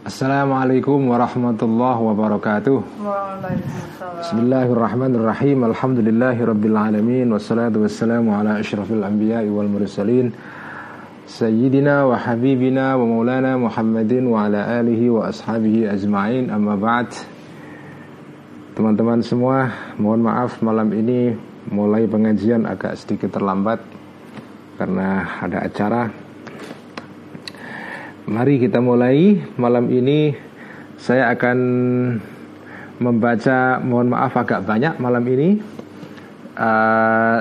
Assalamualaikum warahmatullahi wabarakatuh. Bismillahirrahmanirrahim. Alhamdulillahi rabbil alamin. Wassalatu wassalamu ala ashrafil anbiya wal mursalin. Sayyidina wa habibina wa maulana Muhammadin wa ala alihi wa ashabihi ajma'in. Amma ba'd. Teman-teman semua Mohon maaf malam ini Mulai pengajian agak sedikit terlambat Karena ada acara Mari kita mulai. Malam ini saya akan membaca mohon maaf agak banyak malam ini. Uh,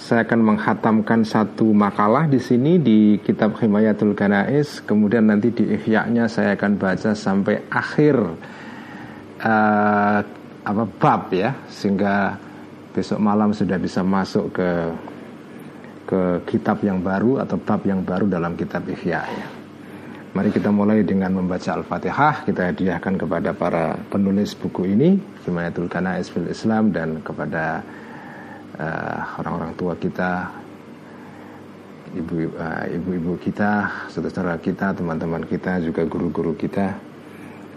saya akan menghatamkan satu makalah di sini di kitab Himayatul Ganais kemudian nanti di ihya saya akan baca sampai akhir uh, apa bab ya sehingga besok malam sudah bisa masuk ke ke kitab yang baru atau bab yang baru dalam kitab Ihya ya. Mari kita mulai dengan membaca Al-Fatihah Kita hadiahkan kepada para penulis buku ini Himayatul Kanais fil Islam Dan kepada uh, orang-orang tua kita Ibu-ibu uh, kita Saudara kita, teman-teman kita Juga guru-guru kita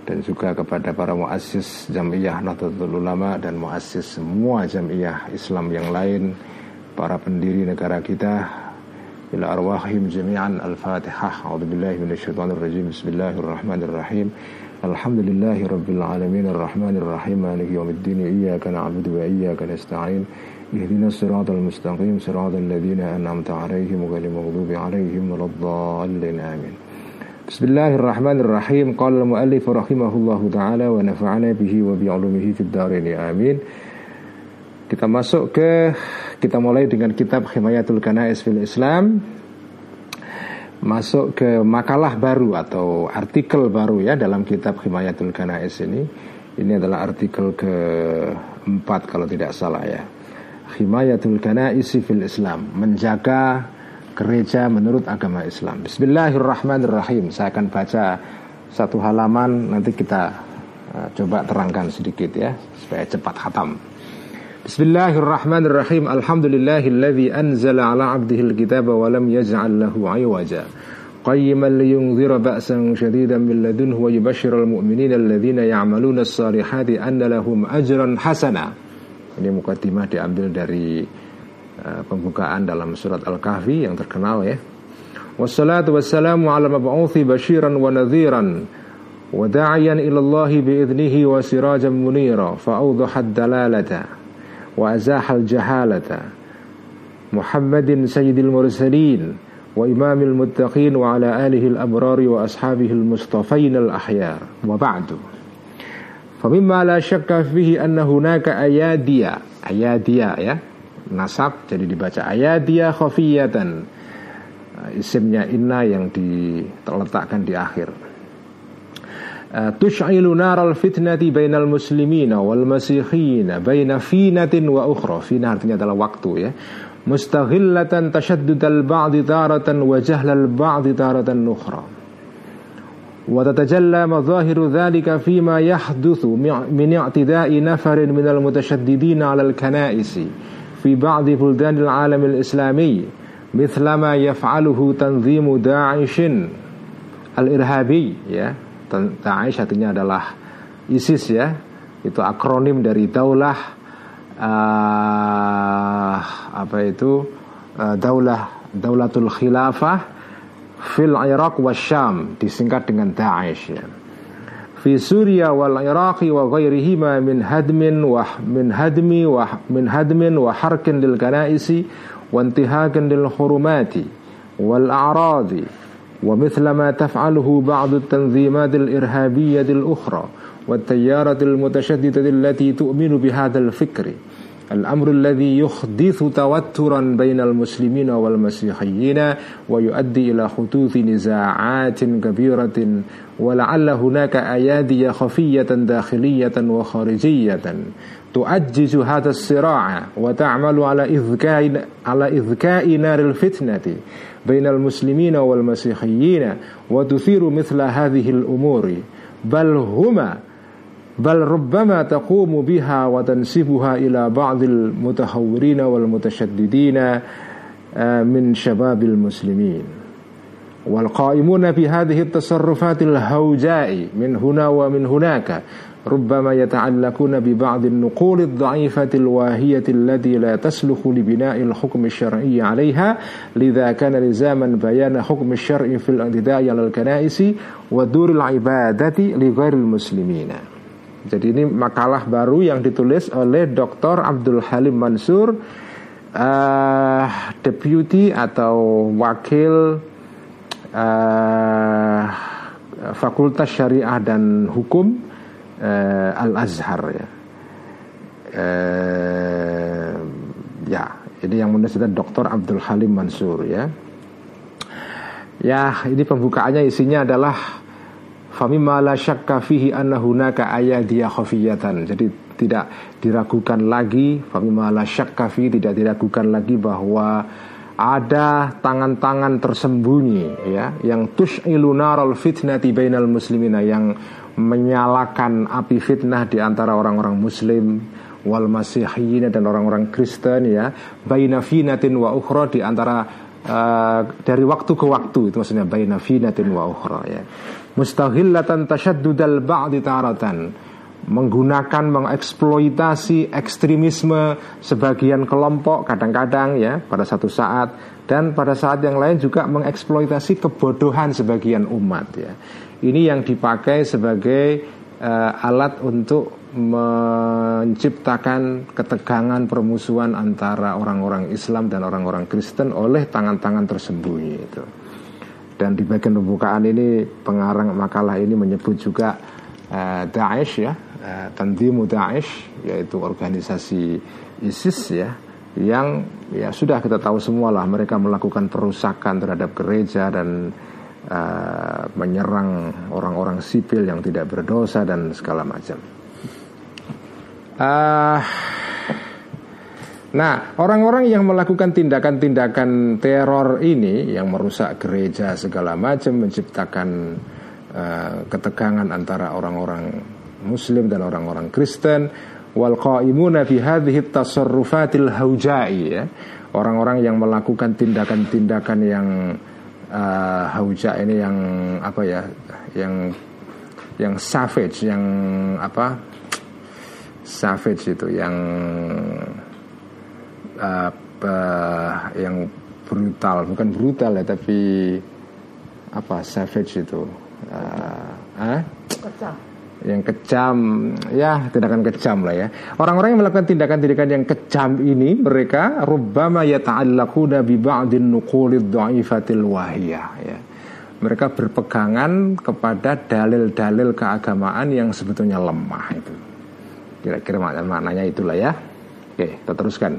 Dan juga kepada para muassis Jamiyah Nahdlatul Ulama Dan muassis semua Jamiyah Islam yang lain para pendiri negara kita ila arwahim jami'an al-fatihah. A'udzu billahi minasyaitonir rajim bismillahirrahmanirrahim. Alhamdulillahi rabbil alamin. Arrahmanir rahim maliki yaumiddin iyyaka na'budu wa iyyaka nasta'in. Ihdinas siratal mustaqim. Siratal ladzina an'amta 'alaihim ghairil maghdubi 'alaihim waladdallin amin. Bismillahirrahmanirrahim. Qala al-muallif rahimahullahu ta'ala Wa nafa'ana bihi wa bi'ulumihi fid darini amin. Kita masuk ke kita mulai dengan kitab Himayatul Ganais fil Islam. Masuk ke makalah baru atau artikel baru ya dalam kitab Himayatul Ganais ini. Ini adalah artikel keempat kalau tidak salah ya. Himayatul Ganais fil Islam Menjaga gereja menurut agama Islam. Bismillahirrahmanirrahim. Saya akan baca satu halaman Nanti kita uh, coba terangkan sedikit ya Supaya cepat khatam Bismillahirrahmanirrahim. Alhamdulillahilladzi anzala ala 'abdihi al-kitaba wa lam yaj'al lahu 'iwaja. Qayyiman liyunzira ba'san shadidan min ladunhu wa yubashshiral mu'minina alladhina ya'maluna as-salihati anna lahum ajran hasana. Ini mukadimah diambil dari uh, pembukaan dalam surat Al-Kahfi yang terkenal ya. Wassalatu wassalamu ala mab'uthi basyiran wa nadhiran wa da'iyan ila Allah bi idnihi wa azahal jahalata. Muhammadin sayyidil mursalin wa imamil muttaqin wa ala alihi al-abrari wa ashabihi al-mustafain al-ahyar wa ba'du. Famimma la syakka fihi anna hunaka ayadiya. Ayadiya ya. Nasab jadi dibaca ayadiya khafiyatan. Isimnya inna yang diletakkan di akhir. تشعل نار الفتنة بين المسلمين والمسيحيين بين فينة وأخرى. فينة artinya adalah waktu ya مستغلة تشدد البعض تارة وجهل البعض تارة أخرى. وتتجلى مظاهر ذلك فيما يحدث من اعتداء نفر من المتشددين على الكنائس في بعض بلدان العالم الإسلامي مثلما يفعله تنظيم داعش الإرهابي. Daesh artinya adalah ISIS ya. Itu akronim dari daulah uh, apa itu? Uh, daulah daulatul khilafah fil Iraq wa Syam disingkat dengan Daesh ya. Fi Suria wal Iraq wa ghairihima min hadmin wa min hadmi wa min hadmin wa harkin lil kanaisi wa intihakin lil hurumati wal a'radi ومثل ما تفعله بعض التنظيمات الإرهابية الأخرى والتيارة المتشددة التي تؤمن بهذا الفكر. الأمر الذي يحدث توترا بين المسلمين والمسيحيين ويؤدي إلى حدوث نزاعات كبيرة ولعل هناك أيادي خفية داخلية وخارجية تؤجج هذا الصراع وتعمل على إذكاء على إذكاء نار الفتنة. بين المسلمين والمسيحيين وتثير مثل هذه الأمور. بل هما بل ربما تقوم بها وتنسبها إلى بعض المتهورين والمتشددين من شباب المسلمين. hadhihi at-tasarrufatil hauja'i min huna wa min hunaka ربما يتعلقون ببعض النقول الضعيفة الواهية التي لا تسلخ لبناء الحكم الشرعي عليها لذا كان لزاما بيان حكم الشرع في الاعتداء على الكنائس ودور العبادة لغير المسلمين Jadi ini makalah baru yang ditulis oleh Dr. Abdul Halim Mansur uh, Deputy atau Wakil uh, Fakultas Syariah dan Hukum uh, Al Azhar ya. Uh, ya, ini yang menulis adalah Dr. Abdul Halim Mansur ya. Ya, ini pembukaannya isinya adalah famimma la syakka fihi anna hunaka ayadiya khafiyatan. Jadi tidak diragukan lagi famimma la syakka fihi tidak diragukan lagi bahwa ada tangan-tangan tersembunyi ya yang tus'ilu naral fitnati bainal muslimina yang menyalakan api fitnah di antara orang-orang muslim wal masihiyin dan orang-orang Kristen ya. Baina finatin wa ukhra di antara uh, dari waktu ke waktu itu maksudnya baina finatin wa ukhra ya. Mustahillatan tashaddudal ba'di taratan. Menggunakan mengeksploitasi ekstremisme sebagian kelompok kadang-kadang ya pada satu saat. Dan pada saat yang lain juga mengeksploitasi kebodohan sebagian umat ya ini yang dipakai sebagai uh, alat untuk menciptakan ketegangan permusuhan antara orang-orang Islam dan orang-orang Kristen oleh tangan-tangan tersembunyi itu. Dan di bagian pembukaan ini pengarang makalah ini menyebut juga uh, Daesh ya, uh, Tandimu Daesh yaitu organisasi ISIS ya yang ya sudah kita tahu semua lah mereka melakukan perusakan terhadap gereja dan uh, menyerang orang-orang sipil yang tidak berdosa dan segala macam. Uh, nah, orang-orang yang melakukan tindakan-tindakan teror ini yang merusak gereja segala macam, menciptakan uh, ketegangan antara orang-orang Muslim dan orang-orang Kristen, wal qaimuna fi hadhihi tasarrufatil haujai ya. Orang-orang yang melakukan tindakan-tindakan yang uh, Hauja ini yang apa ya yang yang savage yang apa savage itu yang uh, uh, yang brutal. Bukan brutal ya tapi apa savage itu. Uh, eh? Yang kejam. Ya tindakan kejam lah ya. Orang-orang yang melakukan tindakan-tindakan yang kejam ini mereka rubbama yata'allaquna bi ba'din nuqulid dha'ifatil wahiyah ya. Mereka berpegangan kepada dalil-dalil keagamaan yang sebetulnya lemah itu. Kira-kira maknanya itulah ya. Oke kita teruskan.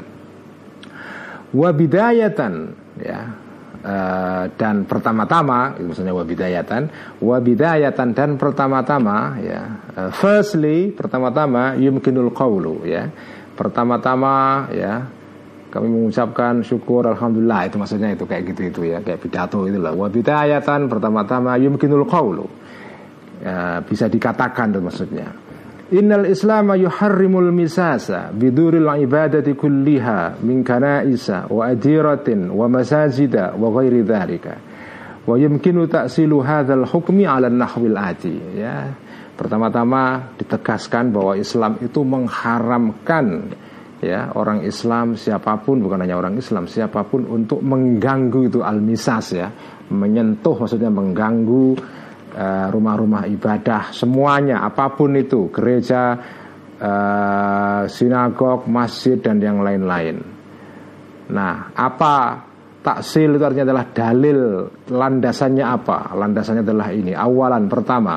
Wabidayatan ya Uh, dan pertama-tama maksudnya wabidayatan wabidayatan dan pertama-tama ya. Uh, firstly pertama-tama yumkinul qawlu ya. Pertama-tama ya kami mengucapkan syukur alhamdulillah itu maksudnya itu kayak gitu itu ya kayak pidato itu lah wabidayatan pertama-tama yumkinul qawlu. Ya, bisa dikatakan itu maksudnya Innal Islam yuharrimul misasa biduril ibadati kulliha min kanaisa wa adiratin wa masajida wa ghairi dhalika. Wa yumkinu ta'silu hadzal hukmi 'ala nahwil ati ya. Pertama-tama ditegaskan bahwa Islam itu mengharamkan ya orang Islam siapa pun bukan hanya orang Islam siapa pun untuk mengganggu itu al-misas ya menyentuh maksudnya mengganggu rumah-rumah ibadah semuanya apa pun itu gereja uh, sinagog masjid dan yang lain-lain. Nah apa taksil itu artinya adalah dalil landasannya apa? Landasannya adalah ini awalan pertama.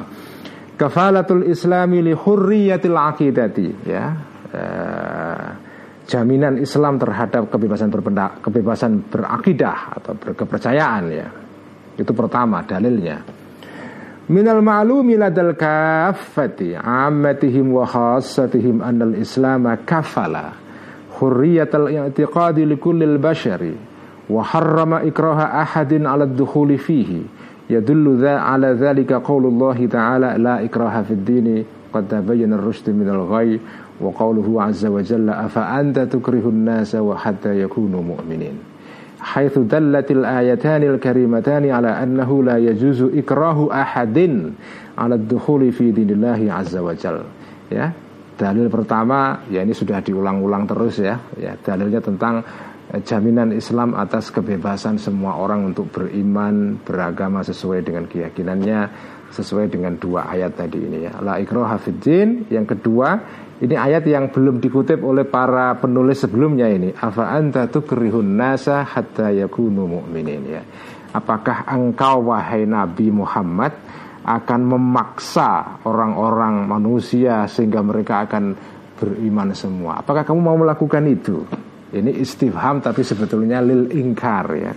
Kafalatul islami li hurriyatil aqidati ya. Uh, jaminan Islam terhadap kebebasan berpendak, kebebasan berakidah atau berkepercayaan ya. Itu pertama dalilnya Minal ma'lumi ladal kaffati ammatihim wa khassatihim annal islam kafala hurriyatal i'tiqadi likullil bashari wa harrama ikraha ahadin ala dukhuli fihi yadullu dha ala dhalika qawlullah ta'ala la ikraha fid dini qad tabayyana ar-rushd min al-ghay wa qawluhu azza wa jalla afa anta tukrihun haitsu dallatil ayatanil karimatani ala annahu la yajuzu ikrahu ahadin ala dukhuli fi dinillahi azza wajal ya dalil pertama ya ini sudah diulang-ulang terus ya. Ya dalilnya tentang eh, jaminan Islam atas kebebasan semua orang untuk beriman beragama sesuai dengan keyakinannya sesuai dengan dua ayat tadi ini ya la ikraha fiddin yang kedua ini ayat yang belum dikutip oleh para penulis sebelumnya ini. Afa anta tukrihun nasa hatta yakunu mu'minin ya. Apakah engkau wahai Nabi Muhammad akan memaksa orang-orang manusia sehingga mereka akan beriman semua? Apakah kamu mau melakukan itu? Ini istifham tapi sebetulnya lil ingkar ya.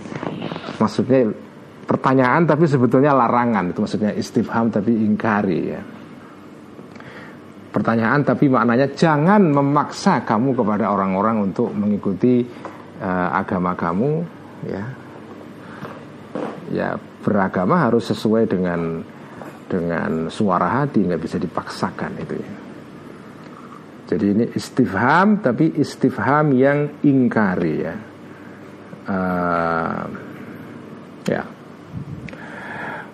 Maksudnya pertanyaan tapi sebetulnya larangan. Itu maksudnya istifham tapi ingkari ya. Pertanyaan tapi maknanya jangan memaksa kamu kepada orang-orang untuk mengikuti uh, agama kamu ya. Ya beragama harus sesuai dengan dengan suara hati nggak bisa dipaksakan itu ya. Jadi ini istifham tapi istifham yang ingkari ya. Uh, ya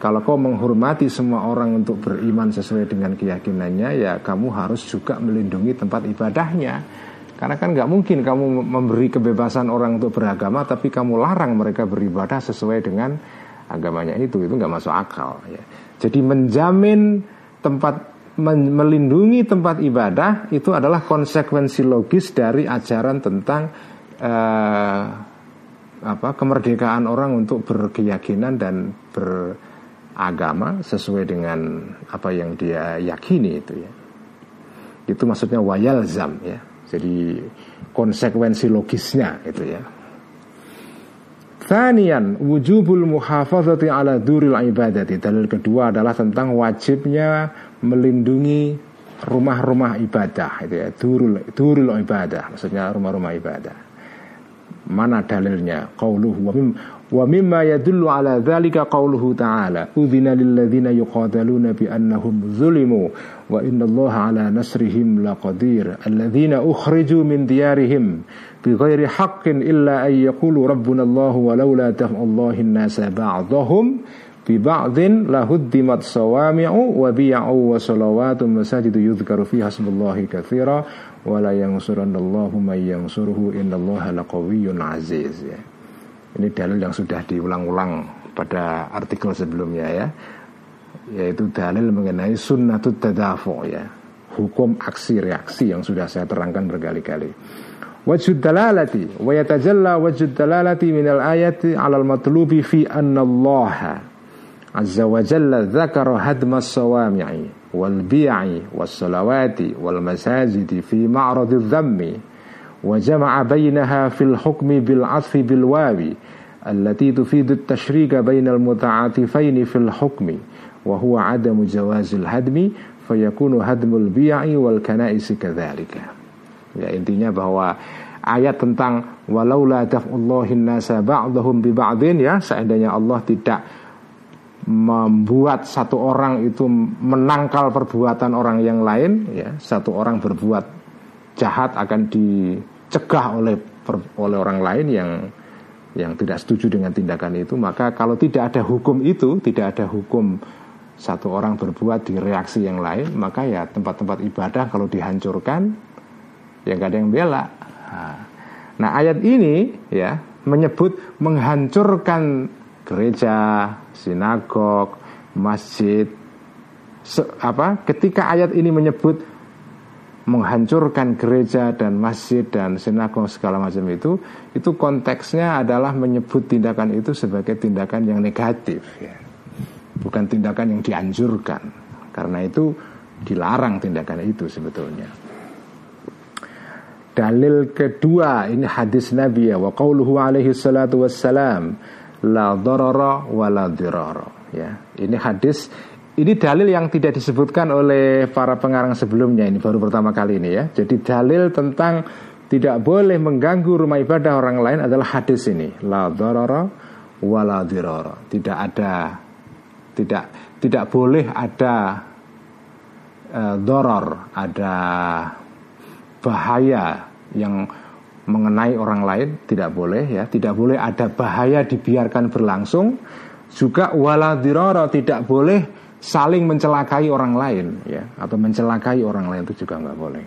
kalau kau menghormati semua orang untuk beriman sesuai dengan keyakinannya, ya kamu harus juga melindungi tempat ibadahnya. Karena kan nggak mungkin kamu memberi kebebasan orang untuk beragama, tapi kamu larang mereka beribadah sesuai dengan agamanya itu, itu nggak masuk akal. Ya. Jadi menjamin tempat melindungi tempat ibadah itu adalah konsekuensi logis dari ajaran tentang uh, apa kemerdekaan orang untuk berkeyakinan dan ber agama sesuai dengan apa yang dia yakini itu ya. Itu maksudnya wayal zam ya. Jadi konsekuensi logisnya itu ya. Thanian wujubul muhafazati ala duril ibadati. Dalil kedua adalah tentang wajibnya melindungi rumah-rumah ibadah itu ya. Durul durul ibadah maksudnya rumah-rumah ibadah. Mana dalilnya? Qauluhu Wa mimma yadullu ala dhalika qawluhu ta'ala Udhina lilladhina yuqadaluna bi annahum zulimu Wa inna Allah ala nasrihim laqadir Alladhina ukhriju min diyarihim Bi ghairi haqqin illa an yakulu rabbuna Allah Wa lawla taf'allahin nasa ba'dahum Bi ba'dhin lahuddimat sawami'u Wa bi'a'u wa salawatun masajidu yudhkaru fi hasbullahi kathira Wa la yansurannallahu man ini dalil yang sudah diulang-ulang pada artikel sebelumnya ya yaitu dalil mengenai sunnatut tadafu ya hukum aksi reaksi yang sudah saya terangkan berkali-kali. Wajud dalalati wa yatajalla wajud dalalati minal ayati alal matlubi fi anna Allah azza wa jalla dzakara hadma sawami'i wal bi'i was salawati wal masajidi fi ma'radidh dhammi وجمع بينها في الحكم بالعطف بالواو التي تفيد التشريك بين المتعاطفين في الحكم وهو عدم جواز الهدم فيكون هدم البيع والكنائس كذلك ya intinya bahwa ayat tentang walaula daf'ullahin nasa ba'dahum bi ba'din ya seandainya Allah tidak membuat satu orang itu menangkal perbuatan orang yang lain ya satu orang berbuat jahat akan dicegah oleh oleh orang lain yang yang tidak setuju dengan tindakan itu maka kalau tidak ada hukum itu tidak ada hukum satu orang berbuat di reaksi yang lain maka ya tempat-tempat ibadah kalau dihancurkan ya gak ada yang bela. Nah ayat ini ya menyebut menghancurkan gereja sinagog masjid. Apa ketika ayat ini menyebut menghancurkan gereja dan masjid dan sinagog segala macam itu itu konteksnya adalah menyebut tindakan itu sebagai tindakan yang negatif ya. bukan tindakan yang dianjurkan. Karena itu dilarang tindakan itu sebetulnya. Dalil kedua ini hadis Nabi ya wa qauluhu alaihi salatu wassalam la darara wa la dirara ya. Ini hadis ini dalil yang tidak disebutkan oleh para pengarang sebelumnya ini baru pertama kali ini ya. Jadi dalil tentang tidak boleh mengganggu rumah ibadah orang lain adalah hadis ini. La darara wa la dirara. Tidak ada tidak tidak boleh ada uh, doror ada bahaya yang mengenai orang lain tidak boleh ya. Tidak boleh ada bahaya dibiarkan berlangsung. Juga wala dirara tidak boleh saling mencelakai orang lain ya atau mencelakai orang lain itu juga nggak boleh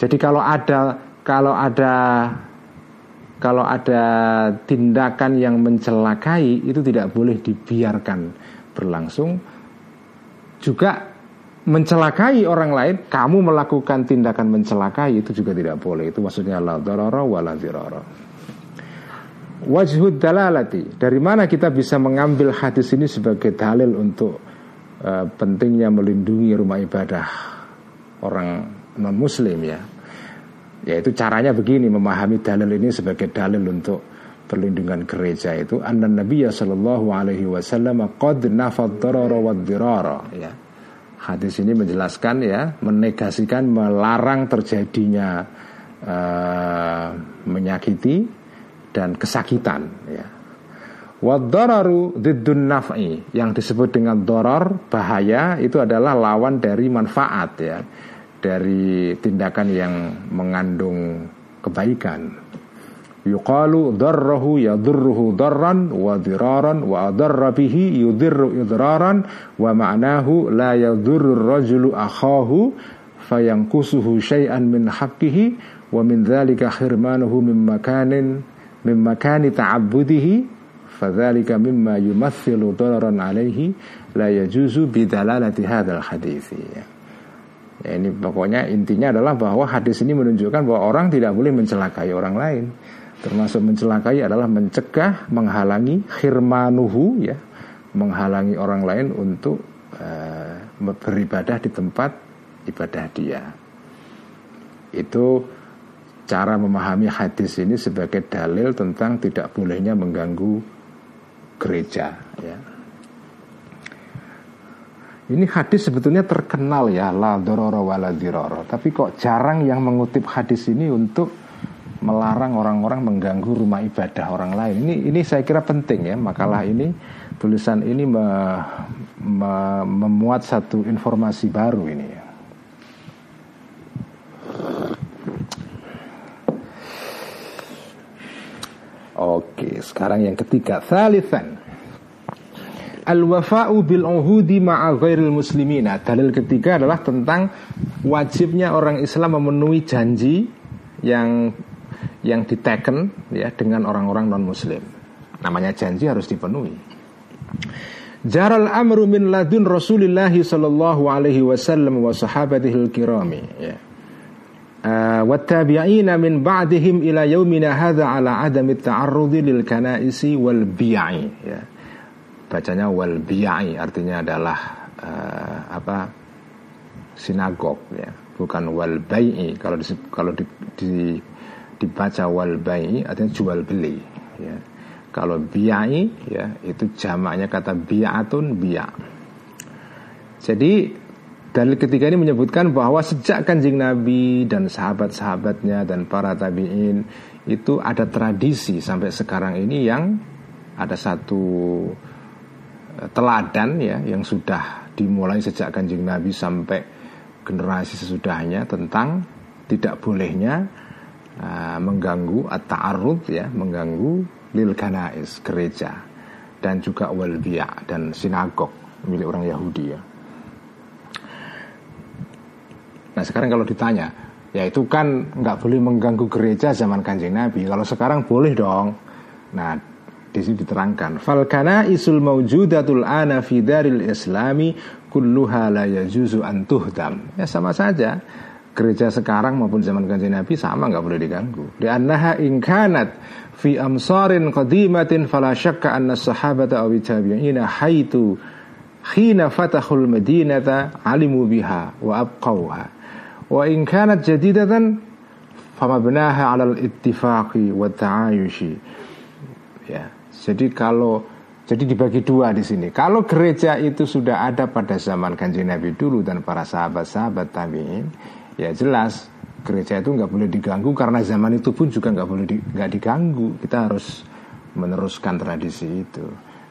jadi kalau ada kalau ada kalau ada tindakan yang mencelakai itu tidak boleh dibiarkan berlangsung juga mencelakai orang lain, kamu melakukan tindakan mencelakai itu juga tidak boleh. Itu maksudnya la darara wa la dirara. Wajhud dalalati. Dari mana kita bisa mengambil hadis ini sebagai dalil untuk uh, pentingnya melindungi rumah ibadah orang non muslim ya. Yaitu caranya begini memahami dalil ini sebagai dalil untuk perlindungan gereja itu anna Nabi sallallahu alaihi wasallam qad ya Hadis ini menjelaskan ya, menegasikan, melarang terjadinya uh, menyakiti dan kesakitan ya. Wadararu diddun naf'i. Yang disebut dengan doror bahaya itu adalah lawan dari manfaat ya. Dari tindakan yang mengandung kebaikan. Yuqalu darrahu yadurruhu darran wa diraran wa adarra bihi yudirru idraran wa ma'nahu la yadurru rajulu akhahu fayankusuhu syai'an min haqqihi wa min dhalika khirmanuhu min makanin min makani ta'abbudihi fadzalika mimma yumathilu dararan alaihi la yajuzu bidalalati hadzal hadithi ya. ya ini pokoknya intinya adalah bahwa hadis ini menunjukkan bahwa orang tidak boleh mencelakai orang lain Termasuk mencelakai adalah mencegah, menghalangi khirmanuhu ya, menghalangi orang lain untuk uh, beribadah di tempat ibadah dia. Itu cara memahami hadis ini sebagai dalil tentang tidak bolehnya mengganggu gereja ya. Ini hadis sebetulnya terkenal ya la dororo wala diroro. Tapi kok jarang yang mengutip hadis ini untuk melarang orang-orang mengganggu rumah ibadah orang lain. Ini ini saya kira penting ya makalah ini tulisan ini me, me, memuat satu informasi baru ini ya. Oke, sekarang yang ketiga, thalithan. Al-wafa'u bil uhudi ma'a ghairil muslimina. Dalil ketiga adalah tentang wajibnya orang Islam memenuhi janji yang yang diteken ya dengan orang-orang non muslim. Namanya janji harus dipenuhi. Jaral amru min ladun Rasulillah sallallahu alaihi wasallam wa sahabatihi kirami ya. Uh, wattabi'ina min ba'dihim ila yaumina hadha ala adami ta'arrudi lil kanaisi bi'i ya. Bacanya wal bi'i artinya adalah uh, apa? sinagog ya, bukan wal bai'i kalau di, kalau di, di dibaca wal bai artinya jual beli ya. Kalau biai ya itu jamaknya kata biatun biya. Jadi dalil ketiga ini menyebutkan bahwa sejak kanjeng Nabi dan sahabat-sahabatnya dan para tabiin itu ada tradisi sampai sekarang ini yang ada satu eh, teladan ya yang sudah dimulai sejak kanjeng Nabi sampai generasi sesudahnya tentang tidak bolehnya uh, mengganggu at-ta'arrud ya, mengganggu lil kanais gereja dan juga wal dan sinagog milik orang Yahudi ya. Nah sekarang kalau ditanya, ya itu kan nggak boleh mengganggu gereja zaman kanjeng Nabi. Kalau sekarang boleh dong. Nah di sini diterangkan, falkana isul maujudatul ana fi daril islami kulluha la yajuzu antuhdam. Ya sama saja gereja sekarang maupun zaman kanjeng Nabi sama nggak boleh diganggu. Di annaha ingkanat fi amsarin qadimatin fala syakka anna sahabata aw tabi'ina haitu khina fatahul madinata alimu biha wa abqauha. Wa in kanat jadidatan famabnaha 'alal ittifaqi wa ta'ayushi. Ya. Jadi kalau jadi dibagi dua di sini. Kalau gereja itu sudah ada pada zaman kanjeng Nabi dulu dan para sahabat-sahabat tabiin, ya jelas gereja itu nggak boleh diganggu karena zaman itu pun juga nggak boleh di, nggak diganggu. Kita harus meneruskan tradisi itu.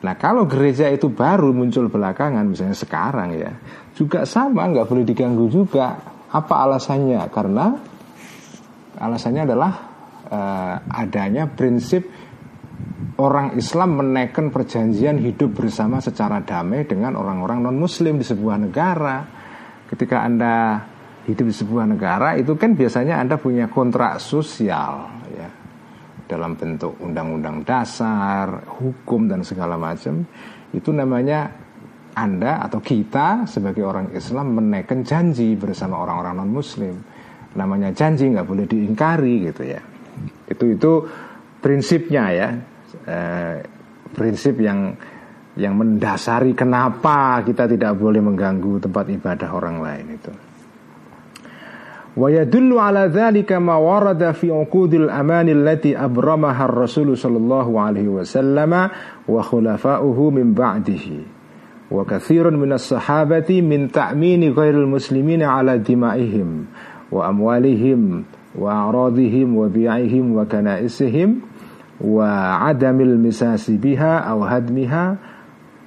Nah kalau gereja itu baru muncul belakangan, misalnya sekarang ya, juga sama nggak boleh diganggu juga. Apa alasannya? Karena alasannya adalah uh, adanya prinsip orang Islam menaikkan perjanjian hidup bersama secara damai dengan orang-orang non-Muslim di sebuah negara. Ketika Anda hidup di sebuah negara, itu kan biasanya Anda punya kontrak sosial, ya, dalam bentuk undang-undang dasar, hukum dan segala macam. Itu namanya Anda atau kita sebagai orang Islam menaikkan janji bersama orang-orang non-Muslim. Namanya janji nggak boleh diingkari gitu ya. Itu itu prinsipnya ya eh, prinsip yang yang mendasari kenapa kita tidak boleh mengganggu tempat ibadah orang lain itu. Yadullu ala dhalika ma warada fi uqudil aman allati abramaha ar-rasul sallallahu alaihi wasallam wa khulafa'uhu min ba'dihi. Wa katsirun min as-sahabati min ta'mini ghairil muslimina ala dima'ihim wa amwalihim wa a'radihim wa bi'ihim wa kana'isihim wa adamil misasi biha aw hadmiha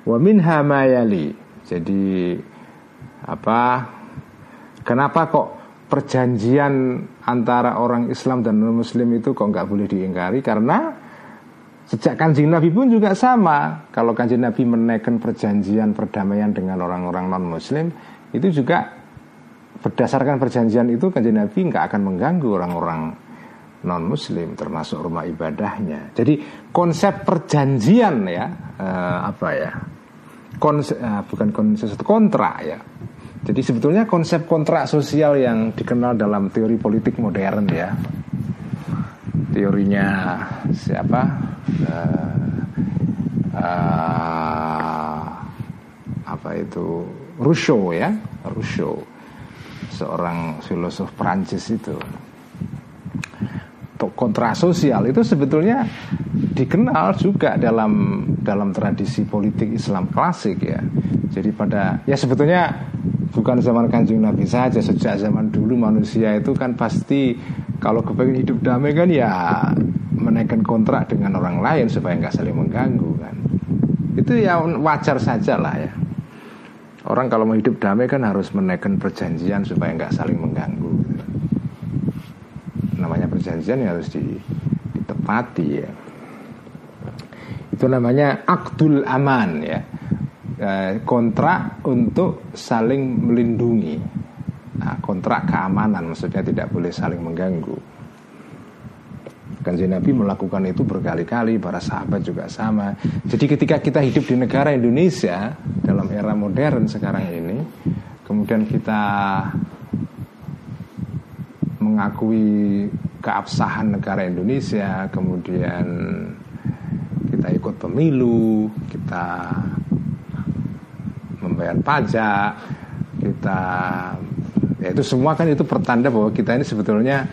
wa minha ma yali. Jadi apa kenapa kok perjanjian antara orang Islam dan non Muslim itu kok nggak boleh diingkari karena sejak kanjeng Nabi pun juga sama kalau kanjeng Nabi menaikkan perjanjian perdamaian dengan orang-orang non Muslim itu juga berdasarkan perjanjian itu kanjeng Nabi nggak akan mengganggu orang-orang non muslim termasuk rumah ibadahnya. Jadi konsep perjanjian ya uh, apa ya? Konsep uh, bukan konsep kontrak ya. Jadi sebetulnya konsep kontrak sosial yang dikenal dalam teori politik modern ya. Teorinya siapa? Uh, uh, apa itu? Rousseau ya, Rousseau. Seorang filosof Prancis itu kontra sosial itu sebetulnya dikenal juga dalam dalam tradisi politik Islam klasik ya. Jadi pada ya sebetulnya bukan zaman kanjeng Nabi saja sejak zaman dulu manusia itu kan pasti kalau kepengen hidup damai kan ya menaikkan kontrak dengan orang lain supaya nggak saling mengganggu kan. Itu ya wajar saja lah ya. Orang kalau mau hidup damai kan harus menaikkan perjanjian supaya nggak saling mengganggu perjanjian yang harus ditepati ya. Itu namanya akdul aman ya. E, kontrak untuk saling melindungi. Nah, kontrak keamanan maksudnya tidak boleh saling mengganggu. Kanjeng Nabi melakukan itu berkali-kali Para sahabat juga sama. Jadi ketika kita hidup di negara Indonesia Dalam era modern sekarang ini Kemudian kita mengakui keabsahan negara Indonesia, kemudian kita ikut pemilu, kita membayar pajak, kita ya itu semua kan itu pertanda bahwa kita ini sebetulnya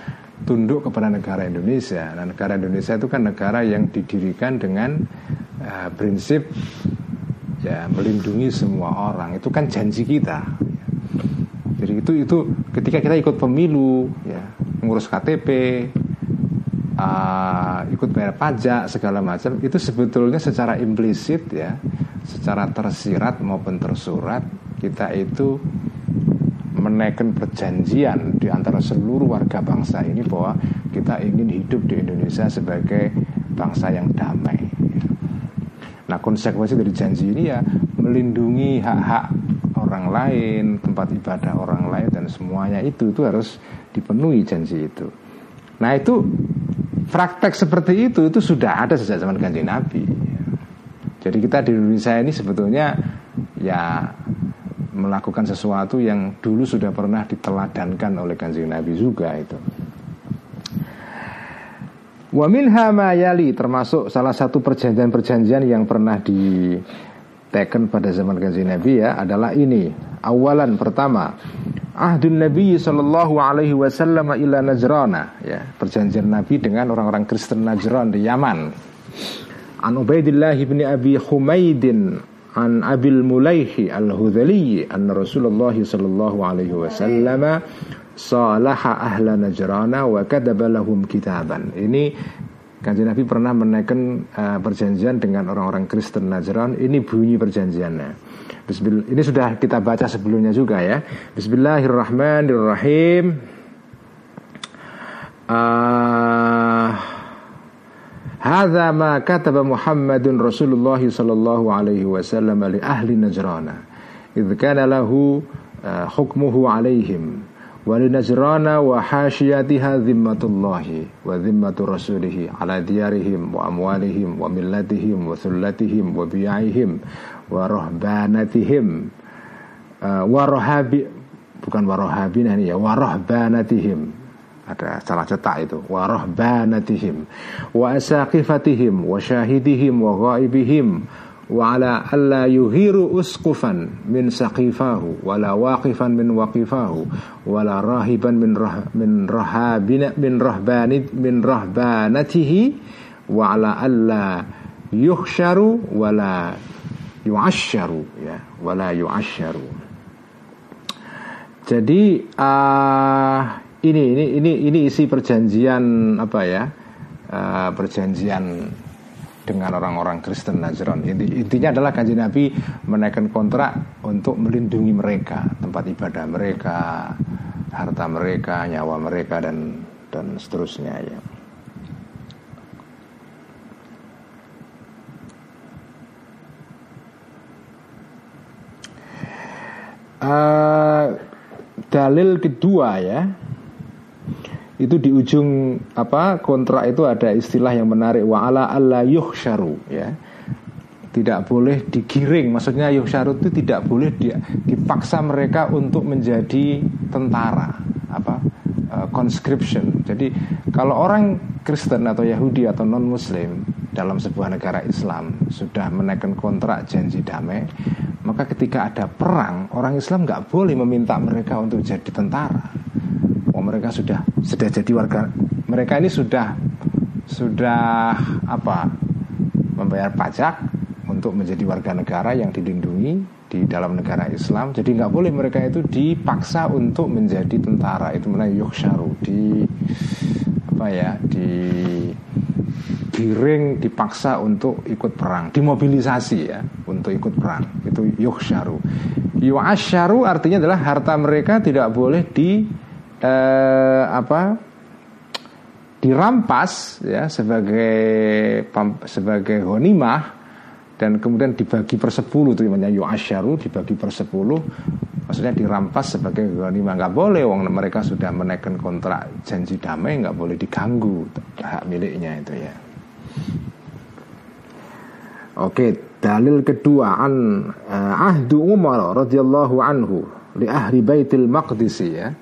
tunduk kepada negara Indonesia. Nah, negara Indonesia itu kan negara yang didirikan dengan uh, prinsip ya melindungi semua orang. Itu kan janji kita. Jadi itu itu ketika kita ikut pemilu ya ngurus KTP uh, ikut bayar pajak segala macam itu sebetulnya secara implisit ya secara tersirat maupun tersurat kita itu menaikkan perjanjian di antara seluruh warga bangsa ini bahwa kita ingin hidup di Indonesia sebagai bangsa yang damai. Nah konsekuensi dari janji ini ya melindungi hak-hak orang lain, tempat ibadah orang lain dan semuanya itu itu harus dipenuhi janji itu. Nah itu praktek seperti itu itu sudah ada sejak zaman kanjeng Nabi. Jadi kita di Indonesia ini sebetulnya ya melakukan sesuatu yang dulu sudah pernah diteladankan oleh kanjeng Nabi juga itu. Wa minha ma yali termasuk salah satu perjanjian-perjanjian yang pernah di teken pada zaman kanjeng Nabi ya adalah ini. Awalan pertama, ahdun Nabi sallallahu alaihi wasallam ila Najrana ya perjanjian Nabi dengan orang-orang Kristen Najran di Yaman. An Ubaidillah bin Abi Humaidin an Abil Mulaihi al-Hudhali an Rasulullah sallallahu alaihi wasallam salaha ahla Najrana wa kadaba lahum kitaban. Ini Kanjeng Nabi pernah menaikkan uh, perjanjian dengan orang-orang Kristen Najran. Ini bunyi perjanjiannya. Bismillah, ini sudah kita baca sebelumnya juga ya. Bismillahirrahmanirrahim. Uh, Hadza ma kataba Muhammadun Rasulullah sallallahu alaihi wasallam li ahli Najrana. Idz kana lahu uh, hukmuhu alaihim walinajrana wa hashiyatiha zimmatullahi wa zimmatu rasulihi ala diyarihim wa amwalihim wa millatihim wa sullatihim wa biyaihim wa rohbanatihim. Uh, wa rohabi bukan wa rohabina ini ya wa rohbanatihim. Ada salah cetak itu. Wa rohbanatihim. Wa asaqifatihim wa syahidihim wa ghaibihim وعلى ألا يغير أسقفا من سقيفاه ولا واقفا من وقفاه ولا راهبا من ره من رهابن من رهبان من رهبانته وعلى ألا يخشر ولا يعشر ya ولا يعشر jadi uh, ini ini ini ini isi perjanjian apa ya uh, perjanjian dengan orang-orang Kristen Najran. Intinya adalah kanji Nabi menaikkan kontrak untuk melindungi mereka, tempat ibadah mereka, harta mereka, nyawa mereka dan dan seterusnya ya. Uh, dalil kedua ya itu di ujung apa kontrak itu ada istilah yang menarik. Wa ala alla yuhsyaru ya. Tidak boleh digiring. Maksudnya yuhsyaru itu tidak boleh dipaksa mereka untuk menjadi tentara apa uh, conscription. Jadi kalau orang Kristen atau Yahudi atau non Muslim dalam sebuah negara Islam sudah menaikkan kontrak janji damai maka ketika ada perang orang Islam nggak boleh meminta mereka untuk jadi tentara mereka sudah sudah jadi warga? Mereka ini sudah sudah apa? Membayar pajak untuk menjadi warga negara yang dilindungi di dalam negara Islam. Jadi nggak boleh mereka itu dipaksa untuk menjadi tentara. Itu namanya yuksharu di apa ya di giring dipaksa untuk ikut perang. Dimobilisasi ya untuk ikut perang. Itu yuksharu yuasharu artinya adalah harta mereka tidak boleh di eh, apa dirampas ya sebagai sebagai honimah dan kemudian dibagi per sepuluh itu namanya yu'asyaru dibagi per sepuluh maksudnya dirampas sebagai honimah nggak boleh wong mereka sudah menaikkan kontrak janji damai nggak boleh diganggu hak miliknya itu ya. Oke, dalil kedua an uh, ahdu Umar radhiyallahu anhu li ahli Baitul Maqdis ya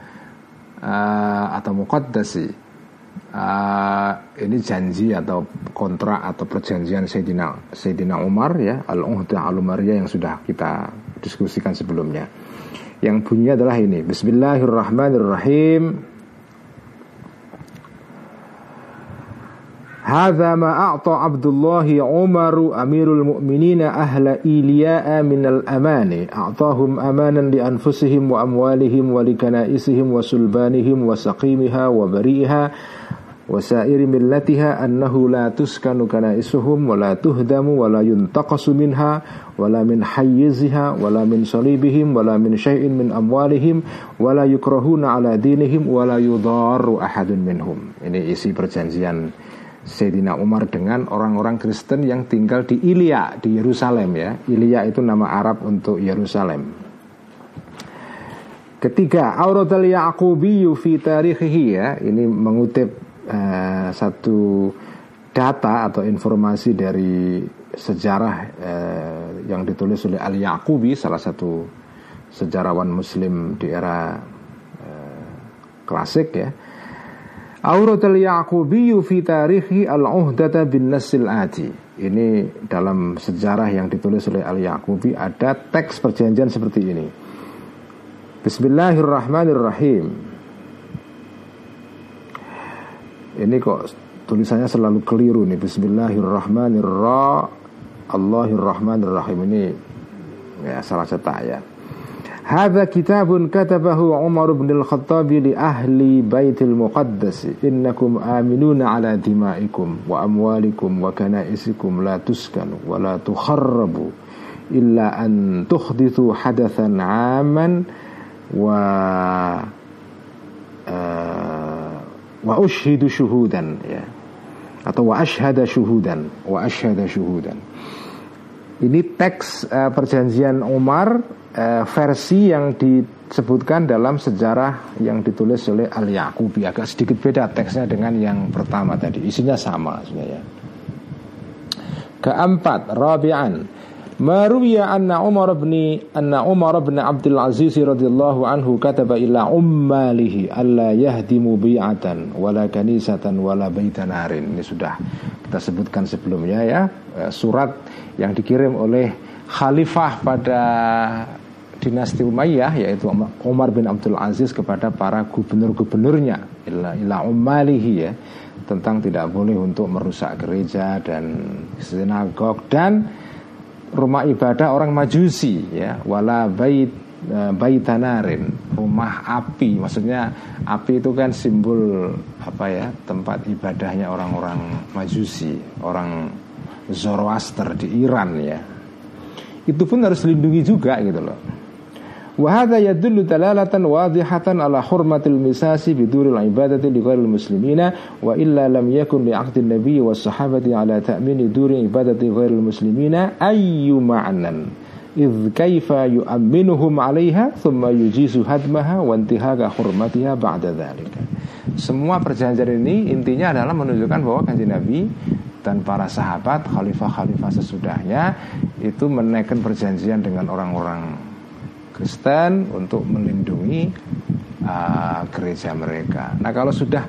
uh, atau muqaddasi uh, ini janji atau kontrak atau perjanjian Sayyidina Sayyidina Umar ya al-Uhda al-Umariyah yang sudah kita diskusikan sebelumnya. Yang bunyinya adalah ini Bismillahirrahmanirrahim هذا ما أعطى عبد الله عمر أمير المؤمنين أهل إيلياء من الأمان. أعطاهم أمانا لأنفسهم وأموالهم ولكنائسهم وسلبانهم وسقيمها وبريئها وسائر ملتها أنه لا تسكن كنائسهم ولا تهدم ولا ينتقص منها ولا من حيزها ولا من صليبهم ولا من شيء من أموالهم ولا يكرهون على دينهم ولا يضار أحد منهم. Ini isi perjanjian Sayyidina Umar dengan orang-orang Kristen yang tinggal di Ilya di Yerusalem ya. Ilya itu nama Arab untuk Yerusalem. Ketiga, Auratul Yaqubi fi tarikhihi ya. Ini mengutip uh, satu data atau informasi dari sejarah uh, yang ditulis oleh Al Yaqubi salah satu sejarawan muslim di era uh, klasik ya Auratul Yaqubi fi tarihi al-uhdata bin nasil ati. Ini dalam sejarah yang ditulis oleh Al-Yaqubi ada teks perjanjian seperti ini. Bismillahirrahmanirrahim. Ini kok tulisannya selalu keliru nih. Bismillahirrahmanirrahim. Allahirrahmanirrahim ini ya salah cetak ya. Hadza kitabun katabahu Umar bin Al-Khattab li ahli Baitul Muqaddas innakum aminuna ala dimaikum wa amwalikum wa kanaisikum la tuskanu wa la tukharrabu illa an tuhdithu hadathan aman wa uh, wa ushidu syuhudan ya atau wa ashhada syuhudan wa ashhada syuhudan ini teks uh, perjanjian Umar uh, versi yang disebutkan dalam sejarah yang ditulis oleh Al Yaqubi agak sedikit beda teksnya dengan yang pertama tadi. Isinya sama sebenarnya. Keempat Rabi'an Maruya anna Umar bin anna Umar bin Abdul Aziz radhiyallahu anhu kataba ila ummalihi alla yahdimu bi'atan wala kanisatan wala baitanarin. Ini sudah kita sebutkan sebelumnya ya. Eh, surat yang dikirim oleh khalifah pada dinasti Umayyah yaitu Umar bin Abdul Aziz kepada para gubernur-gubernurnya ila, ila ummalihi ya tentang tidak boleh untuk merusak gereja dan sinagog dan rumah ibadah orang majusi ya. Wala bait e, baitanarin rumah api. Maksudnya api itu kan simbol apa ya tempat ibadahnya orang-orang majusi orang Zoroaster di Iran ya. Itu pun harus dilindungi juga gitu loh Wahada yadullu dalalatan wadihatan ala hurmatil misasi biduril ibadati li muslimina wa illa lam yakun li nabi wa sahabati ala ta'mini duri ibadati ghairil muslimina ayyu ma'nan idh kaifa yu'amminuhum 'alaiha thumma yujizu hadmaha wa semua perjanjian ini intinya adalah menunjukkan bahwa kanjeng Nabi dan para sahabat khalifah-khalifah sesudahnya itu menaikkan perjanjian dengan orang-orang Kristen untuk melindungi uh, gereja mereka. Nah kalau sudah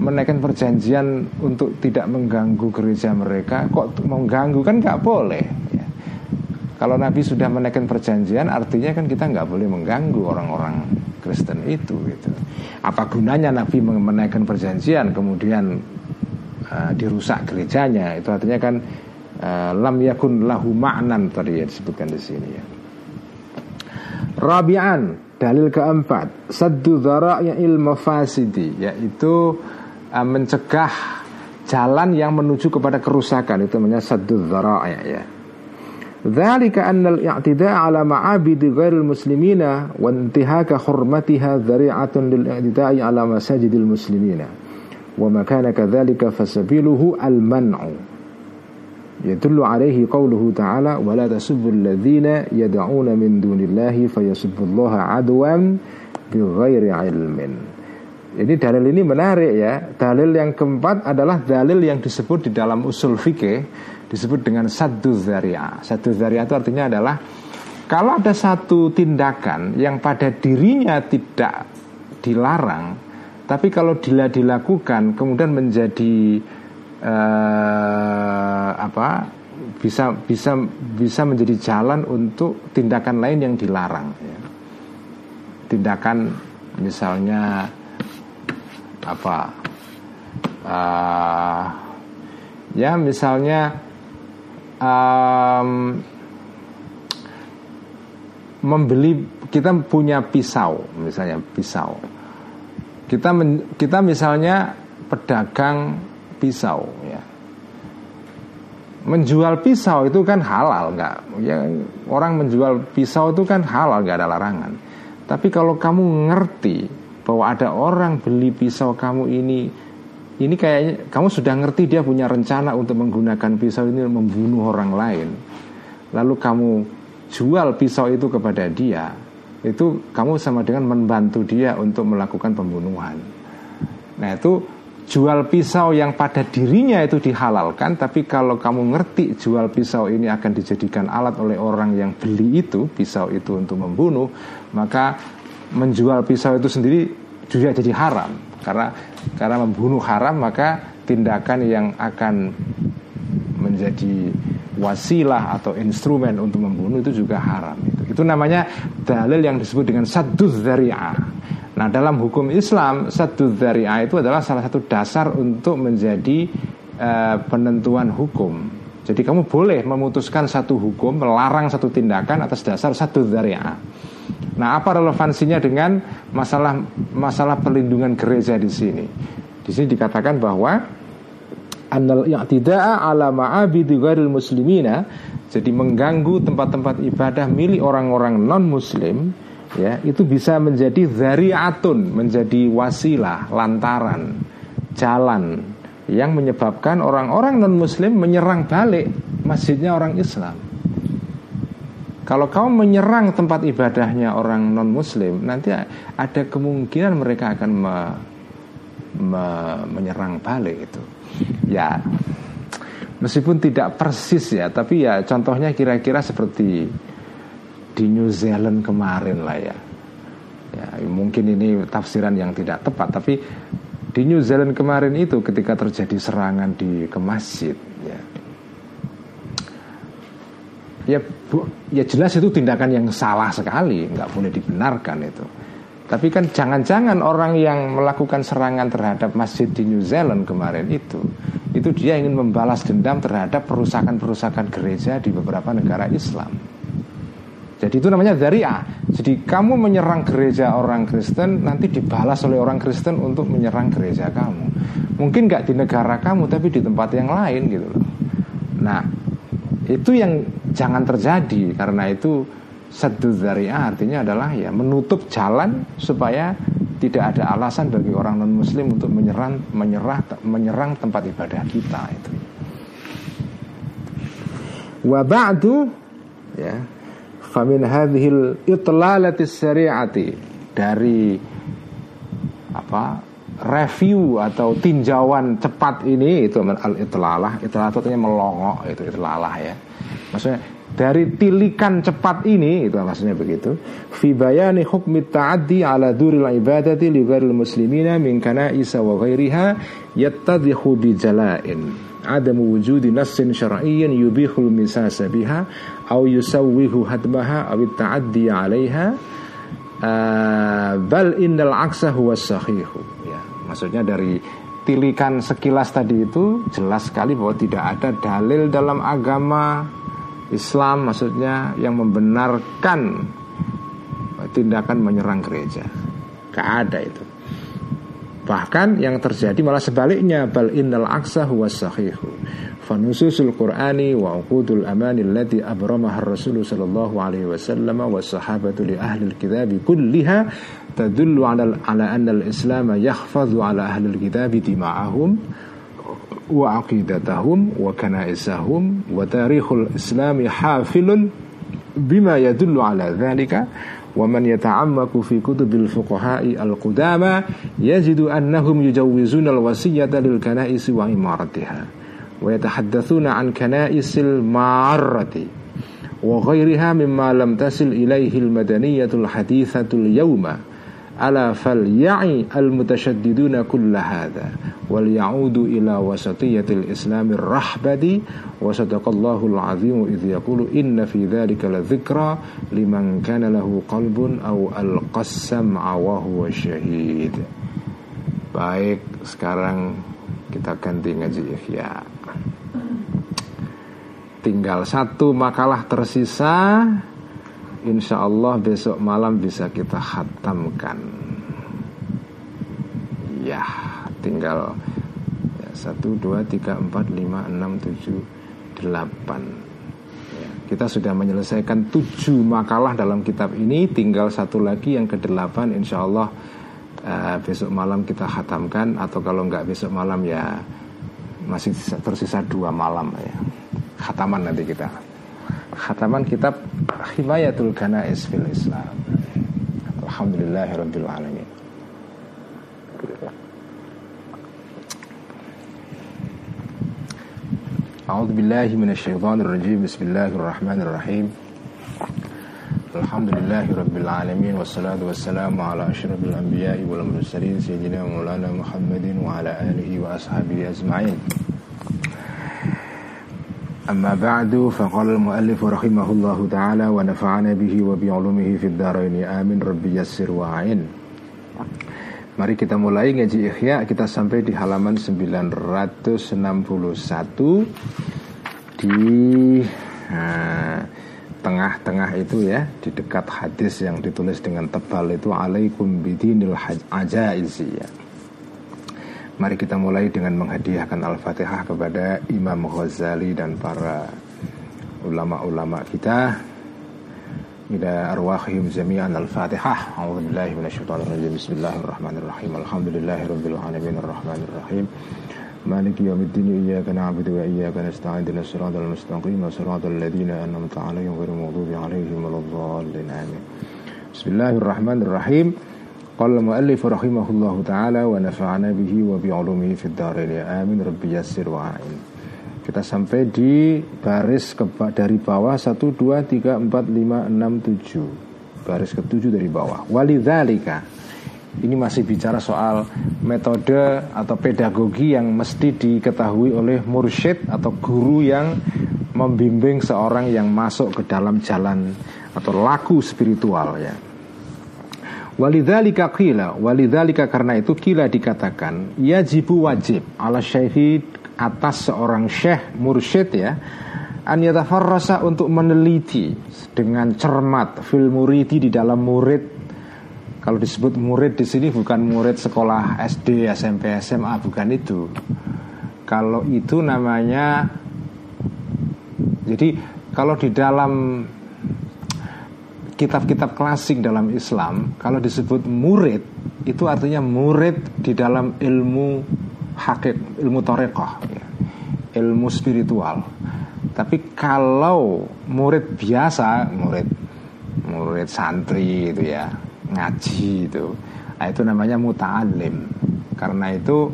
menaikkan perjanjian untuk tidak mengganggu gereja mereka, kok mengganggu kan nggak boleh. Ya. Kalau Nabi sudah menaikkan perjanjian, artinya kan kita nggak boleh mengganggu orang-orang Kristen itu. Gitu. Apa gunanya Nabi menaikkan perjanjian kemudian uh, dirusak gerejanya? Itu artinya kan uh, lam yakun lahu ma'nan tadi ya disebutkan di sini ya. Rabi'an dalil keempat saddu dzara'il mafasidi yaitu uh, mencegah jalan yang menuju kepada kerusakan itu namanya saddu dzara' ya. Dzalika anna al-i'tida' ala ma'abidi ghairil muslimina wa intihaka hurmatiha dzari'atun lil i'tida'i ala masajidil muslimina. Wa ma kana kadzalika fasabiluhu al-man'u يدل عليه قوله تعالى ولا تسبوا الذين يدعون من دون الله فيسبوا الله عدوا بغير علم Ini dalil ini menarik ya. Dalil yang keempat adalah dalil yang disebut di dalam usul fikih disebut dengan satu zaria. Satu zaria itu artinya adalah kalau ada satu tindakan yang pada dirinya tidak dilarang, tapi kalau dia dilakukan kemudian menjadi uh, apa bisa bisa bisa menjadi jalan untuk tindakan lain yang dilarang ya. tindakan misalnya apa uh, ya misalnya um, membeli kita punya pisau misalnya pisau kita men, kita misalnya pedagang pisau ya. Menjual pisau itu kan halal nggak? Ya orang menjual pisau itu kan halal nggak ada larangan. Tapi kalau kamu ngerti bahwa ada orang beli pisau kamu ini ini kayaknya kamu sudah ngerti dia punya rencana untuk menggunakan pisau ini membunuh orang lain. Lalu kamu jual pisau itu kepada dia itu kamu sama dengan membantu dia untuk melakukan pembunuhan. Nah itu jual pisau yang pada dirinya itu dihalalkan tapi kalau kamu ngerti jual pisau ini akan dijadikan alat oleh orang yang beli itu pisau itu untuk membunuh maka menjual pisau itu sendiri juga jadi haram karena karena membunuh haram maka tindakan yang akan menjadi wasilah atau instrumen untuk membunuh itu juga haram itu Itu namanya dalil yang disebut dengan sadud dzari'ah. Nah, dalam hukum Islam sadud dzari'ah itu adalah salah satu dasar untuk menjadi uh, penentuan hukum. Jadi kamu boleh memutuskan satu hukum, melarang satu tindakan atas dasar satu dzari'ah. Nah, apa relevansinya dengan masalah masalah perlindungan gereja di sini? Di sini dikatakan bahwa annal i'tida'a ala ma'abidi ghairil muslimina jadi mengganggu tempat-tempat ibadah milik orang-orang non muslim ya itu bisa menjadi zari'atun menjadi wasilah lantaran jalan yang menyebabkan orang-orang non muslim menyerang balik masjidnya orang Islam kalau kau menyerang tempat ibadahnya orang non Muslim, nanti ada kemungkinan mereka akan me, me, menyerang balik itu. Ya, meskipun tidak persis ya, tapi ya contohnya kira-kira seperti di New Zealand kemarin lah ya. Ya, mungkin ini tafsiran yang tidak tepat, tapi di New Zealand kemarin itu ketika terjadi serangan di ke masjid, ya, ya bu, ya jelas itu tindakan yang salah sekali nggak boleh dibenarkan itu. Tapi kan jangan-jangan orang yang melakukan serangan terhadap masjid di New Zealand kemarin itu itu dia ingin membalas dendam terhadap perusakan-perusakan gereja di beberapa negara Islam jadi itu namanya dariah jadi kamu menyerang gereja orang Kristen nanti dibalas oleh orang Kristen untuk menyerang gereja kamu. Mungkin nggak di negara kamu tapi di tempat yang lain gitu loh. Nah itu yang jangan terjadi. Karena itu satu zari'ah artinya adalah ya menutup jalan supaya tidak ada alasan bagi orang non muslim untuk menyerang menyerah menyerang tempat ibadah kita itu. Wa ba'du ya famin hadhil itlalati syari'ati dari apa review atau tinjauan cepat ini itu al itlalah itlalah itu artinya melongok itu itlalah ya. Maksudnya dari tilikan cepat ini itu maksudnya begitu. Fi bayani hukmi ta'addi ala duril ibadati li ghairil muslimina min kana isa wa ghairiha yattadhihu bi jala'in. Adam wujudi nassin syar'iyyin yubihul misasa biha au yusawwihu hadmaha aw ta'addi 'alaiha uh, bal innal aksa huwa sahihu Maksudnya dari tilikan sekilas tadi itu jelas sekali bahwa tidak ada dalil dalam agama Islam maksudnya yang membenarkan tindakan menyerang gereja. Gak ada itu. Bahkan yang terjadi malah sebaliknya bal innal aksa huwa sahihu. Fanususul Qur'ani wa uqudul amani allati abramaha Rasul sallallahu alaihi wasallam wa sahabatu li ahli al-kitab kulliha tadullu ala ala anna al-islam yakhfadhu ala ahli al-kitab dima'ahum wa aqidatahum wa kanaisahum wa tarikhul islam hafilun bima yadullu ala dhalika ومن يتعمق في كتب الفقهاء القدامى يجد أنهم يجوزون الوصية للكنائس وإمارتها ويتحدثون عن كنائس المارة وغيرها مما لم تصل إليه المدنية الحديثة اليوم. ala fal ya'i al mutashaddiduna kulla hadha wal ya'udu ila wasatiyatil islamir rahbadi wa sadaqallahu al azim idh yaqulu inna fi dhalika la dhikra liman kana lahu qalbun aw al alqassam wa huwa syahid baik sekarang kita ganti ngaji ya tinggal satu makalah tersisa. Insya Allah besok malam bisa kita khatamkan. Ya tinggal ya, Satu, dua, tiga, empat, lima, enam, tujuh, delapan. Ya, Kita sudah menyelesaikan tujuh makalah dalam kitab ini. Tinggal satu lagi yang ke delapan Insya Allah uh, besok malam kita khatamkan. Atau kalau nggak besok malam ya Masih tersisa dua malam ya. Khataman nanti kita khataman kitab Himayatul Ganais fil Islam Alhamdulillahirabbil alamin أعوذ بالله من الشيطان الرجيم بسم الله الرحمن الرحيم الحمد لله رب العالمين والصلاة والسلام على أشرف الأنبياء والمرسلين سيدنا مولانا محمد وعلى آله وأصحابه أجمعين أما بعد فقال المؤلف رحمه الله تعالى ونفعنا به وبعلومه في الدارين آمين ربي يسر وعين Mari kita mulai ngaji Ikhya Kita sampai di halaman 961 Di tengah-tengah itu ya Di dekat hadis yang ditulis dengan tebal itu Alaikum bidinil ajaizi ya Mari kita mulai dengan menghadiahkan Al-Fatihah kepada Imam Ghazali dan para ulama-ulama kita. Ila arwahihim jami'an Al-Fatihah. A'udzubillahi minasyaitonir rajim. Bismillahirrahmanirrahim. Alhamdulillahirabbil alamin arrahmanir rahim. مالك يوم الدين إياك نعبد وإياك نستعين اهدنا الصراط المستقيم صراط الذين أنعمت عليهم غير المغضوب عليهم ولا الضالين آمين بسم الله الرحمن الرحيم Wa nafa'ana bihi wa bi ulumihi fid dharain ya amin rabbi yassir wa ain. Kita sampai di baris ke, dari bawah 1 2 3 4 5 6 7. Baris ketujuh dari bawah. Walidzalika ini masih bicara soal metode atau pedagogi yang mesti diketahui oleh mursyid atau guru yang membimbing seorang yang masuk ke dalam jalan atau laku spiritual ya. Walidzalika qila Walidzalika karena itu kila dikatakan Yajibu wajib ala syaihi atas seorang syekh mursyid ya An yatafarrasa untuk meneliti Dengan cermat Fil muridi di dalam murid. Kalau disebut murid di sini bukan murid sekolah SD, SMP, SMA Bukan itu. Kalau itu namanya Jadi kalau di dalam kitab-kitab klasik dalam Islam kalau disebut murid itu artinya murid di dalam ilmu hakik ilmu torekoh ilmu spiritual. Tapi kalau murid biasa murid murid santri itu ya ngaji itu nah, itu namanya muta'alim karena itu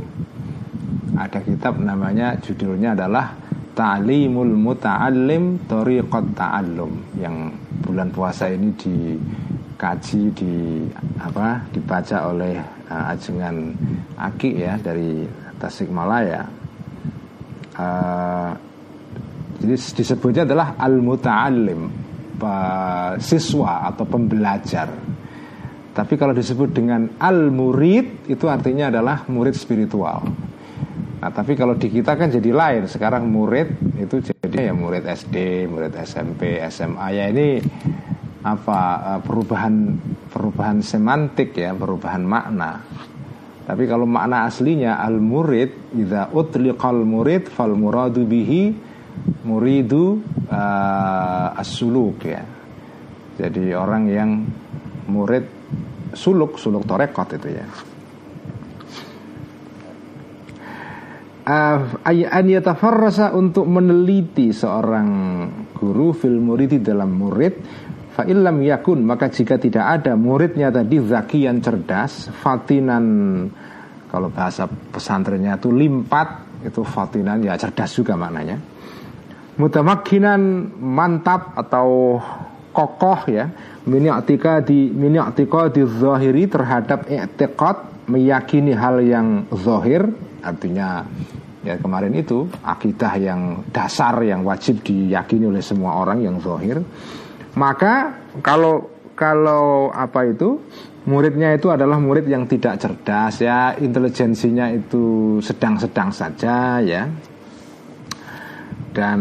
ada kitab namanya judulnya adalah Ta'limul Muta'allim Tariqat Ta'allum yang bulan puasa ini dikaji di apa dibaca oleh uh, ajengan Aki ya dari Tasikmalaya. Uh, jadi disebutnya adalah al-muta'allim siswa atau pembelajar. Tapi kalau disebut dengan al-murid itu artinya adalah murid spiritual. Nah, tapi kalau di kita kan jadi lain. Sekarang murid itu jadi ya murid SD, murid SMP, SMA ya ini apa eh, perubahan perubahan semantik ya, perubahan makna. Tapi kalau makna aslinya al murid idza utliqal murid fal muradu bihi muridu uh, as-suluk ya. Jadi orang yang murid suluk, suluk torekot itu ya. An yatafarrasa untuk meneliti seorang guru fil murid dalam murid. Fa illam yakun maka jika tidak ada muridnya tadi zakian cerdas fatinan kalau bahasa pesantrennya itu limpat itu fatinan ya cerdas juga maknanya. Mutamakinan mantap atau kokoh ya miniatika di miniatika di zahiri terhadap i'tiqad meyakini hal yang zahir artinya ya kemarin itu akidah yang dasar yang wajib diyakini oleh semua orang yang zahir. Maka kalau kalau apa itu muridnya itu adalah murid yang tidak cerdas ya intelijensinya itu sedang-sedang saja ya. Dan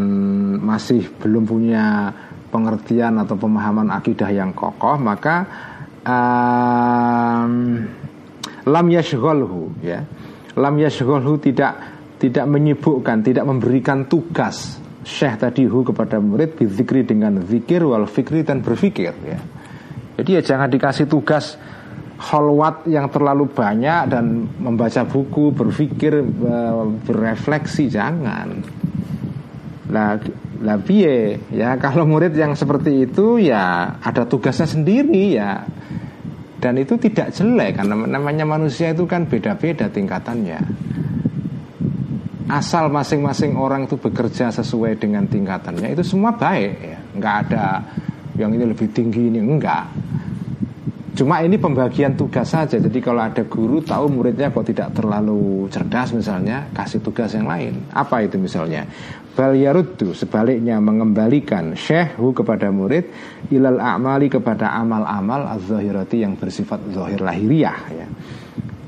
masih belum punya pengertian atau pemahaman akidah yang kokoh maka um, lam yashghalhu ya lam yashghalhu tidak tidak menyibukkan, tidak memberikan tugas syekh tadi hu kepada murid bizikri dengan zikir wal fikri dan berfikir ya. Jadi ya jangan dikasih tugas holwat yang terlalu banyak dan membaca buku, berpikir, berefleksi jangan. Lah lah ya kalau murid yang seperti itu ya ada tugasnya sendiri ya dan itu tidak jelek karena namanya manusia itu kan beda-beda tingkatannya. Asal masing-masing orang itu bekerja sesuai dengan tingkatannya itu semua baik ya. Nggak ada yang ini lebih tinggi ini enggak. Cuma ini pembagian tugas saja. Jadi kalau ada guru tahu muridnya kok tidak terlalu cerdas misalnya, kasih tugas yang lain. Apa itu misalnya? Bal yaruddu sebaliknya mengembalikan syekhu kepada murid ilal a'mali kepada amal-amal az-zahirati yang bersifat zahir lahiriah ya.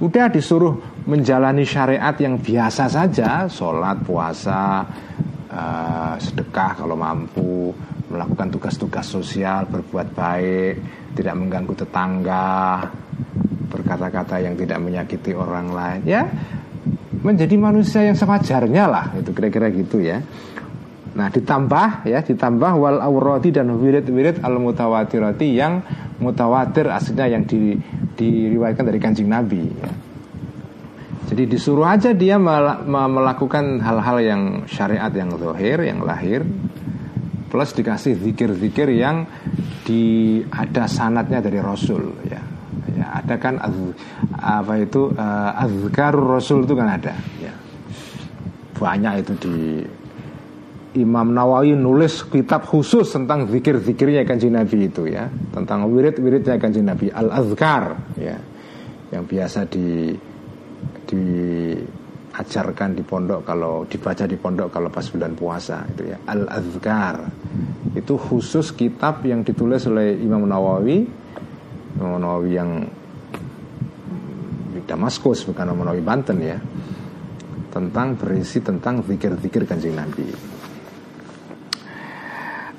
Udah disuruh menjalani syariat yang biasa saja, sholat, puasa, uh, sedekah kalau mampu, melakukan tugas-tugas sosial, berbuat baik, tidak mengganggu tetangga, berkata-kata yang tidak menyakiti orang lain, ya menjadi manusia yang sewajarnya lah, itu kira-kira gitu ya. Nah ditambah ya ditambah wal aurati dan wirid-wirid al mutawatirati yang mutawatir aslinya yang di, diriwayatkan dari kancing Nabi. Ya. Jadi disuruh aja dia melakukan hal-hal yang syariat yang zahir, yang lahir, plus dikasih zikir-zikir yang di ada sanatnya dari Rasul ya. ya ada kan az, apa itu uh, azkarur Rasul itu kan ada ya. Banyak itu di Imam Nawawi nulis kitab khusus tentang zikir-zikirnya kanjeng Nabi itu ya, tentang wirid-wiridnya kanjeng Nabi Al-Azkar ya. Yang biasa di di ajarkan di pondok kalau dibaca di pondok kalau pas bulan puasa itu ya. Al azkar itu khusus kitab yang ditulis oleh Imam Nawawi. Imam Nawawi yang di Damaskus bukan Imam Nawawi Banten ya. Tentang berisi tentang zikir-zikir kanjeng Nabi.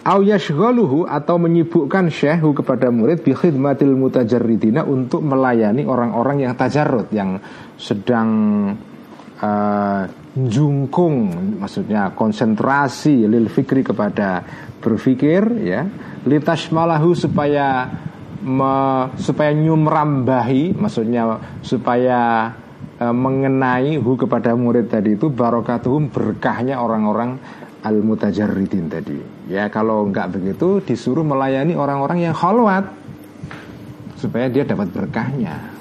Au atau menyibukkan syekhu kepada murid bi khidmatil mutajarridina untuk melayani orang-orang yang tajarrud yang sedang uh, jungkung maksudnya konsentrasi lil fikri kepada berfikir ya. Litas malahu supaya me, supaya nyumrambahi maksudnya supaya uh, mengenai hu kepada murid tadi itu barokatuhum berkahnya orang-orang al mutajarridin tadi. Ya kalau enggak begitu disuruh melayani orang-orang yang khalwat supaya dia dapat berkahnya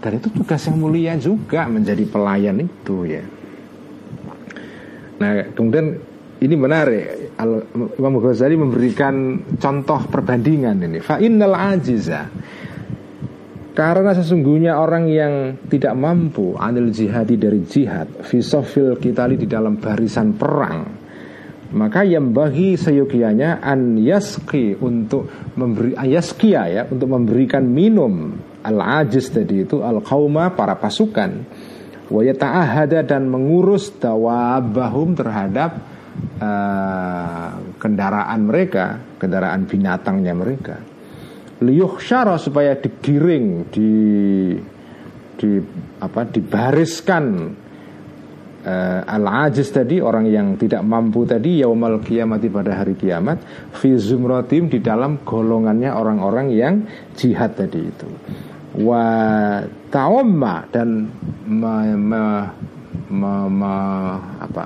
dan itu tugas yang mulia juga menjadi pelayan itu ya. Nah kemudian ini menarik. Al, Imam Ghazali memberikan contoh perbandingan ini. Fa innal ajiza. Karena sesungguhnya orang yang tidak mampu anil jihadi dari jihad fisofil kita di dalam barisan perang maka yang bagi seyogianya an yaski untuk memberi ya untuk memberikan minum al-ajiz tadi itu al-qauma para pasukan wa yata'ahada dan mengurus dawabahum terhadap uh, kendaraan mereka, kendaraan binatangnya mereka. Liyuhsyara supaya digiring, di di apa dibariskan uh, al-ajiz tadi orang yang tidak mampu tadi yaumal kiamati pada hari kiamat fi zumratim di dalam golongannya orang-orang yang jihad tadi itu wa ta'umma dan me, me, me, me, apa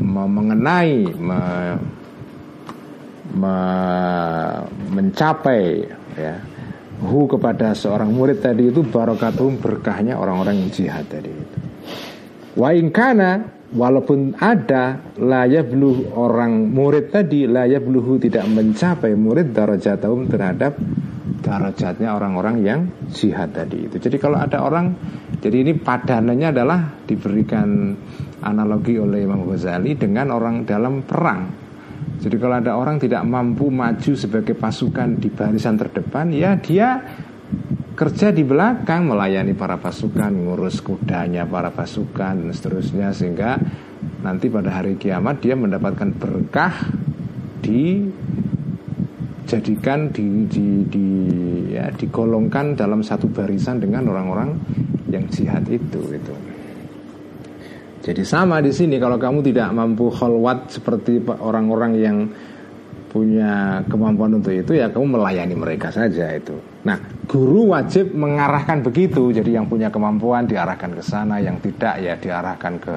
me, mengenai me, me, mencapai ya hu kepada seorang murid tadi itu barokatum berkahnya orang-orang yang jihad tadi itu. Wa ingkana walaupun ada layak bluh orang murid tadi layak bluhu tidak mencapai murid darajatahum terhadap darajatnya orang-orang yang jihad tadi itu. Jadi kalau ada orang, jadi ini padanannya adalah diberikan analogi oleh Imam Ghazali dengan orang dalam perang. Jadi kalau ada orang tidak mampu maju sebagai pasukan di barisan terdepan, ya dia kerja di belakang melayani para pasukan, ngurus kudanya para pasukan dan seterusnya sehingga nanti pada hari kiamat dia mendapatkan berkah di jadikan di, di, di ya digolongkan dalam satu barisan dengan orang-orang yang jihad itu itu. Jadi sama di sini kalau kamu tidak mampu khalwat seperti orang-orang yang punya kemampuan untuk itu ya kamu melayani mereka saja itu. Nah, guru wajib mengarahkan begitu. Jadi yang punya kemampuan diarahkan ke sana, yang tidak ya diarahkan ke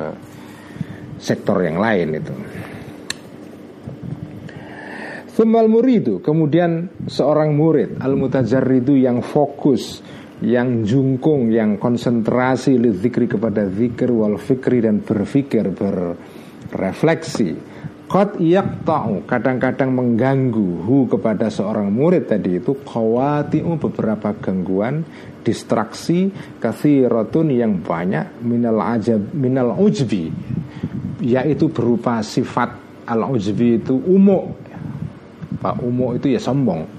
sektor yang lain itu. Thumal muridu Kemudian seorang murid Al-mutajarridu yang fokus Yang jungkung Yang konsentrasi Zikri kepada zikir wal fikri Dan berfikir Berrefleksi Qad yaqta'u kadang-kadang mengganggu hu kepada seorang murid tadi itu khawati'u beberapa gangguan, distraksi kathiratun yang banyak minal ajab minal ujbi yaitu berupa sifat al ujbi itu umuk. Pak umuk itu ya sombong.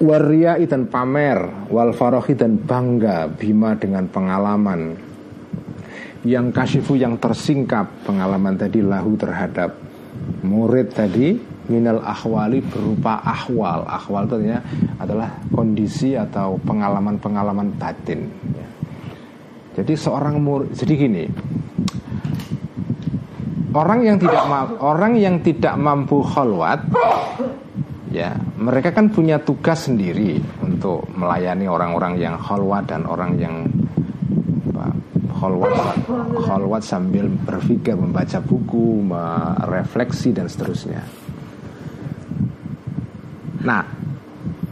Waria dan pamer, wal farohi dan bangga bima dengan pengalaman. Yang kasifu yang tersingkap pengalaman tadi lahu terhadap murid tadi minal ahwali berupa ahwal. Ahwal itu adalah kondisi atau pengalaman-pengalaman batin. Jadi seorang murid jadi gini orang yang tidak orang yang tidak mampu khalwat ya mereka kan punya tugas sendiri untuk melayani orang-orang yang khalwat dan orang yang khalwat khalwat sambil berpikir membaca buku merefleksi dan seterusnya. Nah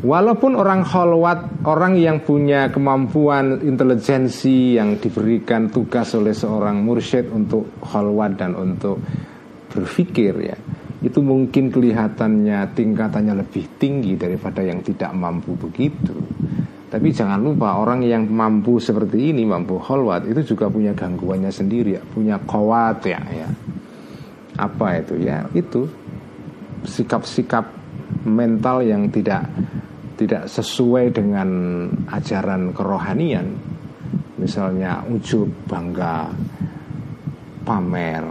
walaupun orang khalwat orang yang punya kemampuan intelijensi yang diberikan tugas oleh seorang mursyid untuk khalwat dan untuk berpikir ya itu mungkin kelihatannya tingkatannya lebih tinggi daripada yang tidak mampu begitu tapi jangan lupa orang yang mampu seperti ini, mampu holwat itu juga punya gangguannya sendiri, ya. punya kawat ya, ya. Apa itu ya? Itu sikap-sikap mental yang tidak tidak sesuai dengan ajaran kerohanian. Misalnya ujub, bangga, pamer,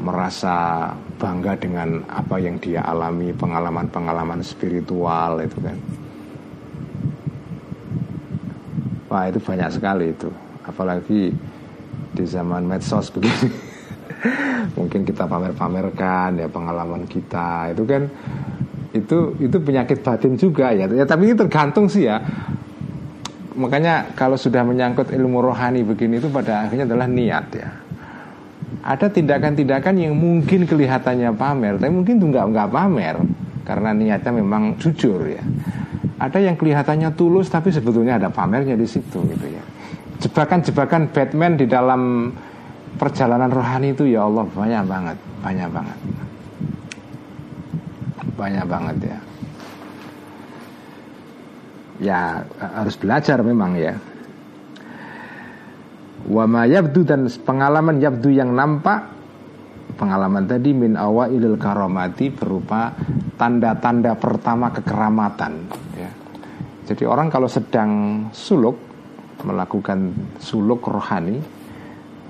merasa bangga dengan apa yang dia alami, pengalaman-pengalaman spiritual itu kan. Wah itu banyak sekali itu. Apalagi di zaman medsos begini. Mungkin kita pamer-pamerkan ya pengalaman kita. Itu kan itu itu penyakit batin juga ya. ya tapi ini tergantung sih ya makanya kalau sudah menyangkut ilmu rohani begini itu pada akhirnya adalah niat ya ada tindakan-tindakan yang mungkin kelihatannya pamer tapi mungkin itu nggak nggak pamer karena niatnya memang jujur ya ada yang kelihatannya tulus tapi sebetulnya ada pamernya di situ gitu ya. Jebakan-jebakan Batman di dalam perjalanan rohani itu ya Allah banyak banget, banyak banget. Banyak banget ya. Ya harus belajar memang ya. Wama yabdu dan pengalaman yabdu yang nampak pengalaman tadi min awailil karomati berupa tanda-tanda pertama kekeramatan jadi orang kalau sedang suluk melakukan suluk rohani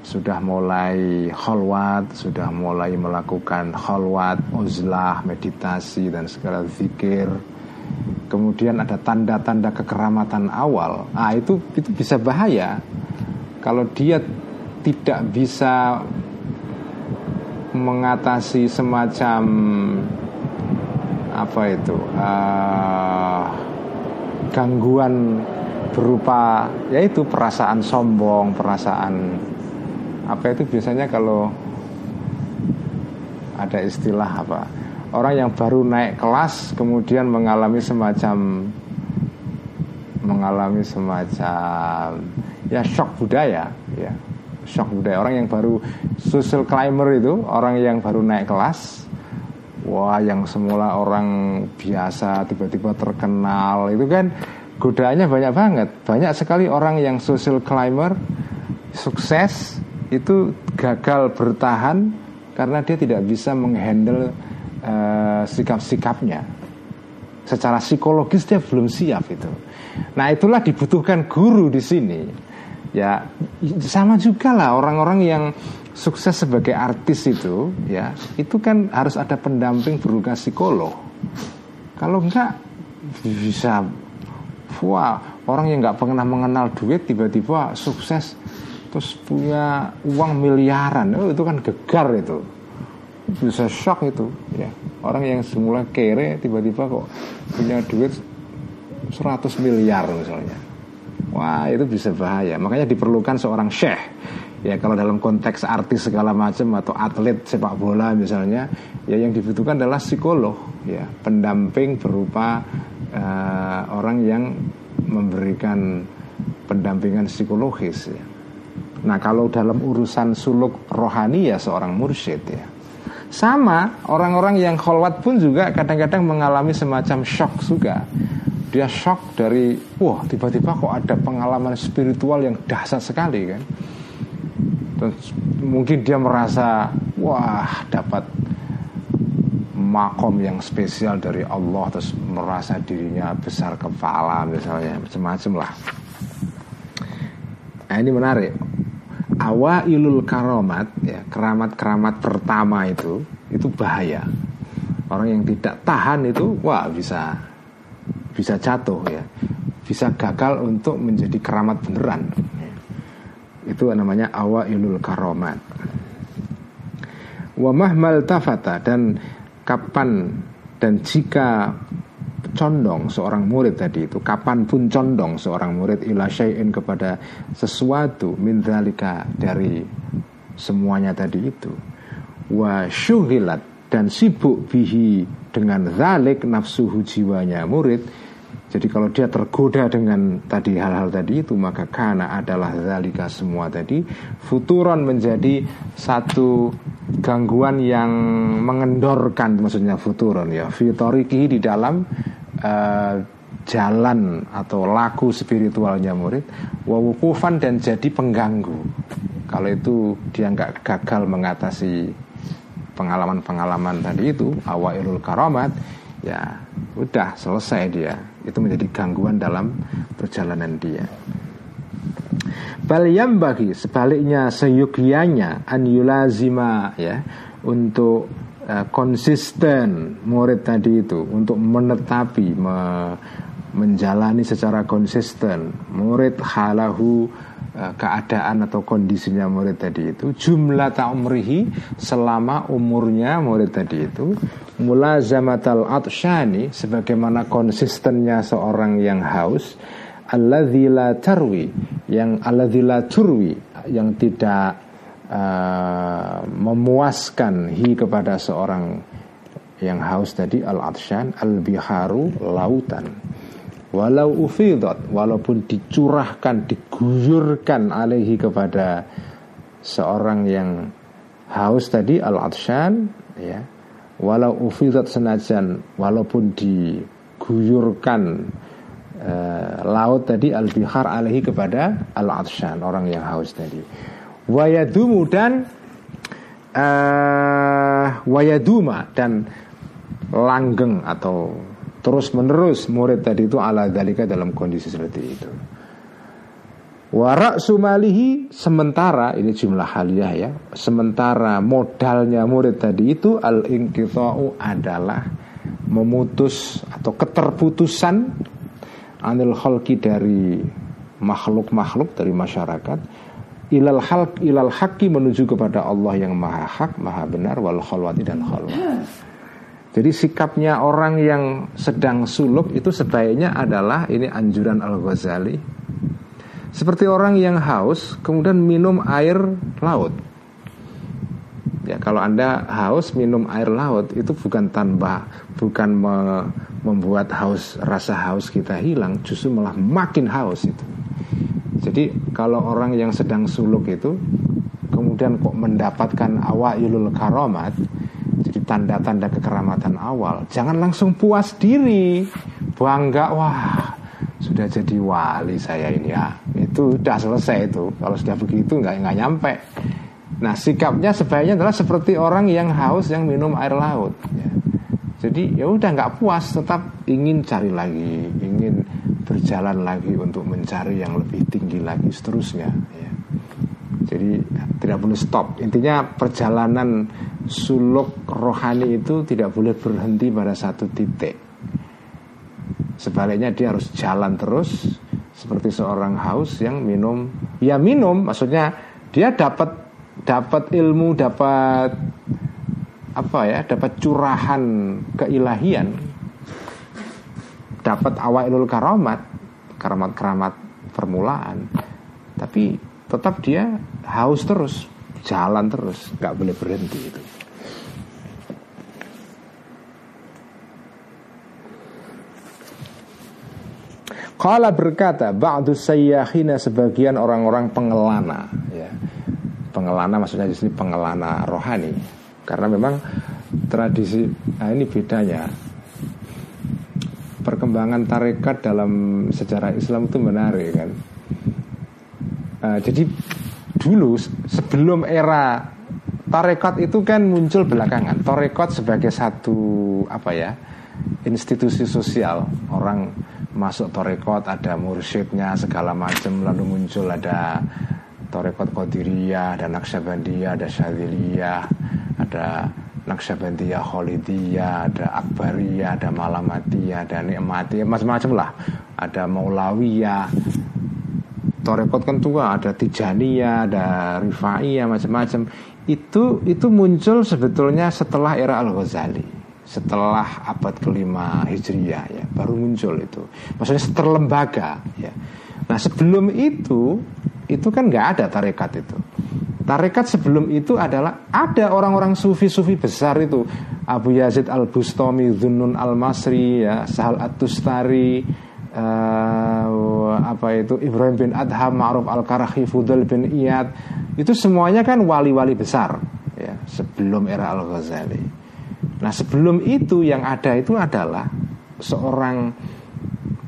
sudah mulai khalwat, sudah mulai melakukan khalwat, uzlah, meditasi dan segala zikir. Kemudian ada tanda-tanda kekeramatan awal. Ah itu itu bisa bahaya kalau dia tidak bisa mengatasi semacam apa itu uh, gangguan berupa yaitu perasaan sombong, perasaan apa itu biasanya kalau ada istilah apa? Orang yang baru naik kelas kemudian mengalami semacam mengalami semacam ya shock budaya ya. Shock budaya. Orang yang baru social climber itu orang yang baru naik kelas Wah yang semula orang biasa tiba-tiba terkenal itu kan godaannya banyak banget. Banyak sekali orang yang social climber Sukses itu gagal bertahan Karena dia tidak bisa menghandle uh, sikap-sikapnya. Secara psikologis dia belum siap itu. Nah itulah dibutuhkan guru di sini. Ya sama juga lah orang-orang yang sukses sebagai artis itu ya itu kan harus ada pendamping berupa psikolog. Kalau enggak bisa wah orang yang nggak pernah mengenal duit tiba-tiba sukses terus punya uang miliaran. Oh, itu kan gegar itu. Bisa shock itu. Ya. Orang yang semula kere tiba-tiba kok punya duit 100 miliar misalnya. Wah itu bisa bahaya. Makanya diperlukan seorang syekh. Ya kalau dalam konteks artis segala macam atau atlet sepak bola misalnya ya yang dibutuhkan adalah psikolog. Ya pendamping berupa uh, orang yang memberikan pendampingan psikologis ya. Nah kalau dalam urusan suluk rohani ya seorang mursyid ya Sama orang-orang yang kholwat pun juga kadang-kadang mengalami semacam shock juga. Dia shock dari, wah tiba-tiba kok ada pengalaman spiritual yang dahsyat sekali kan. Terus mungkin dia merasa, wah dapat makom yang spesial dari Allah terus merasa dirinya besar kepala misalnya macam-macam lah. Nah ini menarik. Awailul karomat ya keramat-keramat pertama itu itu bahaya. Orang yang tidak tahan itu wah bisa bisa jatuh ya, bisa gagal untuk menjadi keramat beneran. Itu namanya awailul karomat. Wa mahmal tafata dan kapan dan jika condong seorang murid tadi itu kapan pun condong seorang murid ila syai'in kepada sesuatu min dari semuanya tadi itu. Wa syuhilat dan sibuk bihi dengan zalik nafsuhu jiwanya murid jadi kalau dia tergoda dengan tadi hal-hal tadi itu maka karena adalah zalika semua tadi futuran menjadi satu gangguan yang mengendorkan maksudnya futuron ya fitoriki di dalam uh, jalan atau laku spiritualnya murid wawukufan dan jadi pengganggu. Kalau itu dia nggak gagal mengatasi pengalaman-pengalaman tadi itu awailul karomat ya udah selesai dia. Itu menjadi gangguan dalam perjalanan dia. Bal bagi sebaliknya seyugianya an yulazima ya untuk uh, konsisten murid tadi itu untuk menetapi me, menjalani secara konsisten murid halahu uh, keadaan atau kondisinya murid tadi itu jumlah ta'umrihi selama umurnya murid tadi itu mulazamatal atshani sebagaimana konsistennya seorang yang haus alladzi la tarwi yang alladzi la turwi yang tidak uh, memuaskan hi kepada seorang yang haus tadi al atshan al biharu lautan. Walau ufidat walaupun dicurahkan diguyurkan alaihi kepada seorang yang haus tadi al atshan ya. Walau ufidat senajan walaupun diguyurkan uh, laut tadi al bihar alaihi kepada al atshan orang yang haus tadi wayadumu dan uh, wayaduma dan langgeng atau terus menerus murid tadi itu ala dalika dalam kondisi seperti itu. Warak sumalihi sementara ini jumlah haliah ya sementara modalnya murid tadi itu al inqita'u adalah memutus atau keterputusan anil khalqi dari makhluk-makhluk dari masyarakat ilal hal ilal haki menuju kepada Allah yang maha hak maha benar wal khalwati dan khalwat jadi sikapnya orang yang sedang suluk itu sebaiknya adalah ini anjuran Al Ghazali seperti orang yang haus kemudian minum air laut Ya, kalau Anda haus minum air laut itu bukan tanpa bukan me, membuat haus rasa haus kita hilang, justru malah makin haus itu. Jadi kalau orang yang sedang suluk itu kemudian kok mendapatkan awailul karomat, jadi tanda-tanda kekeramatan awal, jangan langsung puas diri, bangga wah sudah jadi wali saya ini ya itu sudah selesai itu kalau sudah begitu nggak nggak nyampe Nah sikapnya sebaiknya adalah seperti orang yang haus yang minum air laut. Ya. Jadi ya udah nggak puas, tetap ingin cari lagi, ingin berjalan lagi untuk mencari yang lebih tinggi lagi seterusnya. Ya. Jadi tidak boleh stop. Intinya perjalanan suluk rohani itu tidak boleh berhenti pada satu titik. Sebaliknya dia harus jalan terus seperti seorang haus yang minum. Ya minum, maksudnya dia dapat dapat ilmu, dapat apa ya, dapat curahan keilahian, dapat awailul karamat, karamat-karamat permulaan. Tapi tetap dia haus terus, jalan terus, nggak boleh berhenti itu. Kala berkata, ba'du sayyahina sebagian orang-orang pengelana, ya pengelana maksudnya di sini pengelana rohani karena memang tradisi nah ini bedanya perkembangan tarekat dalam sejarah Islam itu menarik kan? Uh, jadi dulu sebelum era tarekat itu kan muncul belakangan. Tarekat sebagai satu apa ya institusi sosial. Orang masuk torekot ada mursyidnya segala macam lalu muncul ada torekot qadiriyah ada naksabandiyah ada syadiliyah ada naksabandiyah khalidiyah ada akbariyah ada malamatiyah ada nikmatiyah macam-macam lah. Ada maulawiyah torekot kan tua ada tijaniyah ada rifaiyah macam-macam. Itu itu muncul sebetulnya setelah era al ghazali setelah abad kelima hijriyah ya. Baru muncul itu. Maksudnya terlembaga ya. Nah sebelum itu itu kan nggak ada tarekat itu tarekat sebelum itu adalah ada orang-orang sufi-sufi besar itu. Abu Yazid al Bustami Dunun al Masri ya Sahal at Tustari uh, apa itu Ibrahim bin Adham Ma'ruf al Karahi Fudel bin Iyad. Itu semuanya kan wali-wali besar ya sebelum era al Ghazali Nah sebelum itu yang ada itu adalah seorang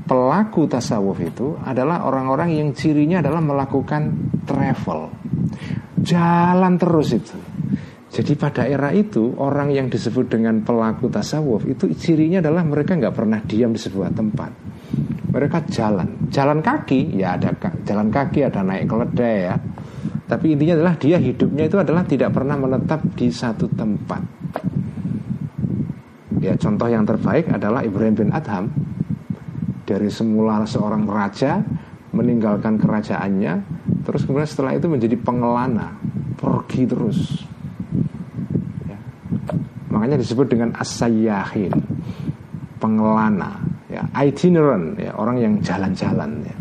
pelaku tasawuf itu adalah orang-orang yang cirinya adalah melakukan travel, jalan terus itu. Jadi pada era itu orang yang disebut dengan pelaku tasawuf itu cirinya adalah mereka nggak pernah diam di sebuah tempat. Mereka jalan, jalan kaki ya ada jalan kaki ada naik keledai ya. Tapi intinya adalah dia hidupnya itu adalah tidak pernah menetap di satu tempat. Ya contoh yang terbaik adalah Ibrahim bin Adham dari semula seorang raja meninggalkan kerajaannya terus kemudian setelah itu menjadi pengelana pergi terus ya. makanya disebut dengan asayahin pengelana ya itinerant ya orang yang jalan-jalan ya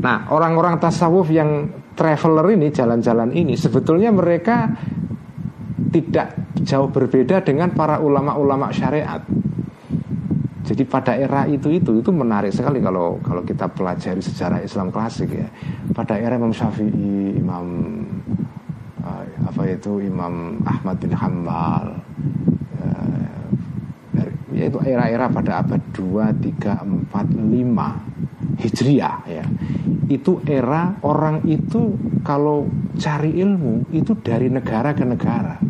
nah orang-orang tasawuf yang traveler ini jalan-jalan ini sebetulnya mereka tidak jauh berbeda dengan para ulama-ulama syariat. Jadi pada era itu itu itu menarik sekali kalau kalau kita pelajari sejarah Islam klasik ya. Pada era Imam Syafi'i, Imam uh, apa itu Imam Ahmad bin Hambal, uh, yaitu era-era pada abad 2, 3, 4, 5 Hijriah ya. Itu era orang itu kalau cari ilmu itu dari negara ke negara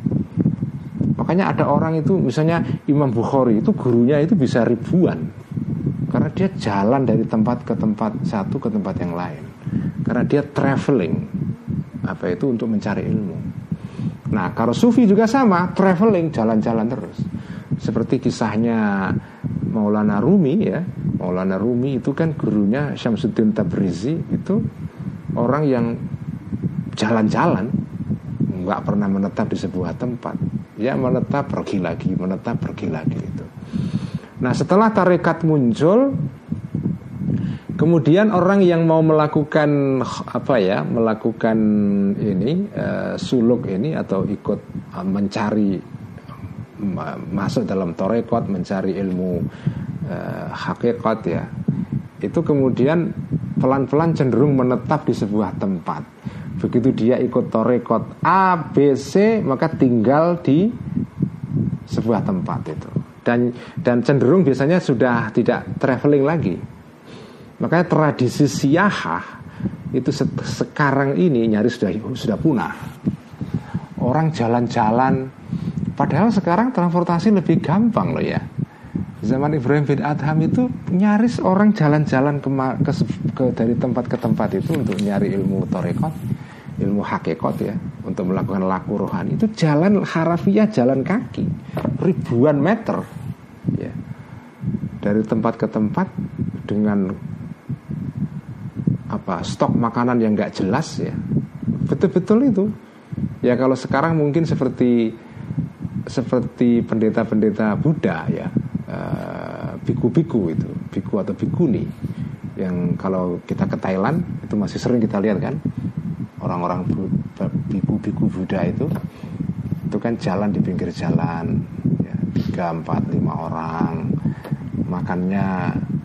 Makanya ada orang itu misalnya Imam Bukhari itu gurunya itu bisa ribuan. Karena dia jalan dari tempat ke tempat satu ke tempat yang lain. Karena dia traveling. Apa itu? Untuk mencari ilmu. Nah kalau Sufi juga sama Traveling jalan-jalan terus. Seperti kisahnya Maulana Rumi ya. Maulana Rumi itu kan gurunya Syamsuddin Tabrizi Itu orang yang jalan-jalan nggak pernah menetap di sebuah tempat ya menetap pergi lagi menetap pergi lagi itu nah setelah tarekat muncul kemudian orang yang mau melakukan apa ya melakukan ini uh, suluk ini atau ikut uh, mencari masuk dalam torekot mencari ilmu uh, hakikat ya. Itu kemudian pelan-pelan cenderung menetap di sebuah tempat Begitu dia ikut torekot A, B, C Maka tinggal di sebuah tempat itu. Dan dan cenderung biasanya sudah tidak traveling lagi. Makanya tradisi siyahah itu se sekarang ini nyaris sudah sudah punah. Orang jalan-jalan padahal sekarang transportasi lebih gampang loh ya. Zaman Ibrahim bin Adham itu nyaris orang jalan-jalan ke, ke, ke dari tempat ke tempat itu untuk nyari ilmu torekot ilmu hakikat ya untuk melakukan laku rohani. Itu jalan harafiah jalan kaki. Ribuan meter. Ya. Dari tempat ke tempat dengan apa stok makanan yang nggak jelas ya. Betul-betul itu. Ya kalau sekarang mungkin seperti seperti pendeta-pendeta Buddha ya eh, biku-biku itu biku atau bikuni yang kalau kita ke Thailand itu masih sering kita lihat kan orang-orang biku-biku Buddha itu itu kan jalan di pinggir jalan. Ya, tiga empat lima orang. Makannya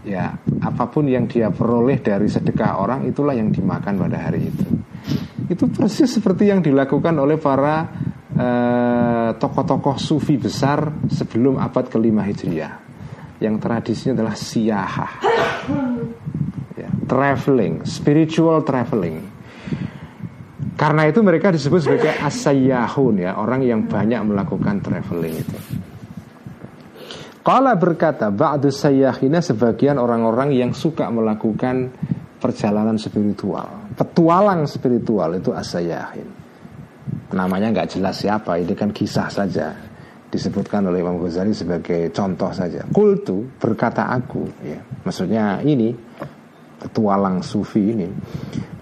ya apa pun yang dia peroleh dari sedekah orang itulah yang dimakan pada hari itu. Itu persis seperti yang dilakukan oleh para eh, tokoh-tokoh sufi besar sebelum abad kelima hijriah. Yang tradisinya adalah siyahah. Ya, traveling spiritual traveling karena itu mereka disebut sebagai asayahun ya orang yang banyak melakukan traveling itu. Kala berkata Ba'du sayyahina sebagian orang-orang yang suka melakukan perjalanan spiritual. Petualang spiritual itu asayahin Namanya nggak jelas siapa Ini kan kisah saja. Disebutkan oleh Imam Ghazali sebagai contoh saja. Kultu berkata aku ya. Maksudnya ini Petualang sufi ini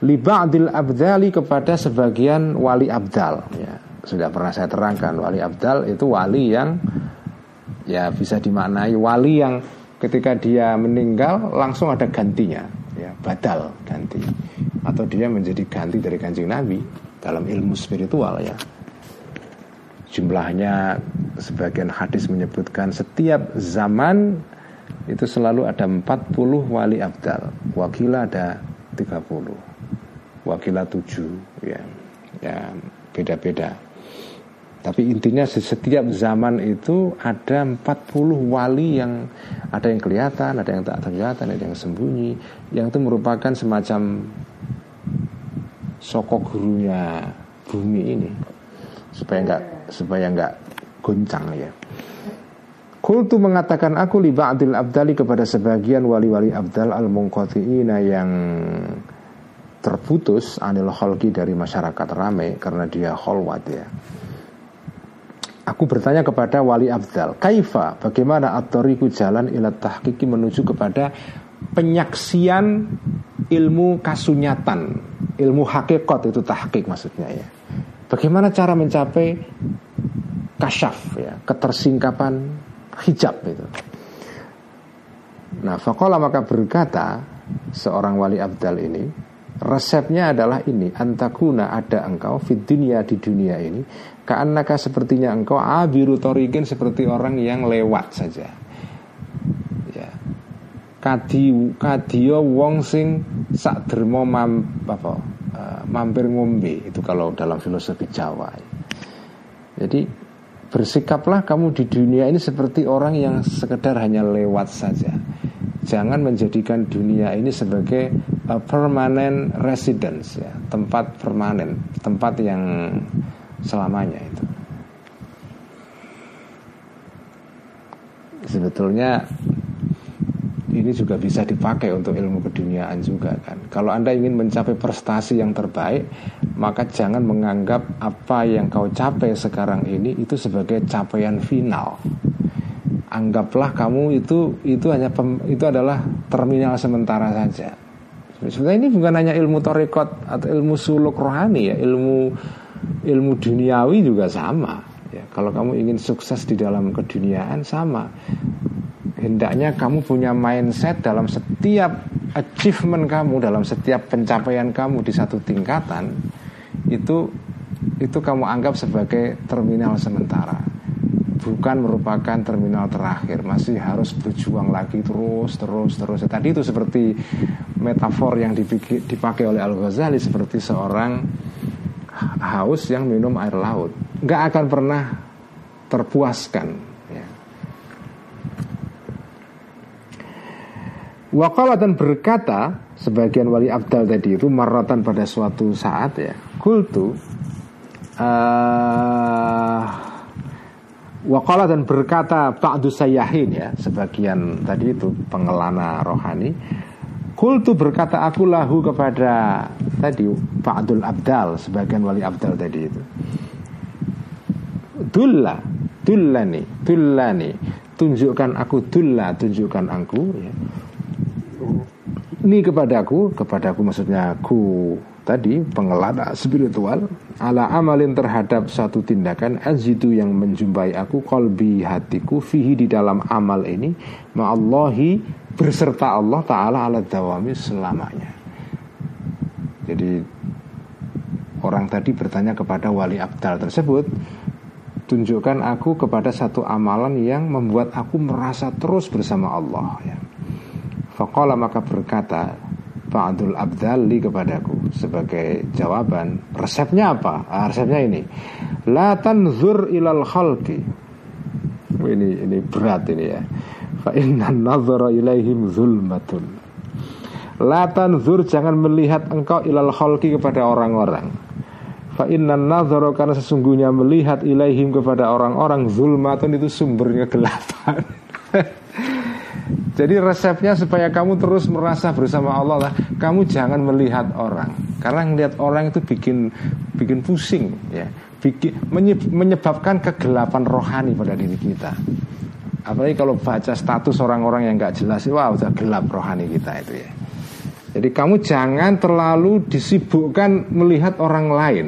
Liba'dil abdali kepada sebagian wali abdal ya. Sudah pernah saya terangkan Wali abdal itu wali yang ya bisa dimaknai wali yang ketika dia meninggal langsung ada gantinya ya badal ganti atau dia menjadi ganti dari kanjeng nabi dalam ilmu spiritual ya jumlahnya sebagian hadis menyebutkan setiap zaman itu selalu ada 40 wali abdal. Wakila ada 30 wakila 7 ya. Ya beda-beda. Tapi intinya setiap zaman itu ada 40 wali yang ada yang kelihatan, ada yang tak kelihatan, ada yang sembunyi, yang itu merupakan semacam sokok gurunya bumi ini. Supaya enggak supaya enggak goncang ya. Kultu mengatakan aku li ba'dil abdali kepada sebagian wali-wali abdal al munqati'ina yang terputus anil kholki dari masyarakat ramai karena dia kholwat ya. Aku bertanya kepada wali abdal Kaifa, bagaimana atoriku jalan ila tahkiki menuju kepada penyaksian ilmu kasunyatan Ilmu hakikat itu tahkik maksudnya ya? Bagaimana cara mencapai kasyaf ya? Ketersingkapan hijab itu Nah fakola maka berkata Seorang wali abdal ini Resepnya adalah ini Antakuna ada engkau Fit dunia di dunia ini Ka'annaka sepertinya engkau abiru torikin seperti orang yang lewat saja. Ya. Kadi kadio wong sing sak dermo mam, apa, uh, mampir ngombe itu kalau dalam filosofi Jawa. Jadi bersikaplah kamu di dunia ini seperti orang yang sekedar hanya lewat saja. Jangan menjadikan dunia ini sebagai a permanent residence ya, tempat permanen, tempat yang selamanya itu. Sebetulnya ini juga bisa dipakai untuk ilmu keduniaan juga kan. Kalau Anda ingin mencapai prestasi yang terbaik, maka jangan menganggap apa yang kau capai sekarang ini itu sebagai capaian final. Anggaplah kamu itu itu hanya pem, itu adalah terminal sementara saja. Sebenarnya ini bukan hanya ilmu torekot atau ilmu suluk rohani ya, ilmu ilmu duniawi juga sama ya kalau kamu ingin sukses di dalam keduniaan sama hendaknya kamu punya mindset dalam setiap achievement kamu dalam setiap pencapaian kamu di satu tingkatan itu itu kamu anggap sebagai terminal sementara. Bukan merupakan terminal terakhir. Masih harus berjuang lagi terus terus terus. Tadi itu seperti metafor yang dipakai oleh Al Ghazali seperti seorang haus yang minum air laut. Nggak akan pernah terpuaskan ya. Wakala dan berkata sebagian wali abdal tadi itu maratan pada suatu saat ya kultu uh, Wakala dan berkata Ba'du Sayyahin ya Sebagian tadi itu pengelana rohani Kultu berkata aku lahu kepada tadi Abdul Abdal sebagian wali Abdal tadi itu. Dulla, dullani, dullani, tunjukkan aku dulla, tunjukkan aku ya. Ini kepadaku, kepadaku maksudnya aku tadi pengelana spiritual ala amalin terhadap satu tindakan azidu yang menjumpai aku kolbi hatiku fihi di dalam amal ini ma'allahi berserta Allah Ta'ala ala dawami selamanya Jadi orang tadi bertanya kepada wali abdal tersebut Tunjukkan aku kepada satu amalan yang membuat aku merasa terus bersama Allah ya. Faqala maka berkata Fa'adul abdali kepadaku. Sebagai jawaban Resepnya apa? Ah, resepnya ini. La tanzur ilal khalqi. Ini ini berat ini ya. Fa inna nazara ilaihim zulmatun. La tanzur jangan melihat engkau ilal khalqi kepada orang-orang. Fa inna nazara karena sesungguhnya melihat ilaihim kepada orang-orang zulmatun itu sumbernya kegelapan Jadi resepnya supaya kamu terus merasa bersama Allah lah, kamu jangan melihat orang. Karena melihat orang itu bikin bikin pusing ya bikin, menyebabkan kegelapan rohani pada diri kita. Apalagi kalau baca status orang-orang yang nggak jelas, wah udah gelap rohani kita itu ya. Jadi kamu jangan terlalu disibukkan melihat orang lain.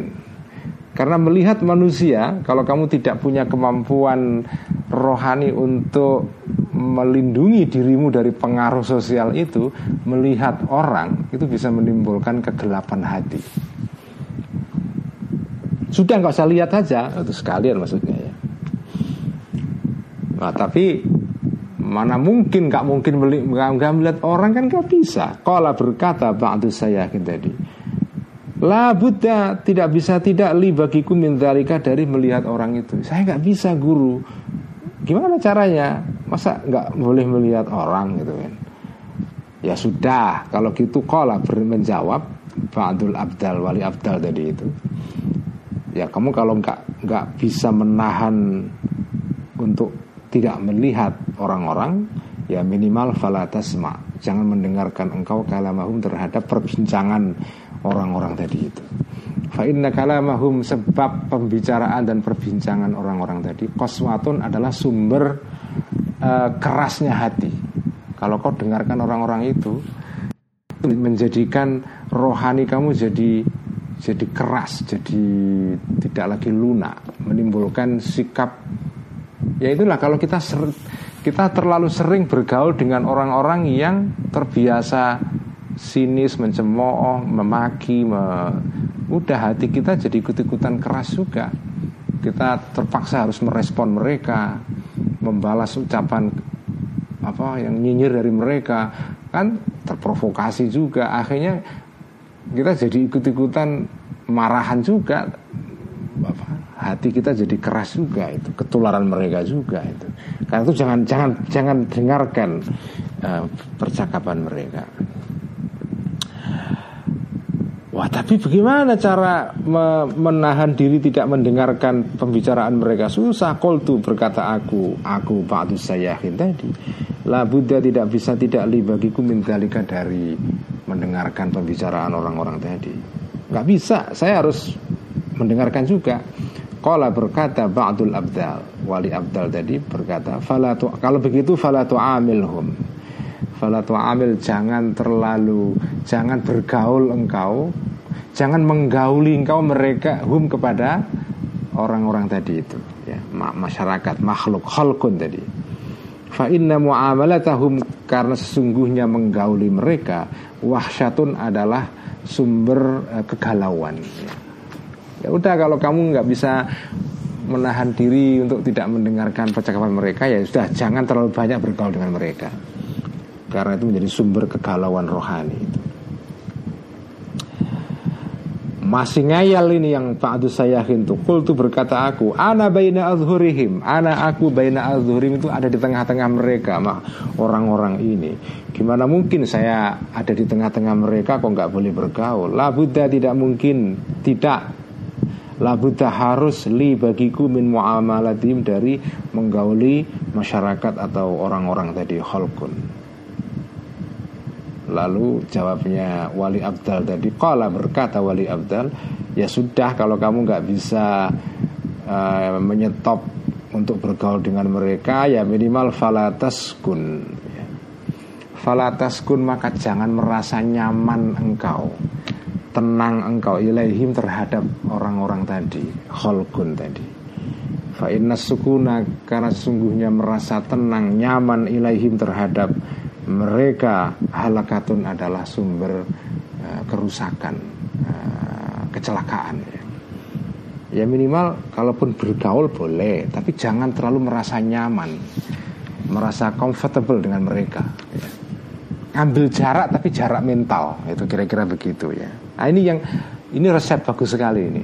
Karena melihat manusia, kalau kamu tidak punya kemampuan rohani untuk melindungi dirimu dari pengaruh sosial itu, melihat orang itu bisa menimbulkan kegelapan hati. Sudah nggak usah lihat aja itu sekalian maksudnya ya. Nah, tapi mana mungkin nggak mungkin nggak melihat orang kan nggak bisa. Kalau berkata ba'du saya tadi. La Buddha tidak bisa tidak li bagiku mindarika dari melihat orang itu. Saya nggak bisa guru. Gimana caranya? Masa nggak boleh melihat orang gitu kan? Ya sudah, kalau gitu kola menjawab Ba'dul Abdal Wali Abdal tadi itu ya kamu kalau nggak nggak bisa menahan untuk tidak melihat orang-orang ya minimal falatasma jangan mendengarkan engkau kalamahum terhadap perbincangan orang-orang tadi itu. Fa inna kalamahum sebab pembicaraan dan perbincangan orang-orang tadi koswatun adalah sumber uh, kerasnya hati. Kalau kau dengarkan orang-orang itu menjadikan rohani kamu jadi jadi keras, jadi tidak lagi lunak, menimbulkan sikap. Ya itulah kalau kita ser, kita terlalu sering bergaul dengan orang-orang yang terbiasa sinis, mencemooh, memaki, me, udah hati kita jadi ikut-ikutan keras juga. Kita terpaksa harus merespon mereka, membalas ucapan apa yang nyinyir dari mereka, kan terprovokasi juga. Akhirnya kita jadi ikut-ikutan marahan juga hati kita jadi keras juga itu ketularan mereka juga itu karena itu jangan jangan jangan dengarkan uh, percakapan mereka Wah tapi bagaimana cara menahan diri tidak mendengarkan pembicaraan mereka? Susah. Koltu berkata aku Aku Pak Sayahin tadi. La Buddha tidak bisa tidak li bagiku mintalika dari mendengarkan pembicaraan orang-orang tadi. Nggak bisa, saya harus mendengarkan juga. Kala berkata Ba'dul Abdal. Wali Abdal tadi berkata Kalau begitu falatu amilhum Falatu amil jangan terlalu Jangan bergaul engkau Jangan menggauli engkau mereka Hum kepada orang-orang tadi itu ya, Masyarakat, makhluk, khalkun tadi Fa inna muamalatahum karena sesungguhnya menggauli mereka wahsyatun adalah sumber uh, kegalauan. Ya udah kalau kamu nggak bisa menahan diri untuk tidak mendengarkan percakapan mereka ya sudah jangan terlalu banyak bergaul dengan mereka karena itu menjadi sumber kegalauan rohani. Itu. Masih ngayal ini yang Pak saya itu Kul itu berkata aku Ana baina azhurihim. Ana aku baina azhurihim itu ada di tengah-tengah mereka mah Orang-orang ini. Gimana mungkin saya ada di tengah-tengah mereka Kok nggak boleh bergaul? La Buddha tidak mungkin. Tidak. La Buddha harus li bagiku min muamalatim Dari menggauli masyarakat atau orang-orang tadi Holkun Lalu jawabnya Wali Abdal tadi Kala berkata Wali Abdal Ya sudah kalau kamu nggak bisa uh, Menyetop Untuk bergaul dengan mereka Ya minimal falataskun ya. Falataskun maka jangan merasa nyaman engkau. Tenang engkau ilaihim terhadap orang-orang tadi Holkun tadi. Fa inna sukuna karena sesungguhnya merasa tenang nyaman ilaihim terhadap mereka halakatun adalah sumber uh, kerusakan, uh, kecelakaan. Ya. ya minimal kalaupun bergaul boleh, tapi jangan terlalu merasa nyaman, merasa comfortable dengan mereka. Ya. Ambil jarak tapi jarak mental, itu kira-kira begitu ya. Nah, ini yang ini resep bagus sekali ini.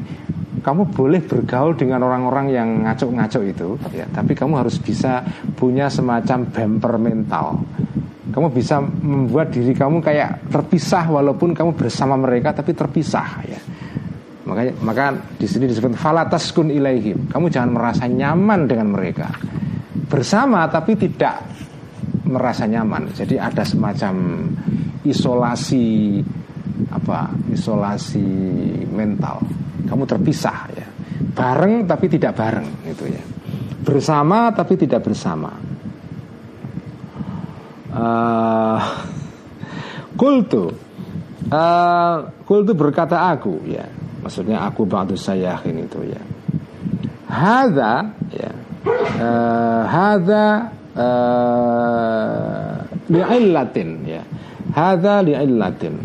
kamu boleh bergaul dengan orang-orang yang ngaco-ngaco itu, ya, tapi kamu harus bisa punya semacam bumper mental. Kamu bisa membuat diri kamu kayak terpisah walaupun kamu bersama mereka tapi terpisah ya. Makanya maka di sini disebut falataskun ilaihim. Kamu jangan merasa nyaman dengan mereka. Bersama tapi tidak merasa nyaman. Jadi ada semacam isolasi apa? Isolasi mental. Kamu terpisah ya. Bareng tapi tidak bareng itu ya. Bersama tapi tidak bersama kultu uh, kultu berkata aku ya. Maksudnya aku batu saya ini itu ya. Hada ya. Uh, hada uh, li'illatin ya. Hada li'illatin.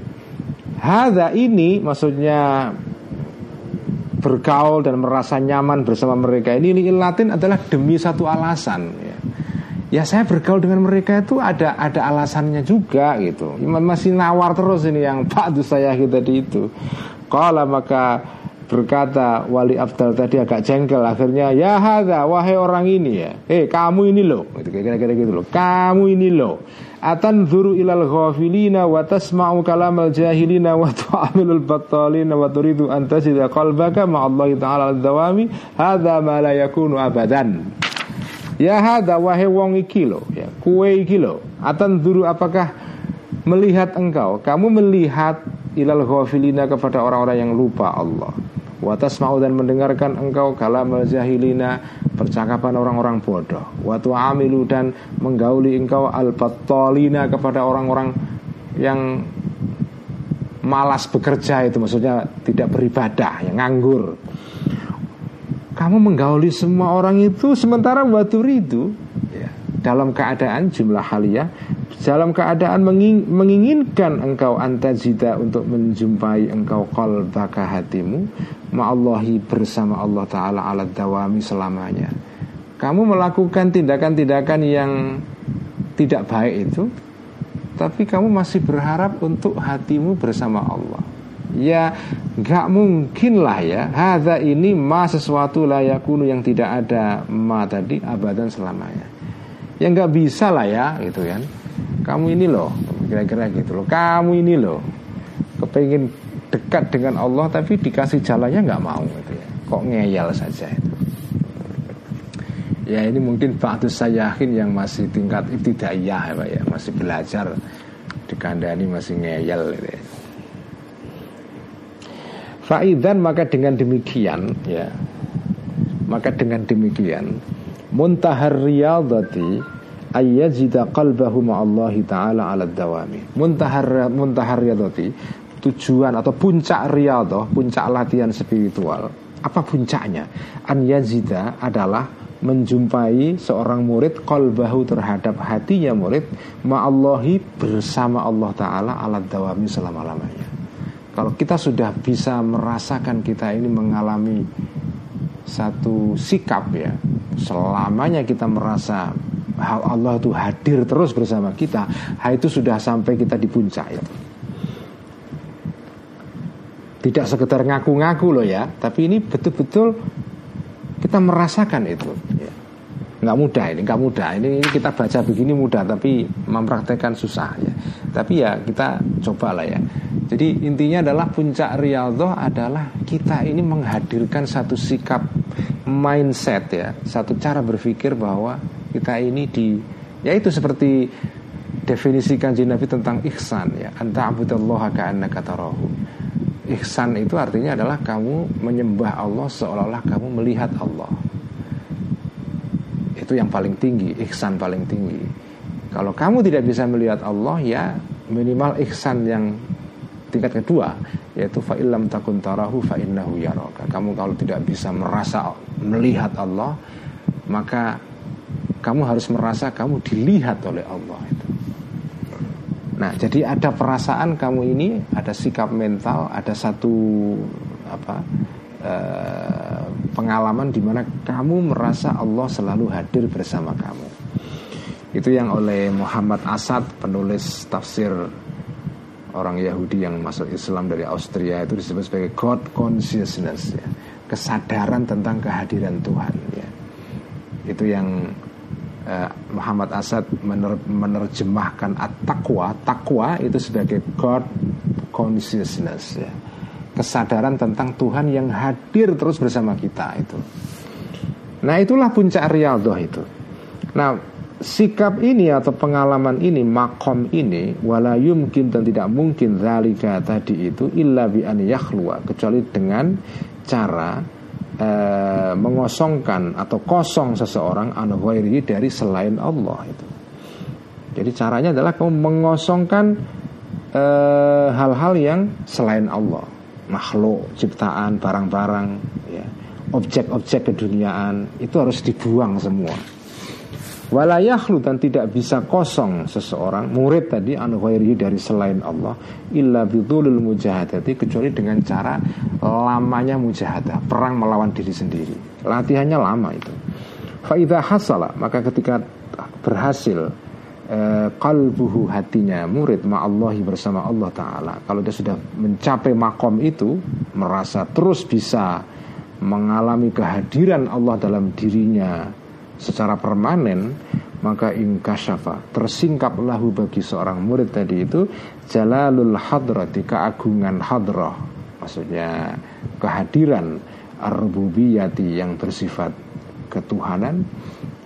Hada ini maksudnya bergaul dan merasa nyaman bersama mereka ini li'illatin adalah demi satu alasan ya saya bergaul dengan mereka itu ada ada alasannya juga gitu. Masih nawar terus ini yang Pak saya tadi itu. Kalau maka berkata wali Abdal tadi agak jengkel. Akhirnya ya hada wahai orang ini ya. Eh kamu ini loh. Gitu kira-kira gitu loh. Kamu ini loh. Atan zuru ilal ghafilina wa tasma'u kalamal jahilina wa tu'amilul battalina wa turidu an tasida qalbaka ma'allahi ta'ala al-dawami. Hadha ma la yakunu abadan Ya hada wahai wong iki lo, ya, kue iki lo. Atan duru apakah melihat engkau? Kamu melihat ilal ghafilina kepada orang-orang yang lupa Allah. Watas mau dan mendengarkan engkau kalam jahilina percakapan orang-orang bodoh. Watu amilu dan menggauli engkau al kepada orang-orang yang malas bekerja itu maksudnya tidak beribadah, yang nganggur kamu menggauli semua orang itu sementara waktu itu. Ya, dalam keadaan jumlah halia dalam keadaan menging, menginginkan engkau antajida untuk menjumpai engkau qalbaka hatimu ma'allahi bersama Allah Ta'ala ala dawami selamanya. Kamu melakukan tindakan-tindakan yang tidak baik itu tapi kamu masih berharap untuk hatimu bersama Allah Ya nggak mungkin lah ya. Hada ini ma sesuatu layakunu yang tidak ada ma tadi abadan selamanya. Ya nggak bisa lah ya gitu kan. Kamu ini loh Kira-kira gitu loh. Kamu ini loh Kepengen dekat dengan Allah Tapi dikasih jalannya nggak mau gitu ya. Kok ngeyel saja itu. Ya ini mungkin Ba'du yakin yang masih tingkat ibtidaiyah ya Pak ya. Masih belajar Dikandani masih ngeyel gitu ya Faidan maka dengan demikian ya. maka dengan demikian muntahar riyadati ayyajida qalbahu ma'allahi ta'ala ala dawami. Muntahar muntahar riyadati tujuan atau puncak riyadah puncak latihan spiritual. Apa puncaknya? An yazida adalah menjumpai seorang murid qalbahu terhadap hatinya murid ma'allahi bersama Allah taala ala dawami selama-lamanya kalau kita sudah bisa merasakan kita ini mengalami satu sikap ya, selamanya kita merasa Allah itu hadir terus bersama kita, hal itu sudah sampai kita di puncak. Tidak sekedar ngaku-ngaku loh ya, tapi ini betul-betul kita merasakan itu. Ya. Nggak mudah ini, nggak mudah. Ini, kita baca begini mudah, tapi mempraktekkan susah ya. Tapi ya kita cobalah ya jadi intinya adalah puncak riyadhah adalah kita ini menghadirkan satu sikap mindset ya, satu cara berpikir bahwa kita ini di yaitu seperti definisi kanjeng Nabi tentang ihsan ya, anta abudallaha ka'annaka tarahu. Ihsan itu artinya adalah kamu menyembah Allah seolah-olah kamu melihat Allah. Itu yang paling tinggi, ihsan paling tinggi. Kalau kamu tidak bisa melihat Allah ya minimal ihsan yang tingkat kedua yaitu fa'ilam takun tarahu fa'innahu yaraka. Kamu kalau tidak bisa merasa melihat Allah, maka kamu harus merasa kamu dilihat oleh Allah itu. Nah, jadi ada perasaan kamu ini, ada sikap mental, ada satu apa eh, pengalaman di mana kamu merasa Allah selalu hadir bersama kamu. Itu yang oleh Muhammad Asad penulis tafsir orang Yahudi yang masuk Islam dari Austria itu disebut sebagai God consciousness ya. kesadaran tentang kehadiran Tuhan ya. Itu yang uh, Muhammad Asad mener menerjemahkan at-taqwa, takwa itu sebagai God consciousness ya. Kesadaran tentang Tuhan yang hadir terus bersama kita itu. Nah, itulah puncak riyadhah itu. Nah, sikap ini atau pengalaman ini makom ini wala yumkin dan tidak mungkin zalika tadi itu illa bi an yakhluwa kecuali dengan cara eh, mengosongkan atau kosong seseorang anu dari selain Allah itu. Jadi caranya adalah kamu mengosongkan eh, hal-hal eh, yang selain Allah, makhluk, ciptaan, barang-barang, ya, objek-objek keduniaan itu harus dibuang semua. Walayahlu dan tidak bisa kosong seseorang murid tadi anu dari selain Allah illa bidulul mujahadati kecuali dengan cara lamanya mujahadah perang melawan diri sendiri. Latihannya lama itu. Faida hasala maka ketika berhasil eh, kalbuhu hatinya murid ma'allahi bersama Allah Ta'ala. Kalau dia sudah mencapai makom itu merasa terus bisa mengalami kehadiran Allah dalam dirinya secara permanen maka ingkasyafa tersingkap lahu bagi seorang murid tadi itu jalalul hadrati keagungan hadrah. Maksudnya kehadiran arbubiyati yang bersifat ketuhanan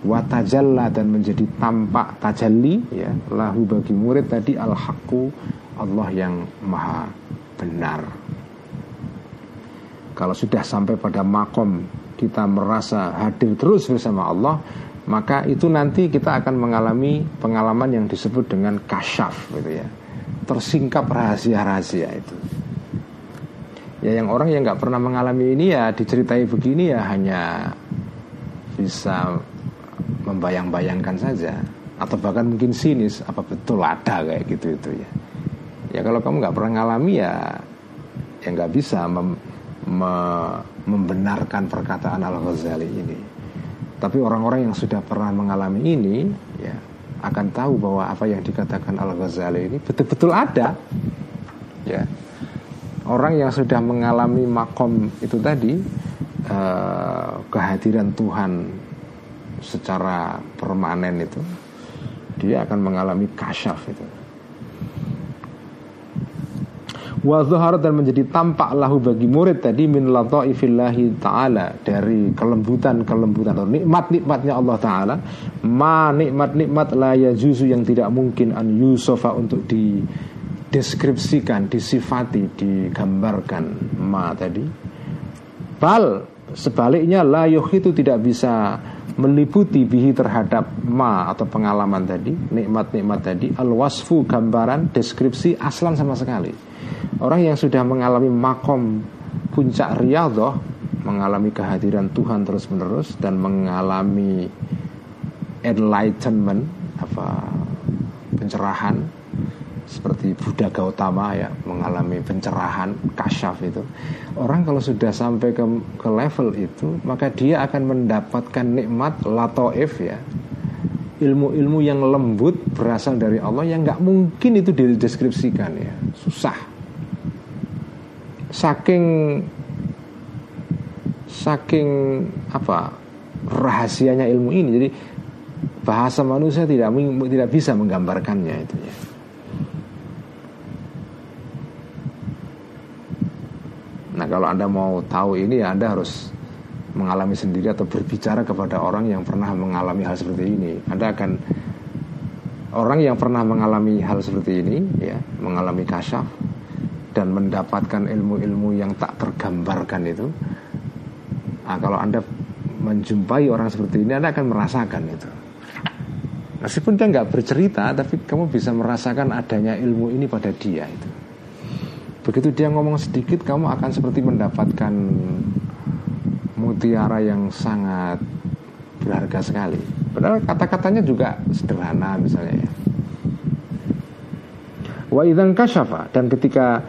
watajalla dan menjadi tampak tajalli ya lahu bagi murid tadi al haqqu Allah yang maha benar. Kalau sudah sampai pada makom kita merasa hadir terus bersama Allah maka itu nanti kita akan mengalami pengalaman yang disebut dengan kasyaf gitu ya. Tersingkap rahasia-rahasia itu. Ya yang orang yang nggak pernah mengalami ini ya diceritai begini ya hanya bisa membayang-bayangkan saja atau bahkan mungkin sinis apa betul ada kayak gitu itu ya ya kalau kamu nggak pernah ngalami ya ya nggak bisa mem, me, membenarkan perkataan Al Ghazali ini. Tapi orang-orang yang sudah pernah mengalami ini, ya akan tahu bahwa apa yang dikatakan Al Ghazali ini betul-betul ada. Ya, orang yang sudah mengalami makom itu tadi eh, kehadiran Tuhan secara permanen itu, dia akan mengalami kasyaf itu. Wa dan menjadi tampak lahu bagi murid tadi min lataifillahi taala dari kelembutan-kelembutan atau nikmat-nikmatnya Allah taala. Ma nikmat-nikmat la yajuzu yang tidak mungkin an yusofa untuk dideskripsikan, disifati, digambarkan ma tadi. Bal sebaliknya la itu tidak bisa meliputi bihi terhadap ma atau pengalaman tadi nikmat-nikmat tadi al wasfu gambaran deskripsi aslan sama sekali. Orang yang sudah mengalami makom puncak riyadhah mengalami kehadiran Tuhan terus-menerus dan mengalami enlightenment apa pencerahan seperti Buddha Gautama ya mengalami pencerahan kasyaf itu. Orang kalau sudah sampai ke, ke level itu maka dia akan mendapatkan nikmat latoif ya. Ilmu-ilmu yang lembut berasal dari Allah yang nggak mungkin itu dideskripsikan ya. Susah. Saking saking apa rahasianya ilmu ini. Jadi bahasa manusia tidak tidak bisa menggambarkannya itu ya. Kalau anda mau tahu ini ya anda harus mengalami sendiri atau berbicara kepada orang yang pernah mengalami hal seperti ini. Anda akan orang yang pernah mengalami hal seperti ini ya mengalami kasyaf dan mendapatkan ilmu-ilmu yang tak tergambarkan itu nah, kalau anda menjumpai orang seperti ini anda akan merasakan itu meskipun dia nggak bercerita tapi kamu bisa merasakan adanya ilmu ini pada dia itu begitu dia ngomong sedikit kamu akan seperti mendapatkan mutiara yang sangat berharga sekali. Padahal kata-katanya juga sederhana misalnya ya. Wa dan ketika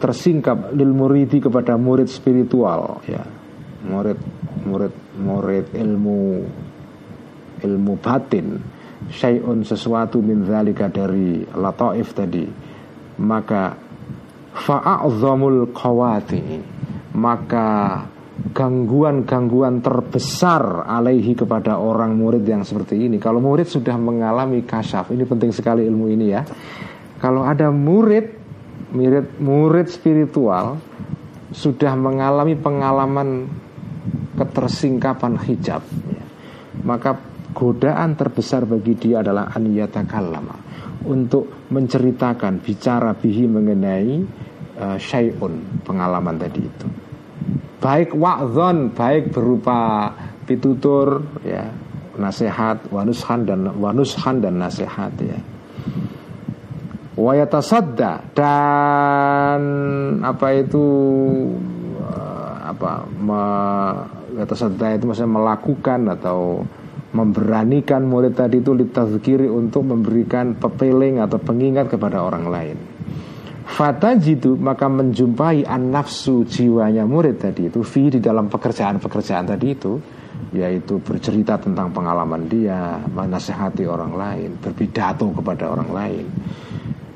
tersingkap lil muridi kepada murid spiritual ya murid murid murid ilmu ilmu batin syai'un sesuatu min dari lataif tadi maka fa'azamul qawati maka gangguan-gangguan terbesar alaihi kepada orang murid yang seperti ini. Kalau murid sudah mengalami kasyaf, ini penting sekali ilmu ini ya. Kalau ada murid murid murid spiritual sudah mengalami pengalaman ketersingkapan hijab, ya, maka godaan terbesar bagi dia adalah aniyata kalama untuk menceritakan bicara bihi mengenai uh, syai'un pengalaman tadi itu baik wa'zon baik berupa pitutur ya nasihat wanushan dan wanushan dan nasihat ya wayatasadda dan apa itu eh, apa me, itu maksudnya melakukan atau memberanikan murid tadi itu litazkiri untuk memberikan pepeling atau pengingat kepada orang lain. Fata jitu maka menjumpai an nafsu jiwanya murid tadi itu fi di dalam pekerjaan-pekerjaan tadi itu yaitu bercerita tentang pengalaman dia, menasehati orang lain, berpidato kepada orang lain.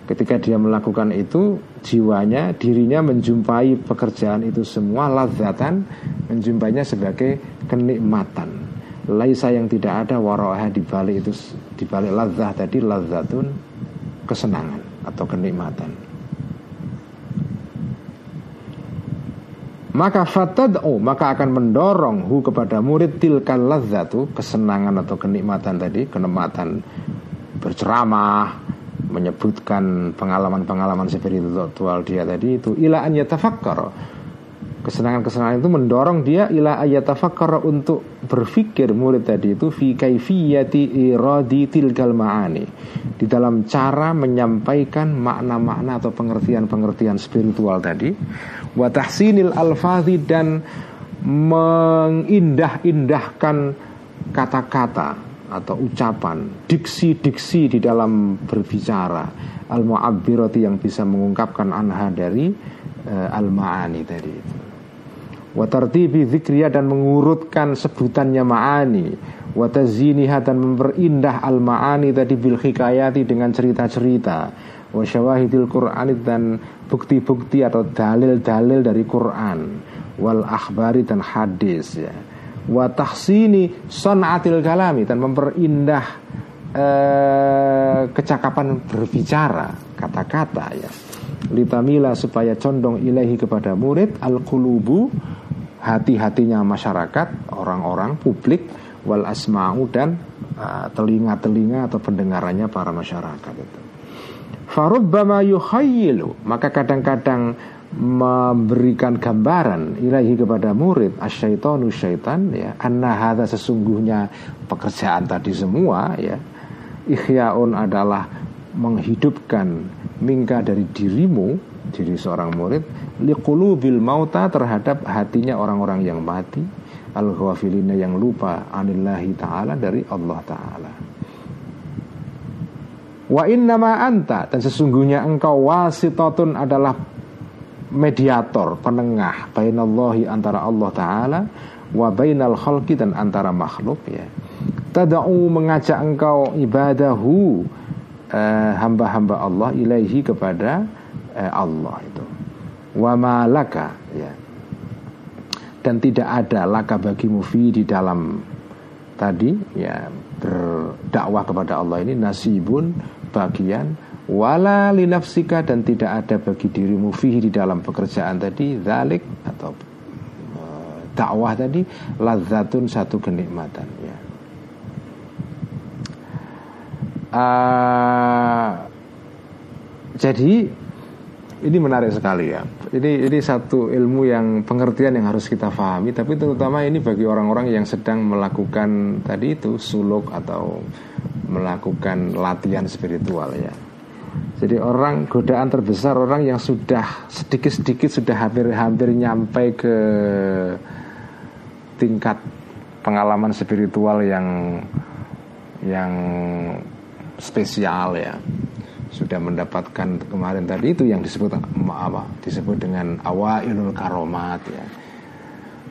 Ketika dia melakukan itu, jiwanya, dirinya menjumpai pekerjaan itu semua lazatan, menjumpainya sebagai kenikmatan laisa yang tidak ada waroha di balik itu di balik lazah tadi lazatun kesenangan atau kenikmatan. Maka fatad'u maka akan mendorong hu kepada murid tilkal lazatu kesenangan atau kenikmatan tadi, kenikmatan berceramah, menyebutkan pengalaman-pengalaman spiritual dia tadi itu ila an yatafakkar Kesenangan-kesenangan itu mendorong dia ila ayatafakkar untuk berpikir murid tadi itu fi kaifiyati iradi tilkal ma'ani. Di dalam cara menyampaikan makna-makna atau pengertian-pengertian spiritual tadi wa tahsinil alfazi dan mengindah-indahkan kata-kata atau ucapan, diksi-diksi di dalam berbicara al-mu'abbirati yang bisa mengungkapkan anha dari uh, al-ma'ani tadi itu. Watartibi zikriya dan mengurutkan sebutannya ma'ani Wataziniha dan memperindah al-ma'ani tadi bil hikayati dengan cerita-cerita. Wasyawahidil Qur'anit dan bukti-bukti atau dalil-dalil dari Quran. Wal akhbari dan hadis ya. Watahsini son'atil kalami Dan memperindah eh, kecakapan berbicara Kata-kata ya. Litamila supaya condong ilahi kepada murid Al-Qulubu hati-hatinya masyarakat, orang-orang, publik, wal asma'u dan uh, telinga-telinga atau pendengarannya para masyarakat itu. Farubbama yukhayyilu Maka kadang-kadang memberikan gambaran ilahi kepada murid asyaitonu syaitan ya anna hadha sesungguhnya pekerjaan tadi semua ya ikhyaun adalah menghidupkan mingka dari dirimu diri seorang murid liqulubil mauta terhadap hatinya orang-orang yang mati al ghafilina yang lupa anillahi taala dari Allah taala. Wa innama anta dan sesungguhnya engkau wasitatun adalah mediator penengah bainallahi antara Allah taala wa bainal khalqi dan antara makhluk ya. Tada'u mengajak engkau ibadahu eh, hamba-hamba Allah ilaihi kepada eh, Allah itu. Wa malaka ya. Dan tidak ada laka bagimu fi di dalam tadi ya berdakwah kepada Allah ini nasibun bagian. Wala linafsika dan tidak ada bagi dirimu fi di dalam pekerjaan tadi zalik atau uh, dakwah tadi lazatun satu kenikmatan ya. Uh, jadi ini menarik sekali ya. Ini ini satu ilmu yang pengertian yang harus kita pahami. Tapi terutama ini bagi orang-orang yang sedang melakukan tadi itu suluk atau melakukan latihan spiritual ya. Jadi orang godaan terbesar orang yang sudah sedikit-sedikit sudah hampir-hampir nyampe ke tingkat pengalaman spiritual yang yang spesial ya sudah mendapatkan kemarin tadi itu yang disebut apa disebut dengan awailul karomat ya.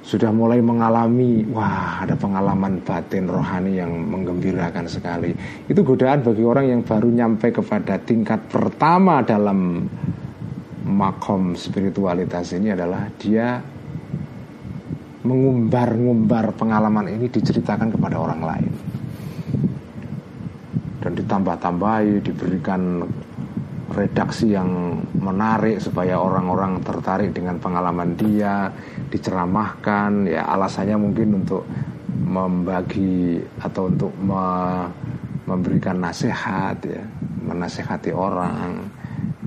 Sudah mulai mengalami wah ada pengalaman batin rohani yang menggembirakan sekali. Itu godaan bagi orang yang baru nyampe kepada tingkat pertama dalam makom spiritualitas ini adalah dia mengumbar-ngumbar pengalaman ini diceritakan kepada orang lain dan ditambah-tambahi diberikan redaksi yang menarik supaya orang-orang tertarik dengan pengalaman dia diceramahkan. Ya alasannya mungkin untuk membagi atau untuk me, memberikan nasihat ya menasehati orang.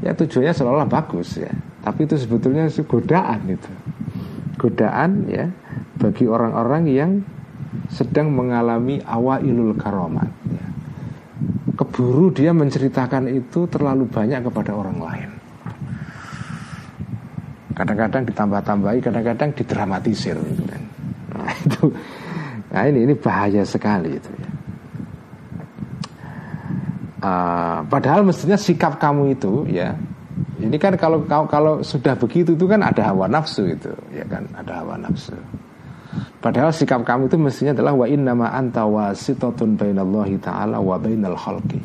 Ya tujuannya seolah-olah bagus ya. Tapi itu sebetulnya godaan itu. Godaan ya bagi orang-orang yang sedang mengalami awailul karomat ya keburu dia menceritakan itu terlalu banyak kepada orang lain. Kadang-kadang ditambah-tambahi, kadang-kadang didramatisir. Gitu kan. Nah itu, nah ini ini bahaya sekali itu. Ya. Uh, padahal mestinya sikap kamu itu ya ini kan kalau kalau sudah begitu itu kan ada hawa nafsu itu ya kan ada hawa nafsu Padahal sikap kamu itu mestinya adalah wa innama anta wasitatun bainallahi ta'ala wa bainal khalqi.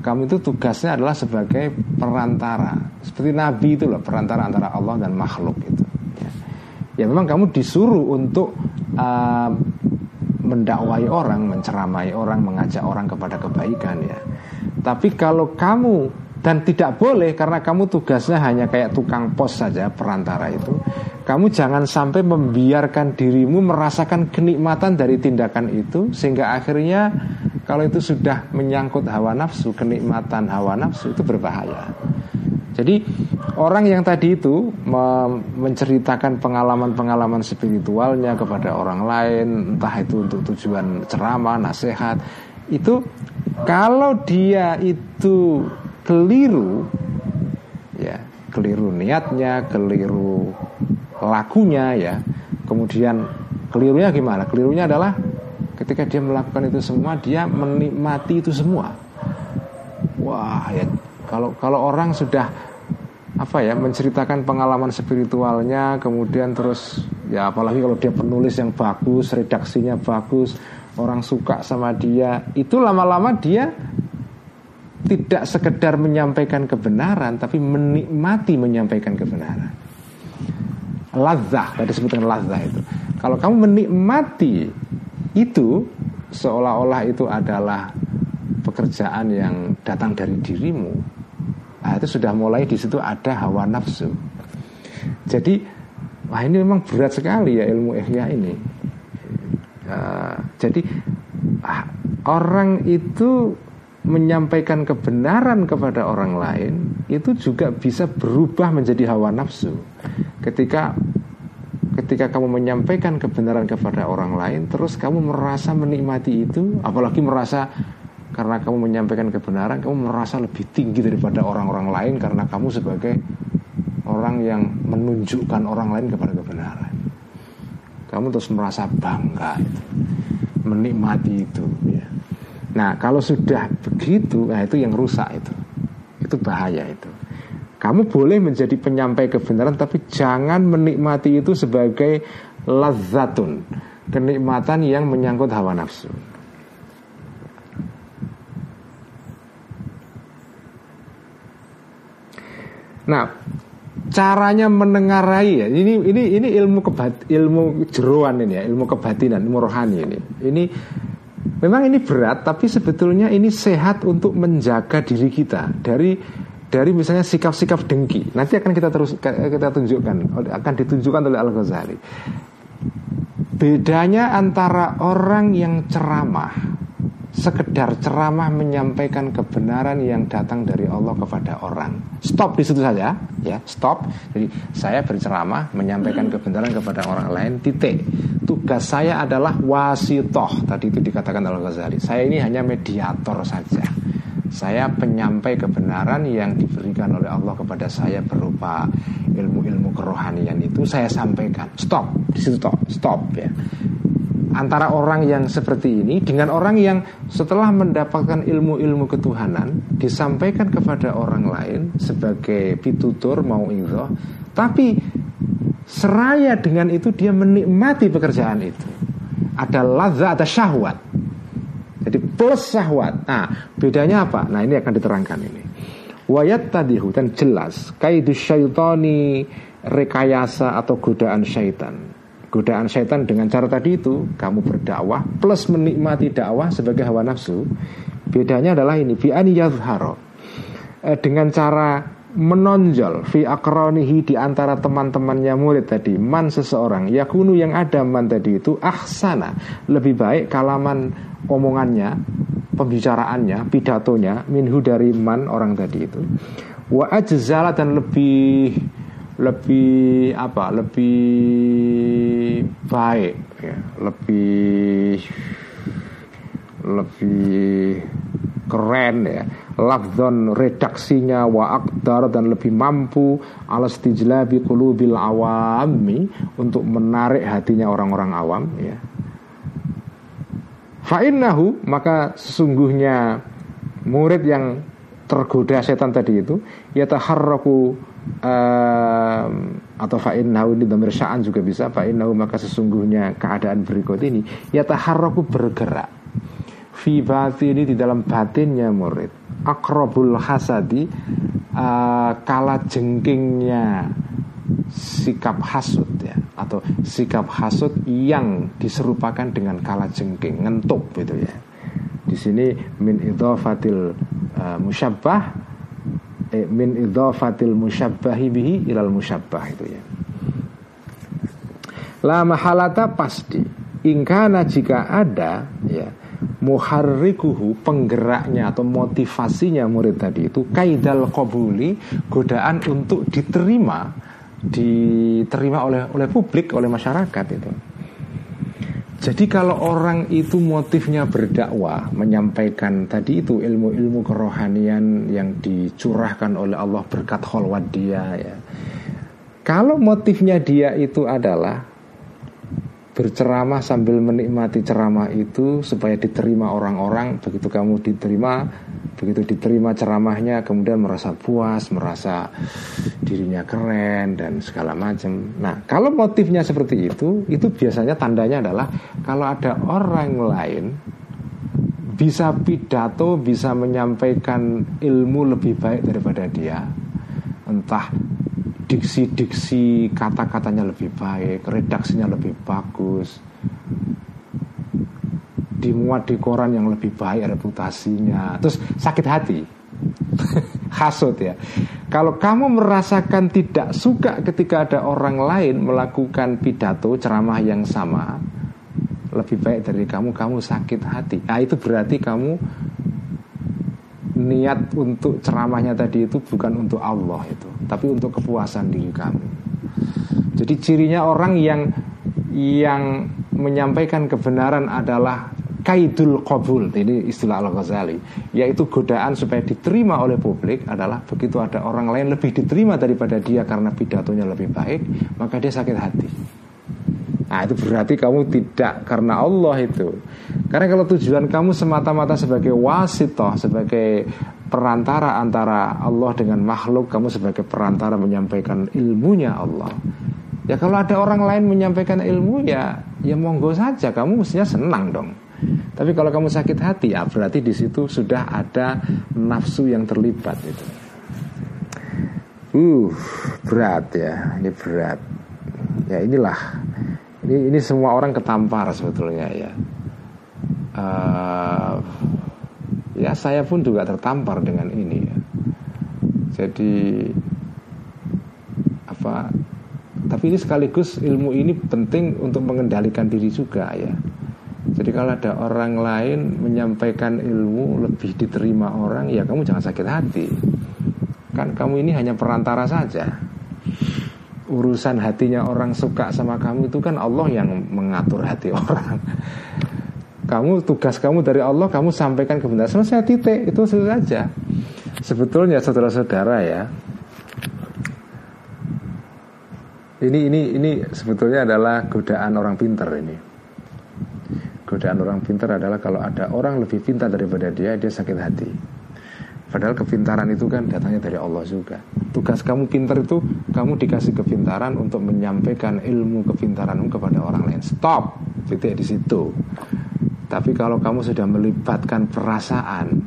Kamu itu tugasnya adalah sebagai perantara. Seperti nabi itu loh, perantara antara Allah dan makhluk itu. Ya, ya memang kamu disuruh untuk uh, mendakwai orang, menceramai orang, mengajak orang kepada kebaikan ya. Tapi kalau kamu dan tidak boleh karena kamu tugasnya hanya kayak tukang pos saja perantara itu. Kamu jangan sampai membiarkan dirimu merasakan kenikmatan dari tindakan itu sehingga akhirnya kalau itu sudah menyangkut hawa nafsu kenikmatan hawa nafsu itu berbahaya. Jadi orang yang tadi itu menceritakan pengalaman-pengalaman spiritualnya kepada orang lain entah itu untuk tujuan ceramah nasihat itu kalau dia itu keliru ya keliru niatnya keliru lakunya ya. Kemudian kelirunya gimana? Kelirunya adalah ketika dia melakukan itu semua dia menikmati itu semua. Wah ya kalau kalau orang sudah apa ya menceritakan pengalaman spiritualnya kemudian terus ya apalagi kalau dia penulis yang bagus redaksinya bagus orang suka sama dia itu lama-lama dia tidak sekedar menyampaikan kebenaran tapi menikmati menyampaikan kebenaran. Lazah, tadi sebutkan lazah itu. Kalau kamu menikmati itu seolah-olah itu adalah pekerjaan yang datang dari dirimu. Nah, itu sudah mulai di situ ada hawa nafsu. Jadi, wah ini memang berat sekali ya ilmu ihya ini. Uh, jadi ah, orang itu menyampaikan kebenaran kepada orang lain itu juga bisa berubah menjadi hawa nafsu. Ketika ketika kamu menyampaikan kebenaran kepada orang lain terus kamu merasa menikmati itu, apalagi merasa karena kamu menyampaikan kebenaran kamu merasa lebih tinggi daripada orang-orang lain karena kamu sebagai orang yang menunjukkan orang lain kepada kebenaran. Kamu terus merasa bangga itu, menikmati itu ya. Nah kalau sudah begitu, nah itu yang rusak itu, itu bahaya itu. Kamu boleh menjadi penyampai kebenaran, tapi jangan menikmati itu sebagai lazatun, kenikmatan yang menyangkut hawa nafsu. Nah, caranya menengarai ya. Ini ini ini ilmu kebat, ilmu jeruan ini ya, ilmu kebatinan, ilmu rohani ini. Ini Memang ini berat, tapi sebetulnya ini sehat untuk menjaga diri kita dari dari misalnya sikap-sikap dengki. Nanti akan kita terus kita tunjukkan, akan ditunjukkan oleh Al Ghazali. Bedanya antara orang yang ceramah sekedar ceramah menyampaikan kebenaran yang datang dari Allah kepada orang. Stop di situ saja, ya, stop. Jadi saya berceramah menyampaikan kebenaran kepada orang lain. Titik. Tugas saya adalah wasitoh. Tadi itu dikatakan Al Ghazali. Saya ini hanya mediator saja. Saya penyampai kebenaran yang diberikan oleh Allah kepada saya berupa ilmu-ilmu kerohanian itu saya sampaikan. Stop di situ stop, stop ya antara orang yang seperti ini dengan orang yang setelah mendapatkan ilmu-ilmu ketuhanan disampaikan kepada orang lain sebagai pitutur mau itu tapi seraya dengan itu dia menikmati pekerjaan itu. Ada ladza ada syahwat. Jadi plus syahwat. Nah bedanya apa? Nah ini akan diterangkan ini. Wayat tadihu dan jelas kaidus syaitani rekayasa atau godaan syaitan godaan setan dengan cara tadi itu kamu berdakwah plus menikmati dakwah sebagai hawa nafsu bedanya adalah ini bi yazharo eh, dengan cara menonjol fi akronihi di antara teman-temannya murid tadi man seseorang yakunu yang ada man tadi itu ahsana. Lebih baik kalaman omongannya pembicaraannya pidatonya minhu dari man orang tadi itu. Wa ajzala dan lebih lebih apa? Lebih baik ya. Lebih lebih keren ya. Lafzon redaksinya wa akdar dan lebih mampu alas tijlabi qulubil awami untuk menarik hatinya orang-orang awam ya. Fa'innahu maka sesungguhnya murid yang tergoda setan tadi itu yataharraku um, atau fa'innahu ini damir sya'an juga bisa. Fa'innahu maka sesungguhnya keadaan berikut ini. Yataharraku bergerak. Fi ini di dalam batinnya murid. Akrobul hasadi uh, kala jengkingnya sikap hasud ya. Atau sikap hasud yang diserupakan dengan kala jengking ngentuk gitu ya. Di sini min idhafatil uh, musyabbah eh, min idhafatil musyabbahi bihi ilal musyabbah itu ya. La mahalata pasti. Ingkana jika ada ya muharrikuhu penggeraknya atau motivasinya murid tadi itu kaidal kobuli godaan untuk diterima diterima oleh oleh publik oleh masyarakat itu jadi kalau orang itu motifnya berdakwah menyampaikan tadi itu ilmu-ilmu kerohanian yang dicurahkan oleh Allah berkat kholwat dia ya. Kalau motifnya dia itu adalah berceramah sambil menikmati ceramah itu supaya diterima orang-orang begitu kamu diterima begitu diterima ceramahnya kemudian merasa puas merasa dirinya keren dan segala macam. Nah kalau motifnya seperti itu itu biasanya tandanya adalah kalau ada orang lain bisa pidato bisa menyampaikan ilmu lebih baik daripada dia. Entah diksi-diksi kata-katanya lebih baik, redaksinya lebih bagus, dimuat di koran yang lebih baik reputasinya, terus sakit hati, hasut ya. Kalau kamu merasakan tidak suka ketika ada orang lain melakukan pidato ceramah yang sama, lebih baik dari kamu, kamu sakit hati. Nah itu berarti kamu niat untuk ceramahnya tadi itu bukan untuk Allah itu, tapi untuk kepuasan diri kamu. Jadi cirinya orang yang yang menyampaikan kebenaran adalah kaidul qabul. Ini istilah Al Ghazali yaitu godaan supaya diterima oleh publik adalah begitu ada orang lain lebih diterima daripada dia karena pidatonya lebih baik maka dia sakit hati. Nah itu berarti kamu tidak karena Allah itu. Karena kalau tujuan kamu semata-mata sebagai wasitoh Sebagai perantara antara Allah dengan makhluk Kamu sebagai perantara menyampaikan ilmunya Allah. Ya kalau ada orang lain menyampaikan ilmu ya Ya monggo saja. Kamu mestinya senang dong Tapi kalau kamu sakit hati ya berarti di situ sudah ada nafsu yang terlibat itu Uh berat ya Ini berat Ya inilah ini ini semua orang ketampar sebetulnya ya. Uh, ya saya pun juga tertampar dengan ini ya. Jadi apa? Tapi ini sekaligus ilmu ini penting untuk mengendalikan diri juga ya. Jadi kalau ada orang lain menyampaikan ilmu lebih diterima orang, ya kamu jangan sakit hati. Kan kamu ini hanya perantara saja urusan hatinya orang suka sama kamu itu kan Allah yang mengatur hati orang. Kamu tugas kamu dari Allah kamu sampaikan kebenaran selesai titik itu saja. Sebetulnya saudara-saudara ya. Ini ini ini sebetulnya adalah godaan orang pinter ini. Godaan orang pinter adalah kalau ada orang lebih pintar daripada dia dia sakit hati. Padahal kepintaran itu kan datangnya dari Allah juga. Tugas kamu pintar itu kamu dikasih kepintaran untuk menyampaikan ilmu kepintaranmu kepada orang lain. Stop, titik di situ. Tapi kalau kamu sudah melibatkan perasaan,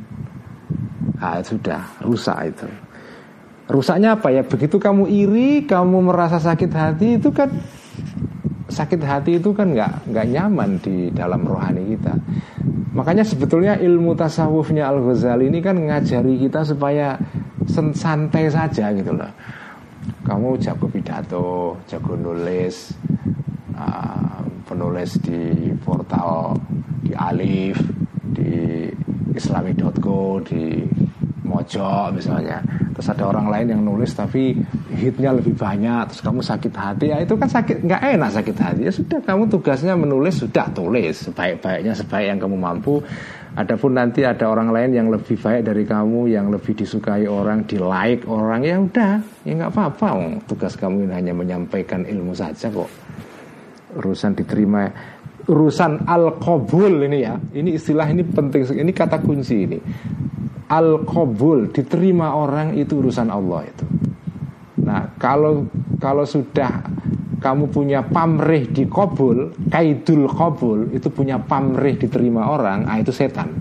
ah sudah rusak itu. Rusaknya apa ya? Begitu kamu iri, kamu merasa sakit hati itu kan sakit hati itu kan nggak nggak nyaman di dalam rohani kita. Makanya sebetulnya ilmu tasawufnya Al Ghazali ini kan ngajari kita supaya santai saja gitu loh. Kamu jago pidato, jago nulis, uh, penulis di portal di Alif, di Islami.co, di Mojo misalnya terus ada orang lain yang nulis tapi hitnya lebih banyak terus kamu sakit hati ya itu kan sakit nggak enak sakit hati. Ya sudah kamu tugasnya menulis sudah tulis. Sebaik-baiknya sebaik yang kamu mampu. Adapun nanti ada orang lain yang lebih baik dari kamu, yang lebih disukai orang, di like orang, ya udah, ya nggak apa-apa. Tugas kamu ini hanya menyampaikan ilmu saja kok. Urusan diterima, urusan al qabul ini ya, ini istilah ini penting, ini kata kunci ini. Al qabul diterima orang itu urusan Allah itu. Nah, kalau kalau sudah kamu punya pamrih di kabul, kaidul kabul itu punya pamrih diterima orang, ah itu setan.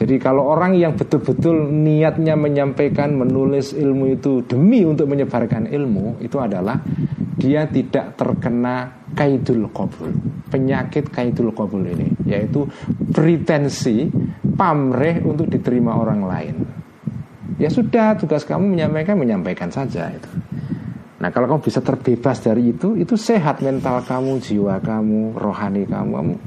Jadi kalau orang yang betul-betul niatnya menyampaikan menulis ilmu itu demi untuk menyebarkan ilmu itu adalah dia tidak terkena kaidul kabul. Penyakit kaidul kabul ini yaitu pretensi pamrih untuk diterima orang lain. Ya sudah, tugas kamu menyampaikan menyampaikan saja itu. Nah kalau kamu bisa terbebas dari itu, itu sehat mental kamu, jiwa kamu, rohani kamu.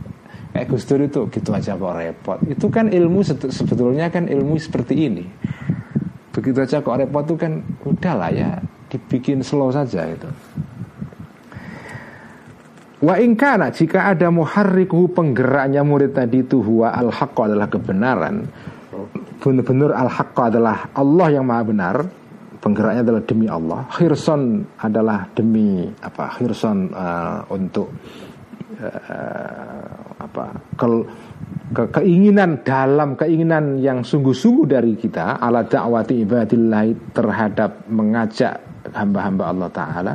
eh Gus itu gitu aja kok repot. Itu kan ilmu sebetulnya kan ilmu seperti ini. Begitu aja kok repot itu kan udahlah ya dibikin slow saja itu. Wa ingkana jika ada muharrikuhu penggeraknya murid tadi itu huwa al adalah kebenaran. Benar-benar al adalah Allah yang maha benar. Penggeraknya adalah demi Allah. Khirson adalah demi apa? Khirson uh, untuk uh, apa? Kel, ke, keinginan dalam keinginan yang sungguh-sungguh dari kita ala da'wati ibadillah terhadap mengajak hamba-hamba Allah Ta'ala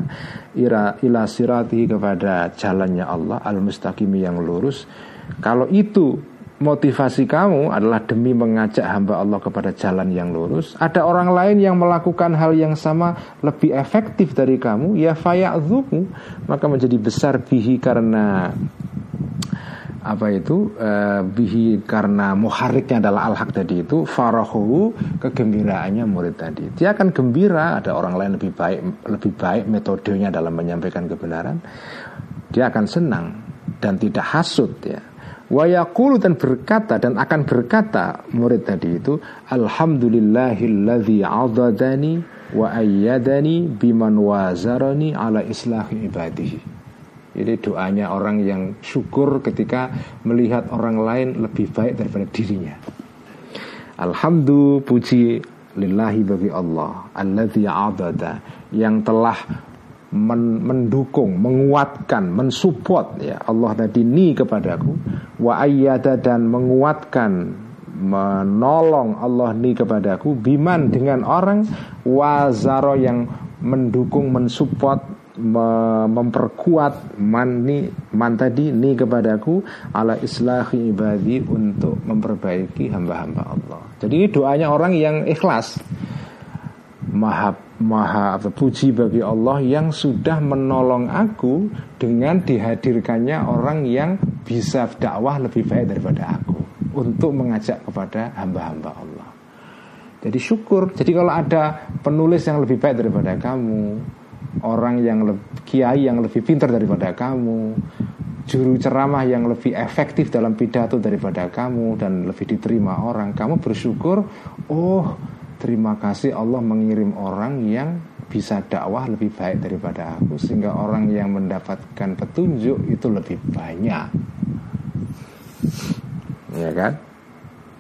ira, ila siratihi kepada jalannya Allah al-mustaqimi yang lurus kalau itu motivasi kamu adalah demi mengajak hamba Allah kepada jalan yang lurus. Ada orang lain yang melakukan hal yang sama lebih efektif dari kamu. Ya faya'zumu maka menjadi besar bihi karena apa itu uh, bihi karena muhariknya adalah al-haq tadi itu farahu kegembiraannya murid tadi. Dia akan gembira. Ada orang lain lebih baik lebih baik metodenya dalam menyampaikan kebenaran. Dia akan senang dan tidak hasut ya wayakulu dan berkata dan akan berkata murid tadi itu alhamdulillahilladzi adadani wa ayyadani biman wazarani ala islahi ibadihi ini doanya orang yang syukur ketika melihat orang lain lebih baik daripada dirinya. Alhamdulillah puji lillahi bagi Allah alladzi adada yang telah men mendukung, menguatkan, mensupport ya Allah tadi ni kepadaku wa ayyada dan menguatkan menolong Allah ni kepadaku biman dengan orang wazaro yang mendukung mensupport memperkuat man ni man tadi ni kepadaku ala islahi ibadi untuk memperbaiki hamba-hamba Allah. Jadi ini doanya orang yang ikhlas. Maha maha apa puji bagi Allah yang sudah menolong aku dengan dihadirkannya orang yang bisa dakwah lebih baik daripada aku untuk mengajak kepada hamba-hamba Allah. Jadi syukur. Jadi kalau ada penulis yang lebih baik daripada kamu, orang yang lebih, kiai yang lebih pintar daripada kamu, juru ceramah yang lebih efektif dalam pidato daripada kamu dan lebih diterima orang, kamu bersyukur, oh terima kasih Allah mengirim orang yang bisa dakwah lebih baik daripada aku sehingga orang yang mendapatkan petunjuk itu lebih banyak. Ya kan?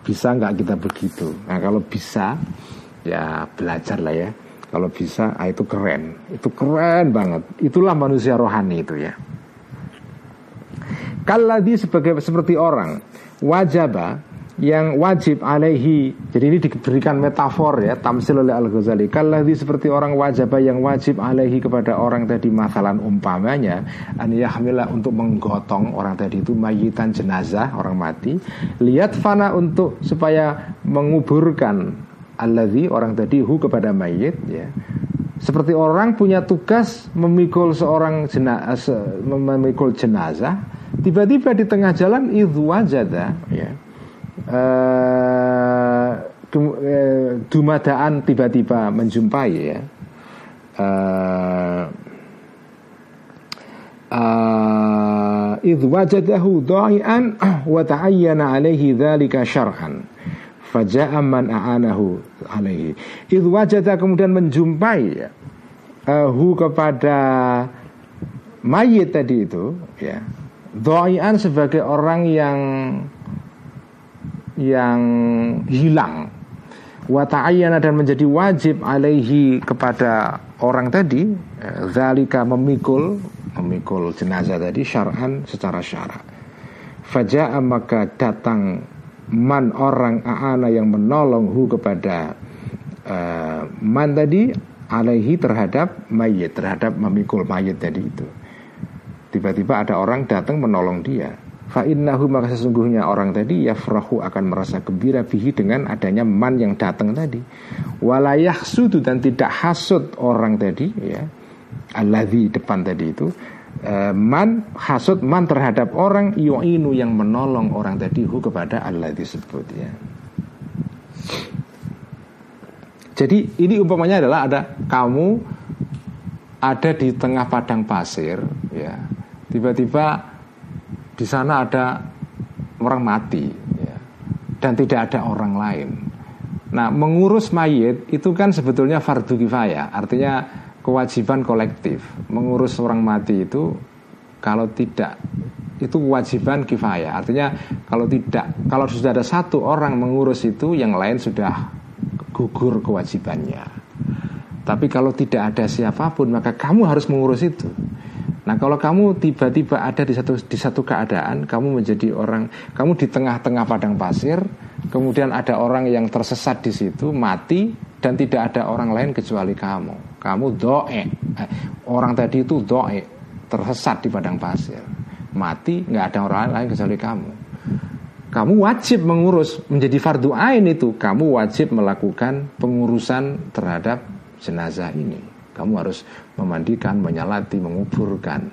Bisa nggak kita begitu? Nah kalau bisa ya belajar lah ya kalau bisa, ah, itu keren. Itu keren banget. Itulah manusia rohani itu ya. Kaladi sebagai seperti orang wajaba yang wajib alaihi. Jadi ini diberikan metafor ya tamsil oleh Al Ghazali kaladi seperti orang wajaba yang wajib alaihi kepada orang tadi masalan umpamanya an yahmila untuk menggotong orang tadi itu mayitan jenazah orang mati. Lihat fana untuk supaya menguburkan alladzi orang tadi hu kepada mayit ya. Seperti orang punya tugas memikul seorang jenazah, memikul jenazah, tiba-tiba di tengah jalan itu wajada, ya, uh, dumadaan tiba-tiba menjumpai ya. Uh, wajadahu dha'ian wa ta'ayyana alaihi dhalika syar'an Faja'a man a'anahu alaihi Idh wajada kemudian menjumpai uh, Hu kepada Mayit tadi itu ya Doian sebagai orang yang Yang hilang. Wata'ayyana dan menjadi wajib alaihi kepada orang tadi eh, Zalika memikul Memikul jenazah tadi syar'an secara syarak. Faja'a maka datang man orang aana yang menolong hu kepada uh, man tadi alaihi terhadap mayit terhadap memikul mayit tadi itu. Tiba-tiba ada orang datang menolong dia fa innahu maka sesungguhnya orang tadi yafrahu akan merasa gembira bihi dengan adanya man yang datang tadi walayah sudu dan tidak hasut orang tadi ya alladhi depan tadi itu Eh, man hasud man terhadap orang yu'inu yang menolong orang tadi hu kepada Allah disebut ya. Jadi ini umpamanya adalah ada kamu ada di tengah padang pasir ya. Tiba-tiba di sana ada orang mati ya. dan tidak ada orang lain. Nah, mengurus mayit itu kan sebetulnya fardu kifayah, artinya kewajiban kolektif mengurus orang mati itu kalau tidak itu kewajiban kifayah artinya kalau tidak kalau sudah ada satu orang mengurus itu yang lain sudah gugur kewajibannya tapi kalau tidak ada siapa pun maka kamu harus mengurus itu Nah kalau kamu tiba-tiba ada di satu di satu keadaan, kamu menjadi orang, kamu di tengah-tengah padang pasir, kemudian ada orang yang tersesat di situ, mati, dan tidak ada orang lain kecuali kamu. Kamu doe, eh, orang tadi itu doe, tersesat di padang pasir, mati, nggak ada orang lain kecuali kamu. Kamu wajib mengurus menjadi fardu ain itu, kamu wajib melakukan pengurusan terhadap jenazah ini. Kamu harus memandikan, menyalati, menguburkan.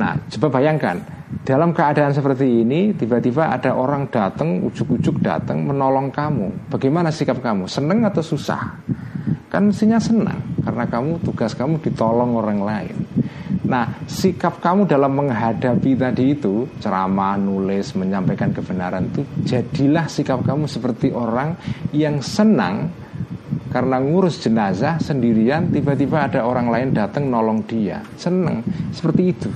Nah, coba bayangkan, dalam keadaan seperti ini, tiba-tiba ada orang datang, ujuk-ujuk datang menolong kamu. Bagaimana sikap kamu? Seneng atau susah? Kan mestinya senang, karena kamu tugas kamu ditolong orang lain. Nah, sikap kamu dalam menghadapi tadi itu, ceramah, nulis, menyampaikan kebenaran itu, jadilah sikap kamu seperti orang yang senang karena ngurus jenazah sendirian tiba-tiba ada orang lain datang nolong dia. Seneng seperti itu.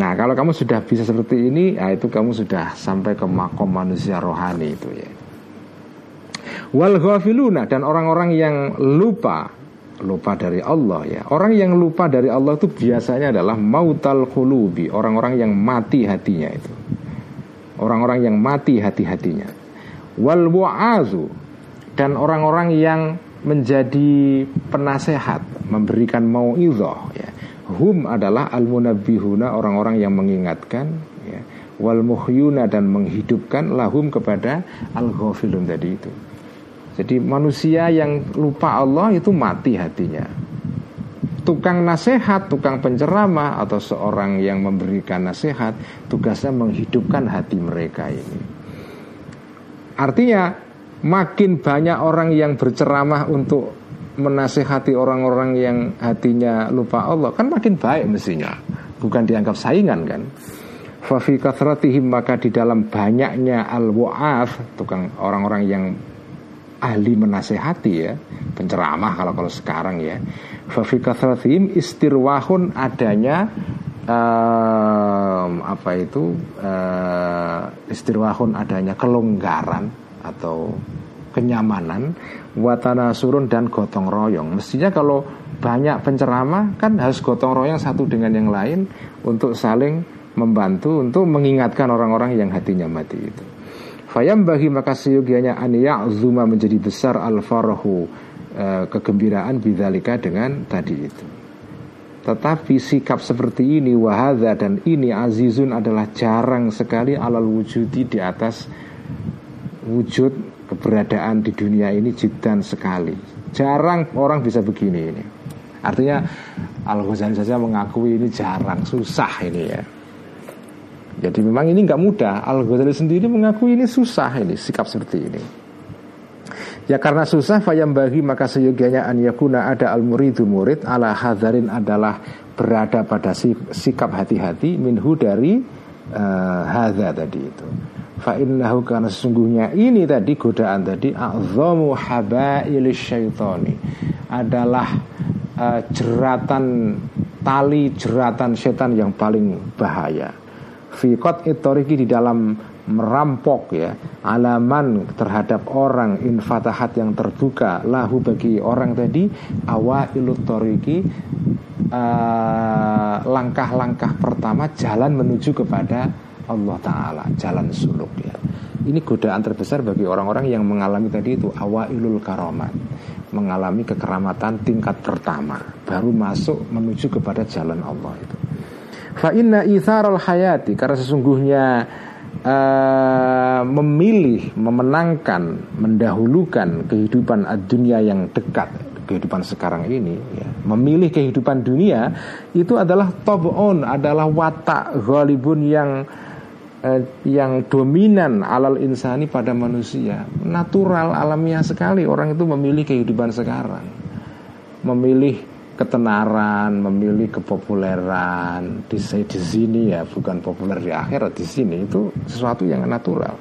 Nah kalau kamu sudah bisa seperti ini ya itu kamu sudah sampai ke makom manusia rohani itu ya. Wal ghafiluna dan orang-orang yang lupa lupa dari Allah ya. Orang yang lupa dari Allah itu biasanya adalah mautal khulubi orang-orang yang mati hatinya itu. Orang-orang yang mati hati-hatinya. Wal wa'azu dan orang-orang yang menjadi penasehat memberikan mauidhah ya. Hum adalah al munabbihuna orang-orang yang mengingatkan ya. Wal muhyuna dan menghidupkan lahum kepada al ghafilun tadi itu. Jadi manusia yang lupa Allah itu mati hatinya. Tukang nasihat, tukang penceramah atau seorang yang memberikan nasihat tugasnya menghidupkan hati mereka ini. Artinya makin banyak orang yang berceramah untuk menasehati orang-orang yang hatinya lupa Allah kan makin baik mestinya. Bukan dianggap saingan kan? Fafi kathratihim maka di dalam banyaknya al waaf tukang orang-orang yang ahli menasehati ya penceramah kalau kalau sekarang ya. Fafi kathratihim istirwahun adanya um, apa itu uh, istirwahun adanya kelonggaran atau kenyamanan watana surun dan gotong royong mestinya kalau banyak penceramah kan harus gotong royong satu dengan yang lain untuk saling membantu untuk mengingatkan orang-orang yang hatinya mati itu Fayam bagi maka seyogianya aniyak zuma menjadi besar al farahu e, kegembiraan bidalika dengan tadi itu. Tetapi sikap seperti ini wahada dan ini azizun adalah jarang sekali alal wujudi di atas wujud keberadaan di dunia ini jidan sekali Jarang orang bisa begini ini. Artinya Al Ghazali saja mengakui ini jarang, susah ini ya. Jadi memang ini nggak mudah. Al Ghazali sendiri mengakui ini susah ini sikap seperti ini. Ya karena susah fayam bagi maka seyogianya an yakuna ada al muridu murid ala hadarin adalah berada pada sikap hati-hati minhu dari uh, hadza tadi itu. Fa innahu karena sesungguhnya ini tadi godaan tadi a'zamu habailis syaitani adalah uh, jeratan tali jeratan setan yang paling bahaya. Fikot itoriki di dalam merampok ya alaman terhadap orang infatahat yang terbuka lahu bagi orang tadi awailut toriki langkah eh, langkah-langkah pertama jalan menuju kepada Allah Ta'ala Jalan suluk ya. Ini godaan terbesar bagi orang-orang yang mengalami tadi itu Awailul karomat Mengalami kekeramatan tingkat pertama Baru masuk menuju kepada jalan Allah itu. Fa inna al hayati Karena sesungguhnya uh, Memilih, memenangkan, mendahulukan kehidupan dunia yang dekat kehidupan sekarang ini ya, memilih kehidupan dunia itu adalah tobon adalah watak ghalibun yang eh, yang dominan alal insani pada manusia. Natural alamiah sekali. Orang itu memilih kehidupan sekarang. Memilih ketenaran memilih kepopuleran. Di, di sini ya bukan populer di akhirat di sini itu sesuatu yang natural.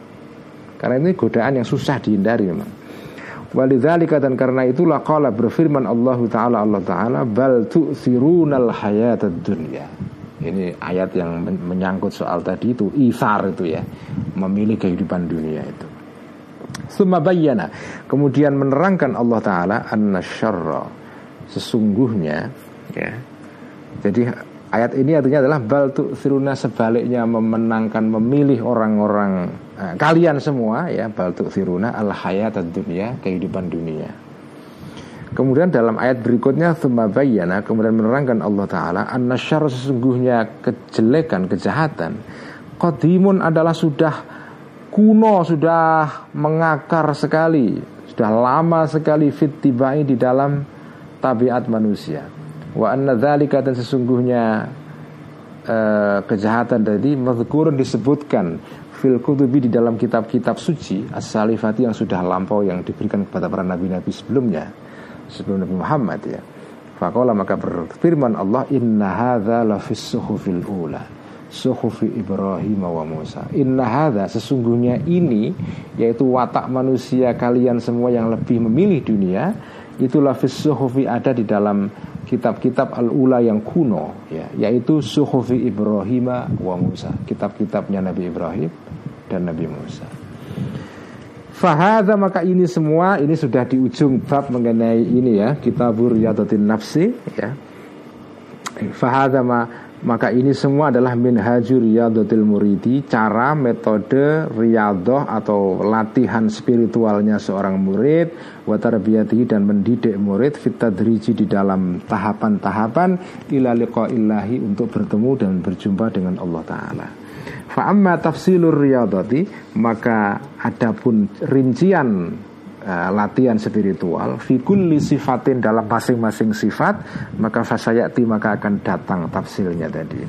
Karena ini godaan yang susah dihindari memang. Walidzalika dan karena itulah qala berfirman Allah taala Allah taala bal tu'thirunal hayatad dunya. Ini ayat yang menyangkut soal tadi itu ithar itu ya, memilih kehidupan dunia itu. Summa bayyana, kemudian menerangkan Allah taala anna syarra sesungguhnya ya. Jadi ayat ini artinya adalah bal tu'thiruna sebaliknya memenangkan memilih orang-orang Nah, kalian semua ya bal firuna al hayat dunia kehidupan dunia. Kemudian dalam ayat berikutnya bayana kemudian menerangkan Allah taala annasyar sesungguhnya kejelekan kejahatan. Qadimun adalah sudah kuno sudah mengakar sekali sudah lama sekali fit tibai di dalam tabiat manusia. Wa anna dzalika dan sesungguhnya uh, kejahatan tadi mazkurun disebutkan fil kutubi di dalam kitab-kitab suci as-salifati yang sudah lampau yang diberikan kepada para nabi-nabi sebelumnya sebelum Nabi Muhammad ya. Fakola maka berfirman Allah Inna hadza lafis suhufil ula Suhufi Ibrahim wa Musa Inna hadza sesungguhnya ini Yaitu watak manusia kalian semua yang lebih memilih dunia Itulah fis suhufi ada di dalam kitab-kitab al-ula yang kuno ya, yaitu Suhufi Ibrahim wa Musa, kitab-kitabnya Nabi Ibrahim dan Nabi Musa. Fahada maka ini semua ini sudah di ujung bab mengenai ini ya kitabur yadatin nafsi ya. Fahada ma maka ini semua adalah minhajur riyadatil muridi Cara metode riyadoh atau latihan spiritualnya seorang murid Watarbiyati dan mendidik murid Fitadriji di dalam tahapan-tahapan Ila illahi untuk bertemu dan berjumpa dengan Allah Ta'ala Fa'amma tafsilur riyadati Maka adapun rincian uh, latihan spiritual fikul sifatin dalam masing-masing sifat maka fasayati maka akan datang tafsirnya tadi.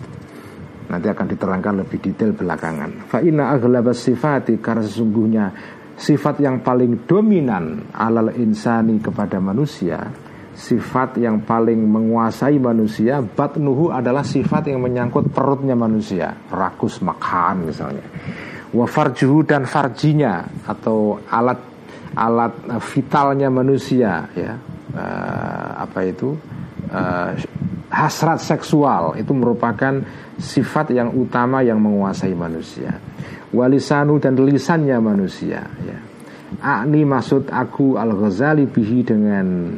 Nanti akan diterangkan lebih detail belakangan. Fa inna aghlabas sifati karena sesungguhnya sifat yang paling dominan alal insani kepada manusia sifat yang paling menguasai manusia batnuhu adalah sifat yang menyangkut perutnya manusia rakus makhan misalnya. Wa farjuhu dan farjinya atau alat alat uh, vitalnya manusia ya. Uh, apa itu? Uh, hasrat seksual itu merupakan sifat yang utama yang menguasai manusia. Walisanu dan lisannya manusia ya. Akni maksud aku Al-Ghazali bihi dengan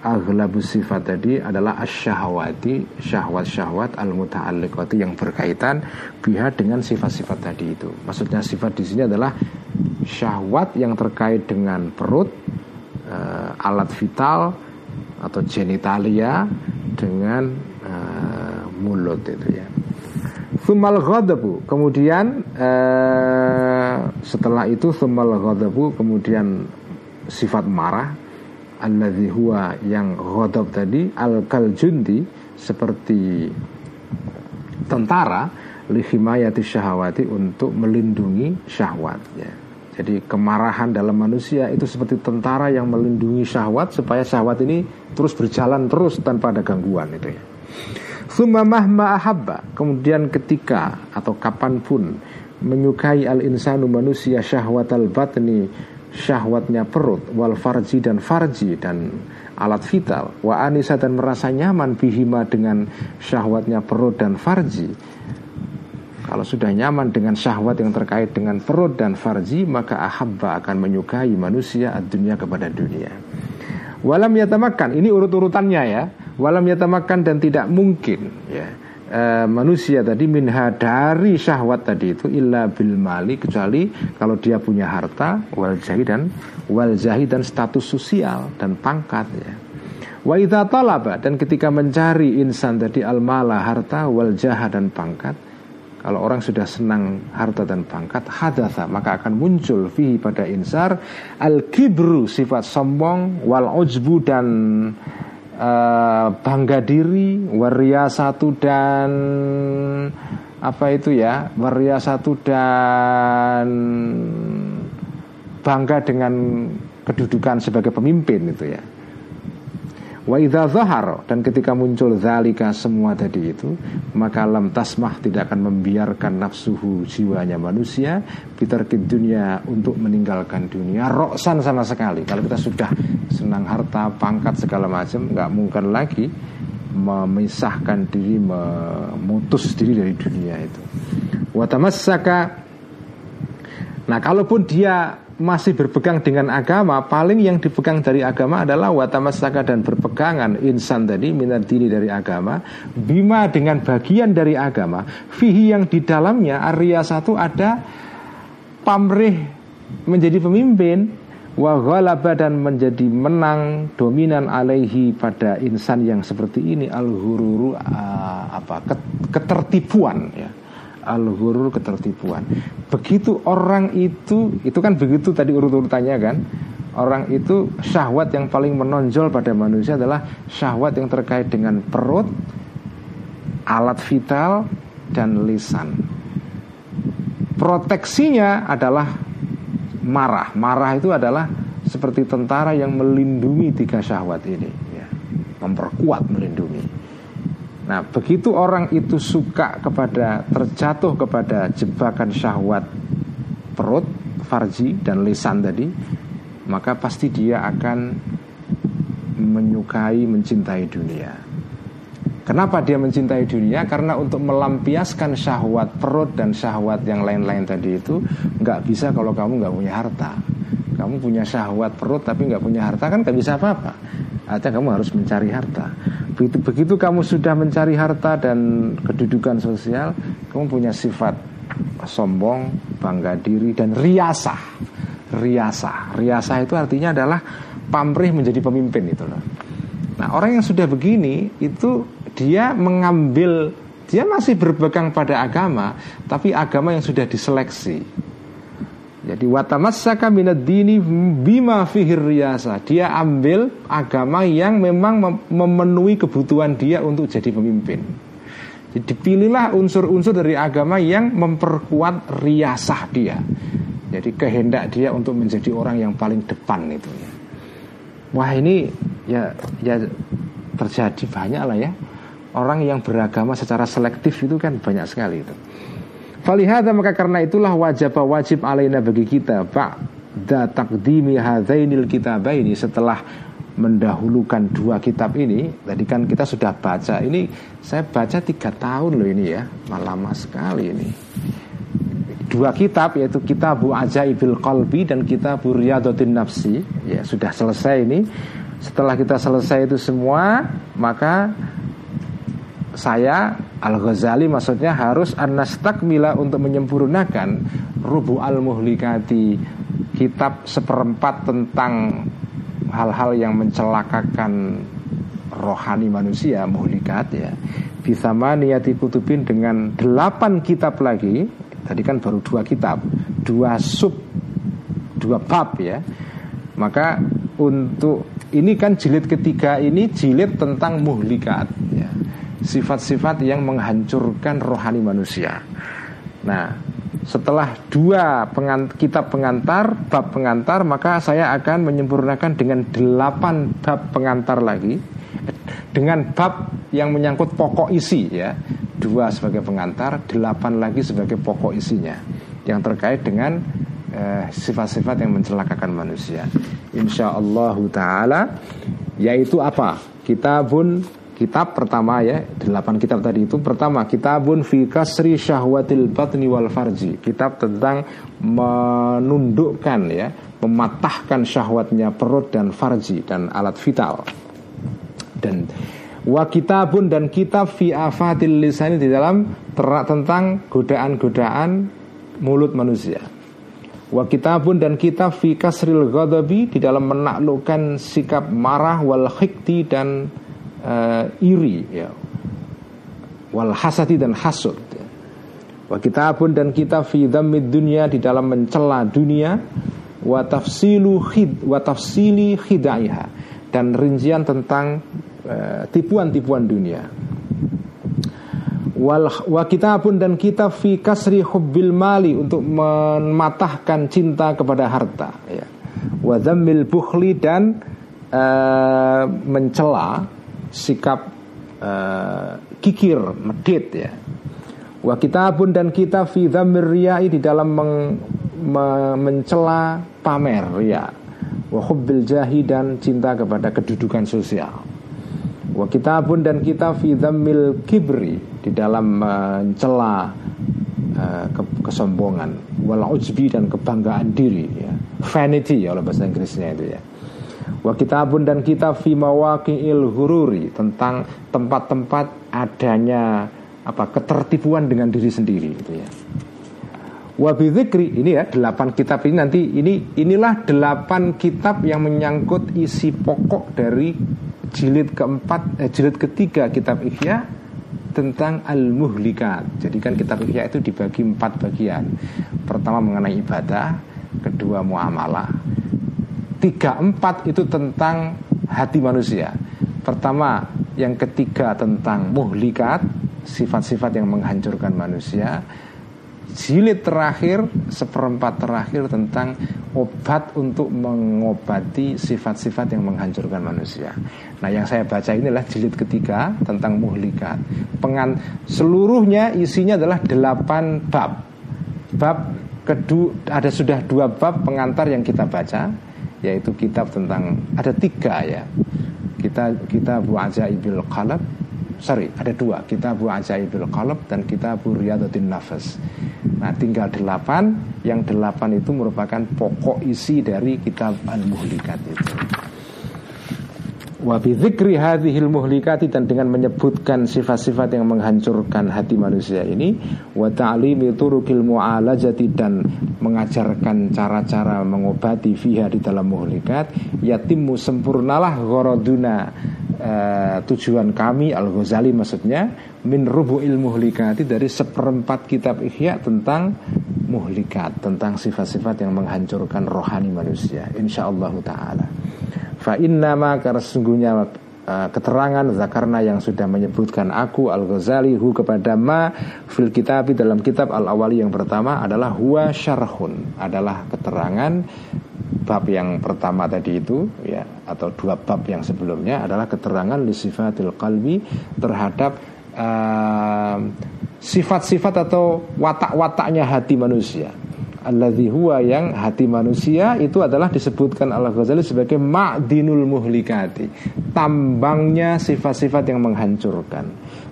aghlabus sifat tadi adalah asyahwati syahwat-syahwat al-muta'alliqati yang berkaitan biha dengan sifat-sifat tadi itu. Maksudnya sifat di sini adalah syahwat yang terkait dengan perut, uh, alat vital atau genitalia dengan uh, mulut itu ya. Thumal ghadabu Kemudian uh, Setelah itu Thumal ghadabu Kemudian Sifat marah alladzi huwa yang ghadab tadi al kaljundi seperti tentara lihimayati syahwati untuk melindungi syahwat ya. Jadi kemarahan dalam manusia itu seperti tentara yang melindungi syahwat supaya syahwat ini terus berjalan terus tanpa ada gangguan itu ya. Kemudian ketika atau kapan pun Menyukai al-insanu manusia syahwat al-batni Syahwatnya perut Wal farji dan farji Dan alat vital. Wa anisa dan merasa nyaman bihima dengan syahwatnya perut dan farji. Kalau sudah nyaman dengan syahwat yang terkait dengan perut dan farji Maka ahabba akan menyukai manusia dunia kepada dunia. Walam yatamakan, ini urut-urutannya ya. Walam yatamakan dan tidak mungkin ya e, Manusia tadi minha dari syahwat tadi itu Illa bil mali kecuali kalau dia punya harta Wal jahi dan wal jahi dan status sosial dan pangkat ya. Wa talaba dan ketika mencari insan tadi al mala harta wal jaha dan pangkat kalau orang sudah senang harta dan pangkat hadatha maka akan muncul fihi pada insar al kibru sifat sombong wal ujbu dan uh, bangga diri waria satu dan apa itu ya waria satu dan bangga dengan kedudukan sebagai pemimpin itu ya Wa idza zahar dan ketika muncul zalika semua tadi itu maka lam tasmah tidak akan membiarkan nafsuhu jiwanya manusia ke dunia untuk meninggalkan dunia roksan sama sekali. Kalau kita sudah senang harta, pangkat segala macam nggak mungkin lagi memisahkan diri memutus diri dari dunia itu. Wa tamassaka Nah, kalaupun dia masih berpegang dengan agama paling yang dipegang dari agama adalah watamasaka dan berpegangan insan tadi minat diri dari agama bima dengan bagian dari agama fihi yang di dalamnya Arya satu ada pamrih menjadi pemimpin wa dan menjadi menang dominan alaihi pada insan yang seperti ini al hururu uh, apa ketertipuan ya al-ghurur ketertipuan. Begitu orang itu, itu kan begitu tadi urut-urutannya kan. Orang itu syahwat yang paling menonjol pada manusia adalah syahwat yang terkait dengan perut, alat vital, dan lisan. Proteksinya adalah marah. Marah itu adalah seperti tentara yang melindungi tiga syahwat ini, ya. memperkuat melindungi. Nah, begitu orang itu suka kepada terjatuh kepada jebakan syahwat perut, farji dan lisan tadi, maka pasti dia akan menyukai, mencintai dunia. Kenapa dia mencintai dunia? Karena untuk melampiaskan syahwat perut dan syahwat yang lain-lain tadi itu nggak bisa kalau kamu nggak punya harta. Kamu punya syahwat perut tapi nggak punya harta kan nggak bisa apa-apa. Artinya kamu harus mencari harta. Begitu, begitu kamu sudah mencari harta dan kedudukan sosial, kamu punya sifat sombong, bangga diri dan riasah. Riasah, riasah itu artinya adalah pamrih menjadi pemimpin itu loh. Nah orang yang sudah begini itu dia mengambil dia masih berpegang pada agama, tapi agama yang sudah diseleksi. Jadi watamassaka minad dini bima fihir riyasa. Dia ambil agama yang memang memenuhi kebutuhan dia untuk jadi pemimpin. Jadi pilihlah unsur-unsur dari agama yang memperkuat riasah dia. Jadi kehendak dia untuk menjadi orang yang paling depan itu. Wah ini ya ya terjadi banyak lah ya. Orang yang beragama secara selektif itu kan banyak sekali itu. Falihada maka karena itulah wajib wajib alaina bagi kita Pak da takdimi hadainil kitabaini. Setelah mendahulukan dua kitab ini tadi kan kita sudah baca. Ini saya baca tiga tahun loh ini ya. Lama sekali ini. Dua kitab yaitu kitabu ajaibil qalbi dan kitabu riyadatin nafsi. Ya sudah selesai ini. Setelah kita selesai itu semua maka saya Al-Ghazali maksudnya harus anastakmila untuk menyempurnakan rubu al-muhlikati kitab seperempat tentang hal-hal yang mencelakakan rohani manusia muhlikat ya bisa niati kutubin dengan delapan kitab lagi tadi kan baru dua kitab dua sub dua bab ya maka untuk ini kan jilid ketiga ini jilid tentang muhlikat ya. Sifat-sifat yang menghancurkan rohani manusia Nah setelah dua pengant kitab pengantar, bab pengantar Maka saya akan menyempurnakan dengan delapan bab pengantar lagi Dengan bab yang menyangkut pokok isi ya Dua sebagai pengantar, delapan lagi sebagai pokok isinya Yang terkait dengan Eh, sifat-sifat eh, yang mencelakakan manusia. Insya Allah Taala yaitu apa? Kitabun kitab pertama ya delapan kitab tadi itu. Pertama kitabun fi kasri syahwatil batni wal farji. Kitab tentang menundukkan ya mematahkan syahwatnya perut dan farji dan alat vital. Dan wa kitabun dan kitab fi afatil lisan di dalam terak tentang godaan-godaan mulut manusia. Wa kitabun dan kitab fi kasril ghadabi di dalam menaklukkan sikap marah wal hikti dan uh, iri ya. Wal hasati dan hasud. Ya. Wa kitabun dan kitab fi dhammid dunia di dalam mencela dunia wa tafsilu khid wa tafsili khidaiha dan rincian tentang uh, tipuan-tipuan dunia wal wa kitabun dan kita fi kasri hubbil mali untuk mematahkan cinta kepada harta ya wa dhammil bukhli dan uh, mencela sikap uh, kikir medit ya wa kitabun dan kita fi dhammir di dalam meng, me, mencela pamer ya wa hubbil jahi dan cinta kepada kedudukan sosial Wa kitabun dan kita fi dhammil kibri di dalam mencela uh, kesombongan, wal ujbi dan kebanggaan diri ya. Vanity ya oleh bahasa Inggrisnya itu ya. Wa kitabun dan kita fi mawaqi'il hururi tentang tempat-tempat adanya apa ketertipuan dengan diri sendiri gitu ya. Wa ini ya delapan kitab ini nanti ini inilah delapan kitab yang menyangkut isi pokok dari jilid keempat, eh, jilid ketiga kitab Ihya tentang al-muhlikat. Jadi kan kitab Ihya itu dibagi empat bagian. Pertama mengenai ibadah, kedua muamalah, tiga empat itu tentang hati manusia. Pertama, yang ketiga tentang muhlikat, sifat-sifat yang menghancurkan manusia jilid terakhir seperempat terakhir tentang obat untuk mengobati sifat-sifat yang menghancurkan manusia. Nah, yang saya baca inilah jilid ketiga tentang muhlikat. Pengan seluruhnya isinya adalah delapan bab. Bab kedua ada sudah dua bab pengantar yang kita baca, yaitu kitab tentang ada tiga ya. Kita kita Bu Ajaibil Qalab sorry ada dua. Kitab Ajaibil Qalab dan kitab Riyadatin Nafas. Nah tinggal delapan. Yang delapan itu merupakan pokok isi dari kitab Al-Muhlikat itu Wabi dzikri hadhil muhlikati dan dengan menyebutkan sifat-sifat yang menghancurkan hati manusia ini. Wa ta'limi turukil mu'alajati dan mengajarkan cara-cara mengobati fiha di dalam muhlikat. Yatimmu sempurnalah gharaduna uh, tujuan kami Al Ghazali maksudnya min rubu ilmu muhlikati dari seperempat kitab Ihya tentang muhlikat tentang sifat-sifat yang menghancurkan rohani manusia. Insyaallah taala fa inna ma karena sesungguhnya uh, keterangan zakarna yang sudah menyebutkan aku Al Ghazali hu kepada ma fil kitab dalam kitab Al Awali yang pertama adalah huwa syarhun adalah keterangan bab yang pertama tadi itu ya atau dua bab yang sebelumnya adalah keterangan li sifatil qalbi terhadap sifat-sifat uh, atau watak-wataknya hati manusia. Alladzi huwa yang hati manusia itu adalah disebutkan Allah Ghazali sebagai ma'dinul muhlikati, tambangnya sifat-sifat yang menghancurkan.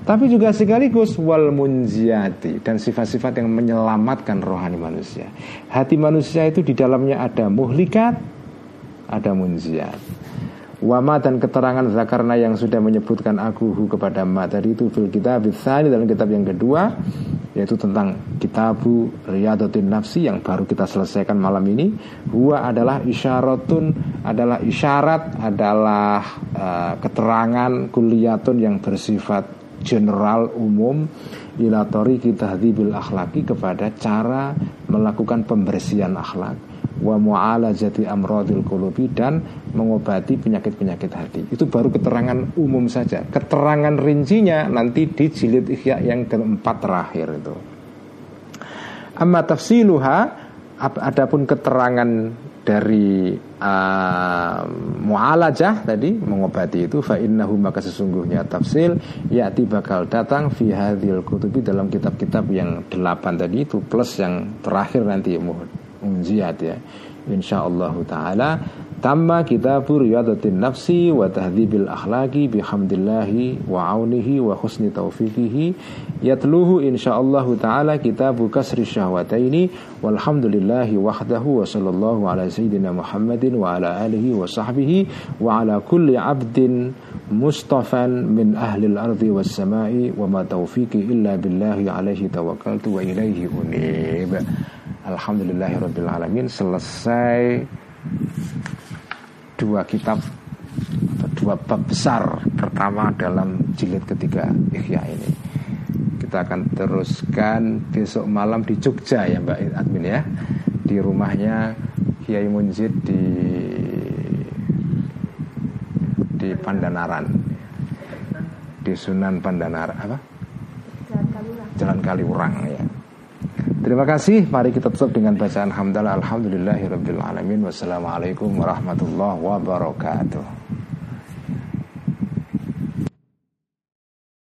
Tapi juga sekaligus wal munziati dan sifat-sifat yang menyelamatkan rohani manusia. Hati manusia itu di dalamnya ada muhlikat, ada munziat. Wama dan keterangan zakarna yang sudah menyebutkan akuhu kepada ma. Tadi itu fil kitab ini dalam kitab yang kedua yaitu tentang kitabu riyadatin nafsi yang baru kita selesaikan malam ini. Huwa adalah isyaratun adalah isyarat adalah uh, keterangan kuliyatun yang bersifat general umum ilatori kita akhlaki kepada cara melakukan pembersihan akhlak wa mu'alajati amradil qulubi dan mengobati penyakit-penyakit hati. Itu baru keterangan umum saja. Keterangan rincinya nanti di jilid Ihya yang keempat terakhir itu. Amma tafsiluha adapun keterangan dari uh, mu'alajah tadi mengobati itu fa innahu maka sesungguhnya tafsil yati bakal datang fi hadhil kutubi dalam kitab-kitab yang delapan tadi itu plus yang terakhir nanti unziat ya. Insyaallah taala. Tamma kitabu riyadatin nafsi wa tahdhibil akhlaqi bihamdillahi wa aunihi wa husni taufiqihi. Yatluhu insyaallah taala kitabu kasri syahwataini. Walhamdulillahi wahdahu wa sallallahu ala sayyidina Muhammadin wa ala alihi wa sahbihi wa ala kulli abdin mustafan min ahli al-ardi was samai wa ma taufiqi illa billahi alaihi tawakkaltu wa ilaihi unib Alhamdulillahirabbil alamin selesai dua kitab atau dua bab besar pertama dalam jilid ketiga Ikhya ini. Kita akan teruskan besok malam di Jogja ya Mbak Admin ya. Di rumahnya Kiai Munjid di di Pandanaran. Di Sunan Pandanaran apa? Jalan Kaliurang. Jalan Kaliurang ya. Terima kasih. Mari kita tutup dengan bacaan hamdalah alhamdulillahirabbil. Wassalamualaikum warahmatullahi wabarakatuh.